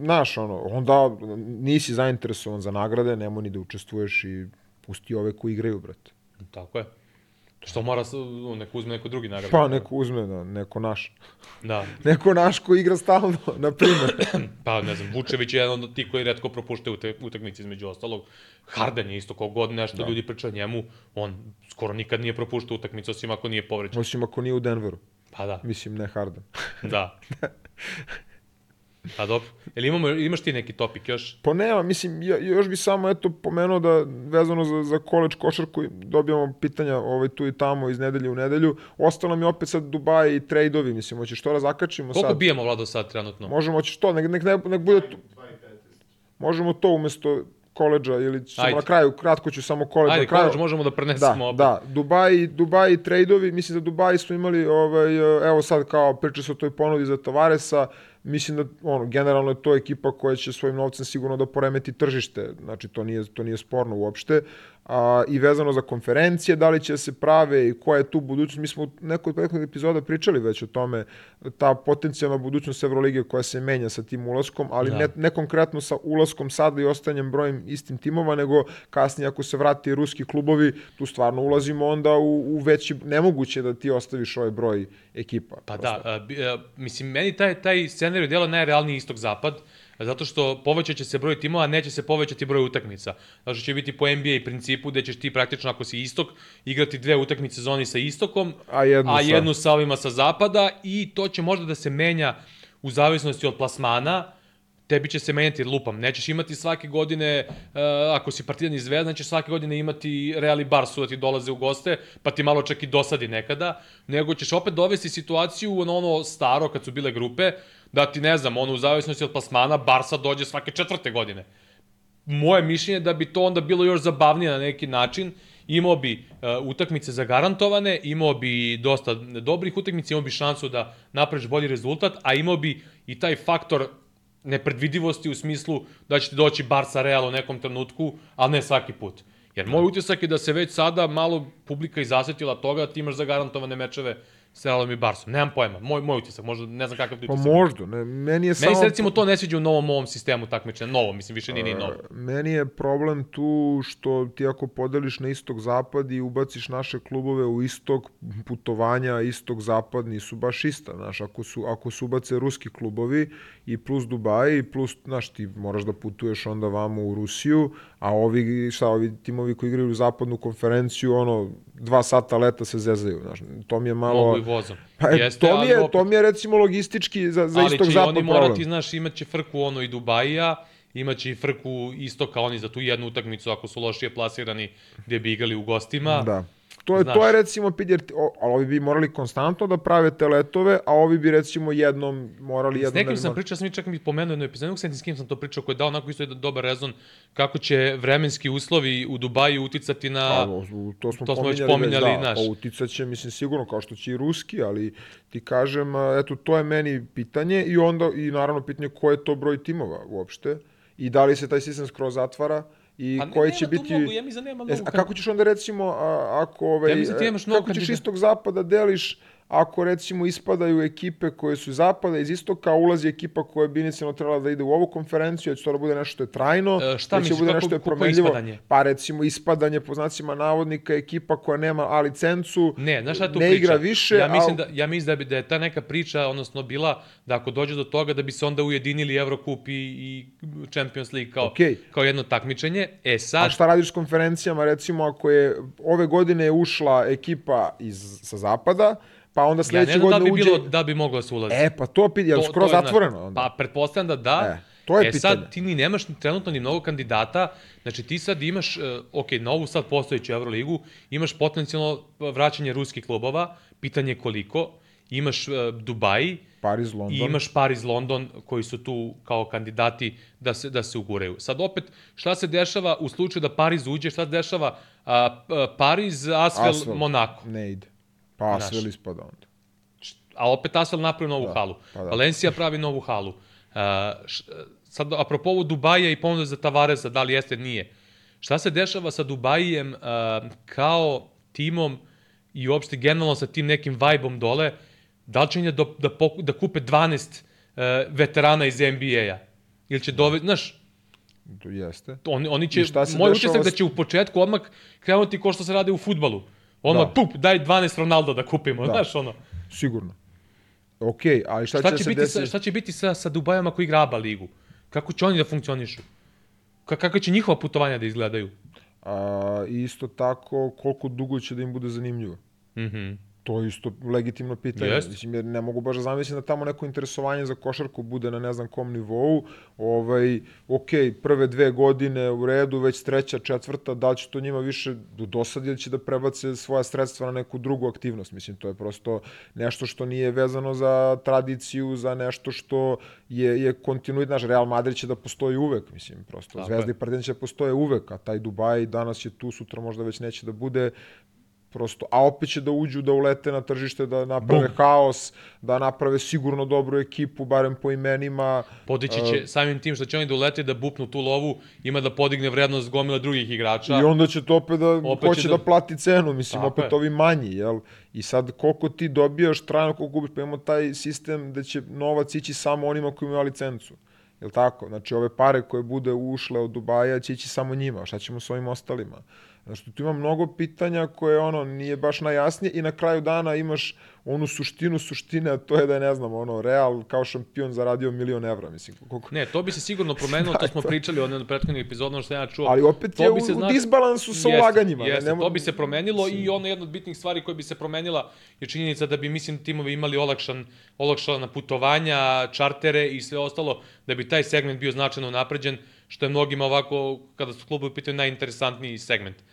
znaš, ono, onda nisi zainteresovan za nagrade, nemoj ni da učestvuješ i pusti ove koji igraju, brate. Tako je. Što mora, neko uzme neko drugi nagradu. Pa, neko uzme, da, neko naš. Da. <laughs> Neko naš ko igra stalno, na primjer. <clears throat> Pa, ne znam, Vučević je jedan od tih koji redko propuštaju te utakmice između ostalog. Harden je isto kog god nešto da. ljudi priča o njemu, on skoro nikad nije propuštao utakmicu, osim ako nije povređen. Osim ako nije u Denveru. Pa da, Mislim, ne Harden. da. <laughs> Pa dobro. Jel imamo, imaš ti neki topik još? Pa nema, mislim, ja, još bi samo eto pomenuo da vezano za, za koleđ košarku dobijamo pitanja ovaj, tu i tamo iz nedelje u nedelju. Ostalo mi opet sad Dubaj i trejdovi, mislim, hoćeš to da zakačimo Koliko sad? bijemo, Vlado, sad trenutno? Možemo, hoćeš to, nek, nek, nek, nek bude, to, 2 i 15. možemo to umesto koleđa ili ćemo Ajde. na kraju, kratko ću samo koleđ Ajde, na kraju. koleđ možemo da Da, prenesemo opet. da, Dubai, Dubai i trejdovi, mislim da Dubai smo imali, ovaj, evo sad kao priča se o toj ponudi za Tavaresa, mislim da ono generalno je to ekipa koja će svojim novcem sigurno da poremeti tržište, znači to nije to nije sporno uopšte. A, i vezano za konferencije, da li će se prave i koja je tu budućnost. Mi smo u nekoj od prethodnih epizoda pričali već o tome, ta potencijalna budućnost Evrolige koja se menja sa tim ulaskom, ali Da. ne, ne konkretno sa ulaskom sada i ostanjem brojem istim timova, nego kasnije ako se vrati ruski klubovi, tu stvarno ulazimo onda u, u veći, nemoguće da ti ostaviš ovaj broj ekipa. Pa prosto. da, a, a, mislim, meni taj, taj scenarij dela najrealniji istok-zapad, zato što povećat će se broj timova, neće se povećati broj utakmica. Zato što će biti po NBA principu gde ćeš ti praktično, ako si istok, igrati dve utakmice zoni sa istokom, A jednu a jednu sa ovima sa zapada i to će možda da se menja u zavisnosti od plasmana, tebi će se menjati lupam. Nećeš imati svake godine, uh, ako si partidan iz Zvezda, nećeš svake godine imati Real i Barsu da ti dolaze u goste, pa ti malo čak i dosadi nekada, nego ćeš opet dovesti situaciju na ono staro, kad su bile grupe, da ti, ne znam, ono u zavisnosti od plasmana, Barsa dođe svake četvrte godine moje mišljenje je da bi to onda bilo još zabavnije na neki način. Imao bi uh, utakmice zagarantovane, imao bi dosta dobrih utakmica, imao bi šansu da napraviš bolji rezultat, a imao bi i taj faktor nepredvidivosti u smislu da će ti doći Barca Real u nekom trenutku, ali ne svaki put. Jer moj utisak je da se već sada malo publika izasetila toga da ti imaš zagarantovane mečeve s Realom i Barsom. Nemam pojma, moj, moj utisak, možda ne znam kakav Pa utisak. možda, ne, meni je Meni samo... se recimo to ne sviđa u novom ovom sistemu takmičenja, novo, mislim, više nije ni novo. Meni je problem tu što ti ako podeliš na istok-zapad i ubaciš naše klubove u istok, putovanja istok-zapad nisu baš ista. Znaš, ako su, ako su ubace ruski klubovi i plus Dubai i plus, znaš, ti moraš da putuješ onda vamo u Rusiju, a ovi, šta, ovi timovi koji igraju u zapadnu konferenciju, ono, dva sata leta se zezaju, znaš, to mi je malo... Mogu i vozom. <laughs> Pa, Jeste, to, mi ali je, opet- to mi je recimo logistički za, za ali će i istok-zapad oni problem. morati, znaš, imaće frku ono i Dubajija, imaće i frku istoka oni za tu jednu utakmicu ako su lošije plasirani gdje bi igrali u gostima. Da. To je, Znaš. to je recimo, pid, jer, ti- o, ali ovi bi morali konstantno da prave te letove, a ovi bi recimo jednom morali S jednom... nekim ne sam pričao, sam i čak mi pomenuo jednu epizodu, setiti s kim sam to pričao, koji je dao onako isto jedan dobar rezon kako će vremenski uslovi u Dubaju uticati na... A, u- to smo, to smo već pominjali, već, da, znaš. a uticat će, mislim, sigurno, kao što će i ruski, ali ti kažem, eto, to je meni pitanje i onda, i naravno pitanje ko je to broj timova uopšte i da li se taj sistem skroz zatvara i Pa koji nema će biti... Mnogo, ja mi zanima E, mnogo a kako ćeš onda recimo, a, ako, ovaj, Ja mislim da ti e, imaš mnogo kako ćeš kandidata. istog zapada deliš, ako recimo ispadaju ekipe koje su zapada, iz istoka, a ulazi ekipa koja bi inicijalno trebala da ide u ovu konferenciju, da će to da bude nešto što je trajno, E, šta da će misliš, bude nešto što je promenljivo. ispadanje? Pa recimo ispadanje po znacima navodnika ekipa koja nema A licencu, Ne, znaš šta tu ne priča? igra više, ja mislim, a- da, ja mislim da, bi, da je ta neka priča, odnosno bila, da ako dođe do toga da bi se onda ujedinili Eurocup i, i Champions League kao, Okej. kao jedno takmičenje. E A sad, šta radiš s konferencijama, recimo ako je ove godine ušla ekipa iz, sa zapada, pa onda ja sledeće znam da godine bi, uđe... bilo, da bi moglo da se ulazi. E, pa to pit, je li skroz je, znaš, zatvoreno onda? Pa, pretpostavljam da da. E, to je e, pitanje. sad, ti ni nemaš trenutno ni mnogo kandidata, znači ti sad imaš, uh, ok, novu sad postojeću Euroligu, imaš potencijalno vraćanje ruskih klubova, pitanje koliko, imaš uh, Dubai, Paris, London. I imaš Paris, London koji su tu kao kandidati da se, da se uguraju. Sad opet, šta se dešava u slučaju da Paris uđe, šta se dešava a, a, Paris, Asvel, Asvel. Monako. Ne ide. Pa. Asvel ispada onda. A opet Asvel napravi novu Da, halu. pa da. Valencija pravi novu halu. A, š, sad, apropo ovo Dubaja i ponuda za Tavaresa, da li jeste, nije. Šta se dešava sa Dubajem a, kao timom i uopšte generalno sa tim nekim vajbom dole, da li će da, da, poku, da kupe 12 uh, veterana iz NBA-a? Ili će dove, znaš, jeste. oni, oni će, moj utisak da će u početku odmah krenuti ko što se radi u futbalu. Odmah, Da. pup, daj 12 Ronaldo da kupimo, Da. znaš ono. Sigurno. Ok, ali šta, Šta će, će, se biti desiti? sa, šta će biti sa, sa Dubajom ako igra ABA ligu? Kako će oni da funkcionišu? Ka, kako će njihova putovanja da izgledaju? A, isto tako, koliko dugo će da im bude zanimljivo? Mhm. To je isto legitimno pitanje. Jeste. Mislim, jer ne mogu baš da zamislim da tamo neko interesovanje za košarku bude na ne znam kom nivou. Ovaj, ok, prve dve godine u redu, već treća, četvrta, da li će to njima više dosadi ili će da prebace svoja sredstva na neku drugu aktivnost. Mislim, to je prosto nešto što nije vezano za tradiciju, za nešto što je, je kontinuit. Naš Real Madrid će da postoji uvek, mislim, prosto. Tako Zvezda i Partizan će da postoje uvek, a taj Dubaj danas je tu, sutra možda već neće da bude prosto, a opet će da uđu, da ulete na tržište, da naprave Bum. haos, da naprave sigurno dobru ekipu, barem po imenima. Podići će, samim tim što će oni da ulete da bupnu tu lovu, ima da podigne vrednost gomila drugih igrača. I onda će to opet da, Opet će će da- da... plati cenu, mislim, Tako opet je. ovi manji, jel? I sad koliko ti dobijaš trajno, koliko gubiš, pa imamo taj sistem da će novac ići samo onima koji imaju licencu. Jel tako? Znači, ove pare koje bude ušle od Dubaja će ići samo njima. Šta ćemo s ovim ostalima? Znači, tu ima mnogo pitanja koje ono nije baš najjasnije i na kraju dana imaš onu suštinu suštine, a to je da je, ne znam, ono, Real kao šampion zaradio milion evra, mislim. Koliko... Ne, to bi se sigurno promenilo, to <laughs> smo pričali o jednom prethodnih epizoda, što ja čuo. Ali opet To je bi u, se u zna- disbalansu sa Jeste, ulaganjima. Jeste, ne, ne, to bi se promenilo i ono jedna od bitnih stvari koja bi se promenila je činjenica da bi, mislim, timovi imali olakšan, olakšana putovanja, čartere i sve ostalo, da bi taj segment bio značajno napređen, što je mnogima ovako, kada su klubovi u pitanju, najinteresantniji segment. Uh,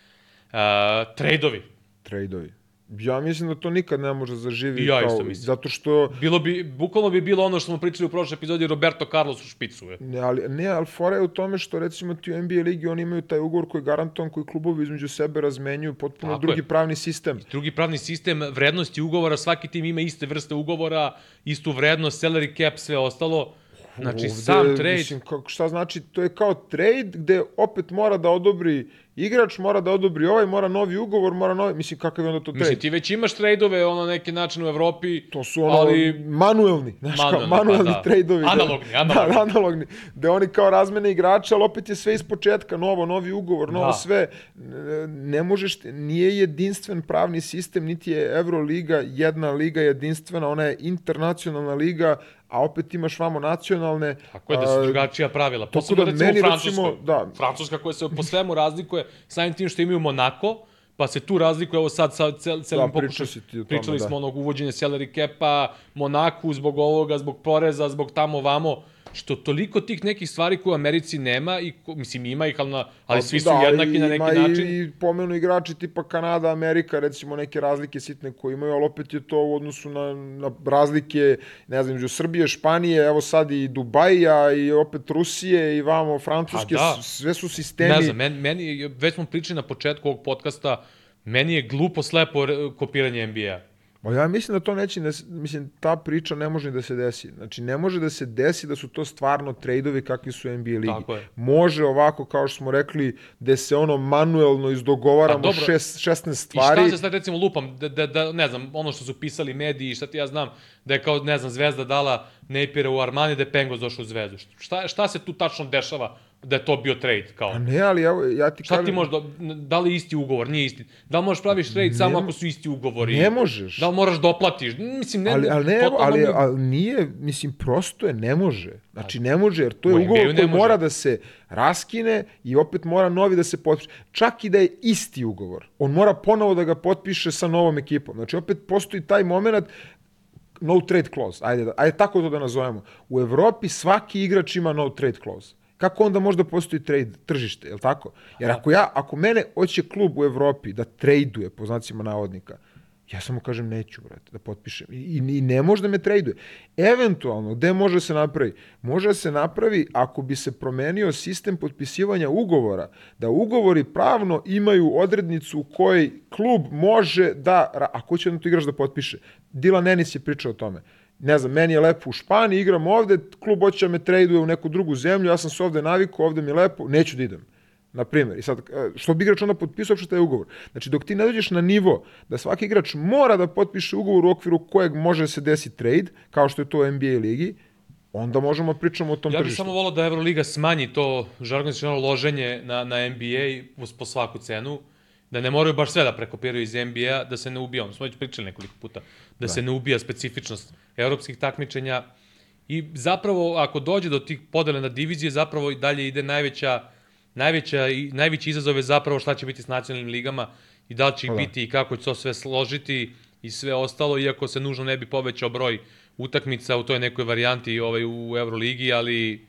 trejdovi. Trejdovi. Ja mislim da to nikad ne može zaživi I ja kao, isto mislim. zato što Bilo bi, bukvalno bi bilo ono što smo pričali u prošloj epizodi Roberto Carlos u špicu. Je. ne, ali, ne, ali fora je u tome što recimo ti u NBA ligi oni imaju taj ugovor koji garantovan, koji klubovi između sebe razmenjuju potpuno Tako drugi je. pravni sistem. Drugi pravni sistem, vrednosti ugovora, svaki tim ima iste vrste ugovora, istu vrednost, salary cap, sve ostalo. Znači, Ovde, sam trade, Mislim, kako, šta znači, to je kao trade gde opet mora da odobri igrač, mora da odobri ovaj, mora novi ugovor, mora novi, mislim, kakav je onda to trade? Mislim, ti već imaš trade-ove, ono, neki način u Evropi. To su ono ali, manuelni, znaš Manuelni, kao manuelni pa da. trejdovi. Analogni, da, analogni. <laughs> Da, analogni. Da oni kao razmene igrača, ali opet je sve iz početka, novo, novi ugovor, novo Da. sve. Ne- Ne možeš, nije jedinstven pravni sistem, niti je Euroliga jedna liga jedinstvena, ona je internacionalna liga, a opet imaš vamo nacionalne. Tako je da su drugačija pravila. Posebno da recimo meni, u Francuskoj. recimo, da. Francuska koja se po svemu razlikuje, samim tim što imaju Monako, pa se tu razlikuje, evo sad sa cel, celim Da, o tome, Pričali da. smo onog uvođenja salary capa, Monaku zbog ovoga, zbog poreza, zbog tamo vamo, što toliko tih nekih stvari koje u Americi nema, i, ko- mislim ima ih, ali, na, ali svi su da, jednaki na neki ima način. I, i pomenu igrači tipa Kanada, Amerika, recimo neke razlike sitne koje imaju, ali opet je to u odnosu na, na razlike, ne znam, između Srbije, Španije, evo sad i Dubaja i opet Rusije i vamo Francuske, da. sve su sistemi. Ne znam, meni, meni, već smo pričali na početku ovog podcasta, meni je glupo slepo kopiranje NBA. Pa ja mislim da to neće, da se, mislim, ta priča ne može da se desi. Znači, ne može da se desi da su to stvarno trejdovi kakvi su NBA ligi. Tako je. Može ovako, kao što smo rekli, da se ono manuelno izdogovaramo Pa šest, 16 I stvari. šta se sad recimo lupam, da, da, da, ne znam, ono što su pisali mediji, šta ti ja znam, da je kao, ne znam, Zvezda dala Napiera u Armani, da je Pengos došao u Zvezdu. Šta, šta se tu tačno dešava da je to bio trade, kao? A ne, ali evo, ja ti Šta kažem... ti možeš, da, da li isti ugovor, nije isti? Da li možeš praviš trade samo ako su isti ugovori? Ne možeš. Da li moraš doplatiš? Mislim, ne, ali, ali ne, totalno ali, ali nije, mislim, prosto je, ne može. Znači, ne može, jer to je ugovor ne koji može. mora da se raskine i opet mora novi da se potpiše. Čak i da je isti ugovor. On mora ponovo da ga potpiše sa novom ekipom. Znači, opet postoji taj moment no trade clause. Ajde, da, ajde tako to da nazovemo. U Evropi svaki igrač ima no trade clause. Kako onda može da postoji trade tržište, je li tako? Jer ako ja, ako mene hoće klub u Evropi da traduje, po znacima navodnika, ja samo kažem neću, brate, da potpišem. I, i, i ne može da me traduje. Eventualno, gde može da se napravi? Može da se napravi ako bi se promenio sistem potpisivanja ugovora, da ugovori pravno imaju odrednicu u kojoj klub može da, ako će onda to igrač da potpiše. Dylan Ennis je pričao o tome. Ne znam, meni je lepo u Španiji, igram ovde, klub hoće da me traduje u neku drugu zemlju, ja sam se ovde navikao, ovde mi je lepo, neću da idem. Na primjer, i sad, e, što bi igrač onda potpisao uopšte taj ugovor? Znači, dok ti ne dođeš na nivo da svaki igrač mora da potpiše ugovor u okviru kojeg može da se desi trade, kao što je to u NBA ligi, onda možemo da pričamo o tom Ja bih tržištu. samo volao da Euroliga smanji to žargonsko loženje na, na NBA po svaku cenu, da ne moraju baš sve da prekopiraju iz NBA, da se ne ubija, ono smo već pričali nekoliko puta, da, se ne ubija specifičnost evropskih takmičenja i zapravo ako dođe do tih podele na divizije, zapravo i dalje ide najveća, najveća, i- najveći izazov je zapravo šta će biti s nacionalnim ligama i da li će ih da. biti i kako će to sve složiti i sve ostalo, iako se nužno ne bi povećao broj utakmica u toj nekoj varijanti ovaj, u Euroligi, ali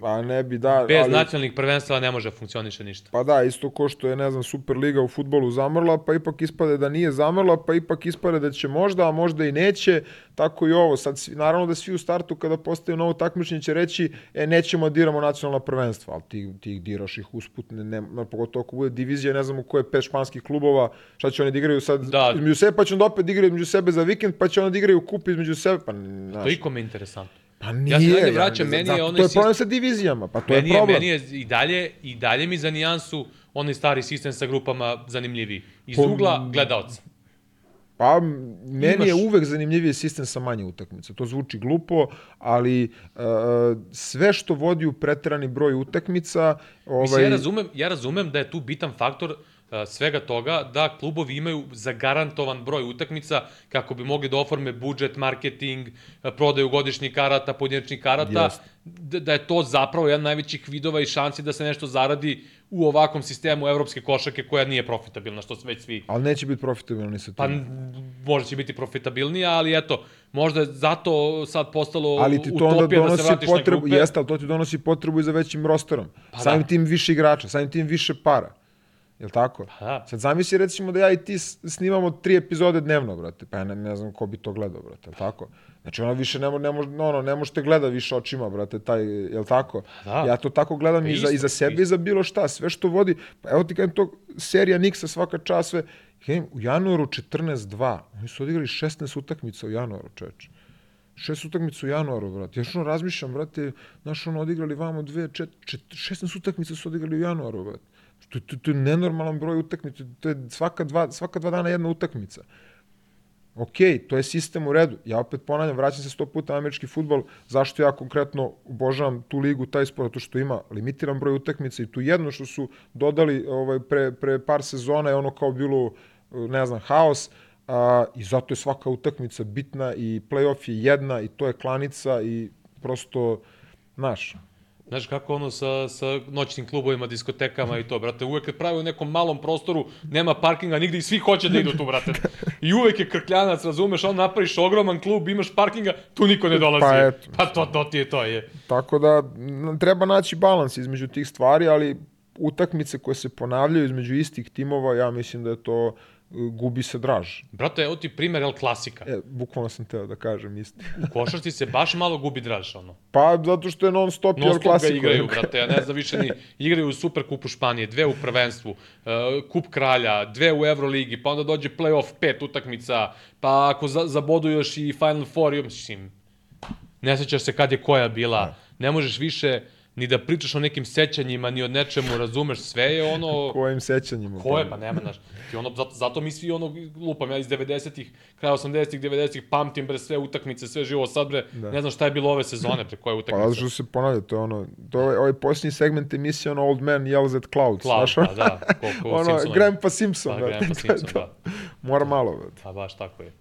A ne bi, da, bez ali... nacionalnih prvenstava ne može funkcioniše ništa. Pa da, isto ko što je, ne znam, Superliga u futbolu zamrla, pa ipak ispade da nije zamrla, pa ipak ispade da će možda, a možda i neće, tako i ovo. Sad, naravno da svi u startu kada postaju novo takmičenje će reći, e, nećemo da diramo nacionalna prvenstva, ali ti, ti ih diraš ih usput, ne, ne, ne, pogotovo ako bude divizija, ne znam u koje pet španskih klubova, šta će oni da igraju sad Da. između sebe, pa će onda opet da igraju između sebe za vikend, pa će onda da igraju kup između sebe, pa, To znaš, je ikome interesantno. Pa nije. Ja se dalje vraćam, ja, meni je onaj To je problem sa divizijama, pa to meni je problem. meni je i dalje, i dalje mi za nijansu onaj stari sistem sa grupama zanimljiviji. Iz ugla gledaoca. Pa, meni Imaš- je uvek zanimljiviji sistem sa manje utakmica. To zvuči glupo, ali uh, sve što vodi u preterani broj utakmica, ovaj, Mislim, ja razumem, ja razumem da je tu bitan faktor uh, svega toga da klubovi imaju zagarantovan broj utakmica kako bi mogli da oforme budžet, marketing, uh, prodaju godišnjih karata, pojedinačnih karata, Jeste. da, da je to zapravo jedan najvećih vidova i šansi da se nešto zaradi u ovakvom sistemu evropske košake koja nije profitabilna, što već svi ali neće biti profitabilno ni sa tim. Pa možda će biti profitabilnija, ali eto, možda je zato sad postalo ali ti to onda da se donosi na potrebu, grupe. jeste, ali to ti donosi potrebu i za većim rosterom. Pa samim da. tim više igrača, samim tim više para. Jel tako? Pa da. Sad zamisli recimo da ja i ti snimamo tri epizode dnevno, brate. Pa ja ne, ne znam ko bi to gledao, brate. Jel tako? Znači ono više ne, ne, može, ono, ne možete gleda više očima, brate, taj, jel tako? Da. Ja to tako gledam Pa i, za, i za sebe i za bilo šta. Sve što vodi, pa evo ti kažem to, serija Nixa svaka čast, sve. Kažem, u januaru 14-2, oni su odigrali 16 utakmica u januaru, čoveče. Šest utakmica u januaru, brate. Ja što razmišljam, brate, znaš, ono odigrali vamo dve, čet, čet, 16 utakmica su odigrali u januaru, brate. To, to, to je nenormalan broj utakmica, to je svaka dva, svaka dva dana jedna utakmica. Ok, to je sistem u redu. Ja opet ponavljam, vraćam se sto puta na američki futbol, zašto ja konkretno obožavam tu ligu, taj sport, zato što ima limitiran broj utakmica i tu jedno što su dodali ovaj, pre, pre par sezona je ono kao bilo, ne znam, haos, a, i zato je svaka utakmica bitna i playoff je jedna i to je klanica i prosto, znaš, Znaš kako ono sa, sa noćnim klubovima, diskotekama i to, brate, uvek kad pravi u nekom malom prostoru, nema parkinga nigde i svi hoće da idu tu, brate. I uvek je krkljanac, razumeš, on napraviš ogroman klub, imaš parkinga, tu niko ne dolazi. Pa eto. Pa to, to ti je to, je. Tako da treba naći balans između tih stvari, ali utakmice koje se ponavljaju između istih timova, ja mislim da je to gubi se draž. Brate, evo ti primer El Klasika. E, bukvalno sam teo da kažem isti. U košarci se baš malo gubi draž, ono. Pa, zato što je non stop, Non jel stop ga igraju, brate, ja ne znam više ni, igraju u Superkupu Španije, dve u prvenstvu, uh, Kup kralja, dve u Euroligi, pa onda dođe playoff, pet utakmica, pa ako za, zabodu još i Final Four, i, mislim, ne sećaš se kad je koja bila, ne možeš više ni da pričaš o nekim sećanjima, ni o nečemu, razumeš, sve je ono... <laughs> Kojim sećanjima. Ko je, pa nema, znaš. Ti ono, zato, zato mi svi ono, lupam, ja iz 90-ih, kraja 80-ih, 90-ih, pamtim bre sve utakmice, sve živo, sad bre, Da. ne znam šta je bilo ove sezone, pre koje Pa utakmice. zato što se ponavlja, to je ono, to je ovaj, ovaj posljednji segment emisije, ono Old Man Yells at Clouds, Cloud, znaš, ono, pa da, koliko <laughs> ono, Simpsona. Grandpa Simpson, Pa, brate, Grandpa <laughs> Simpson, da. Mora malo, brate. Pa baš tako je.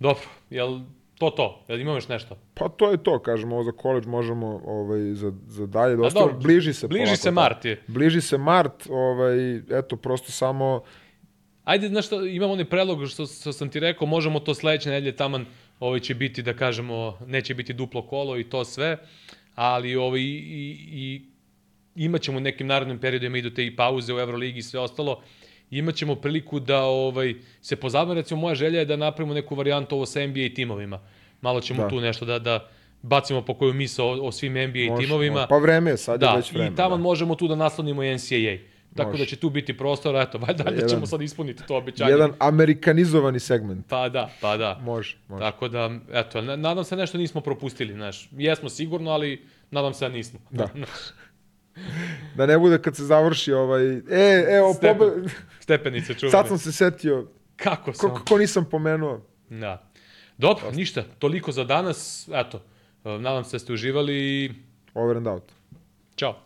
Dobro, jel to to? Jel imamo još nešto? Pa to je to, kažemo, ovo za koleđ možemo ovaj, za, za dalje dosta. dobro, bliži se bliži polako, se da. mart je. Bliži se mart, ovaj, eto, prosto samo, Ajde, znaš šta, imamo onaj predlog što, što sam ti rekao, možemo to sledeće nedelje taman, ovaj će biti, da kažemo, neće biti duplo kolo i to sve, ali ovaj, i, i imaćemo u nekim narednim periodima idu te i pauze u Euroligi i sve ostalo, imaćemo priliku da ovaj se pozabavimo, recimo moja želja je da napravimo neku varijantu ovo sa NBA timovima. Malo ćemo Da. tu nešto da, da bacimo po koju misao o, o svim NBA može, timovima. pa vreme je, sad je Da, već vreme. i tamo da. možemo tu da naslonimo NCAA. Tako Može. da će tu biti prostor, eto, valjda da Jedan- ćemo sad ispuniti to obećanje. Jedan amerikanizovani segment. Pa da, pa da. Može, može. Tako da, eto, na- nadam se nešto nismo propustili, znaš. Jesmo sigurno, ali nadam se da nismo. Da. <laughs> Da ne bude kad se završi ovaj... E, evo, Stepen. pobe... Stepenice čuvene. sad sam se setio, Kako sam? ko, ko nisam pomenuo. Da. Dobro, ništa, toliko za danas. Eto, nadam se da ste uživali Over and out. čao.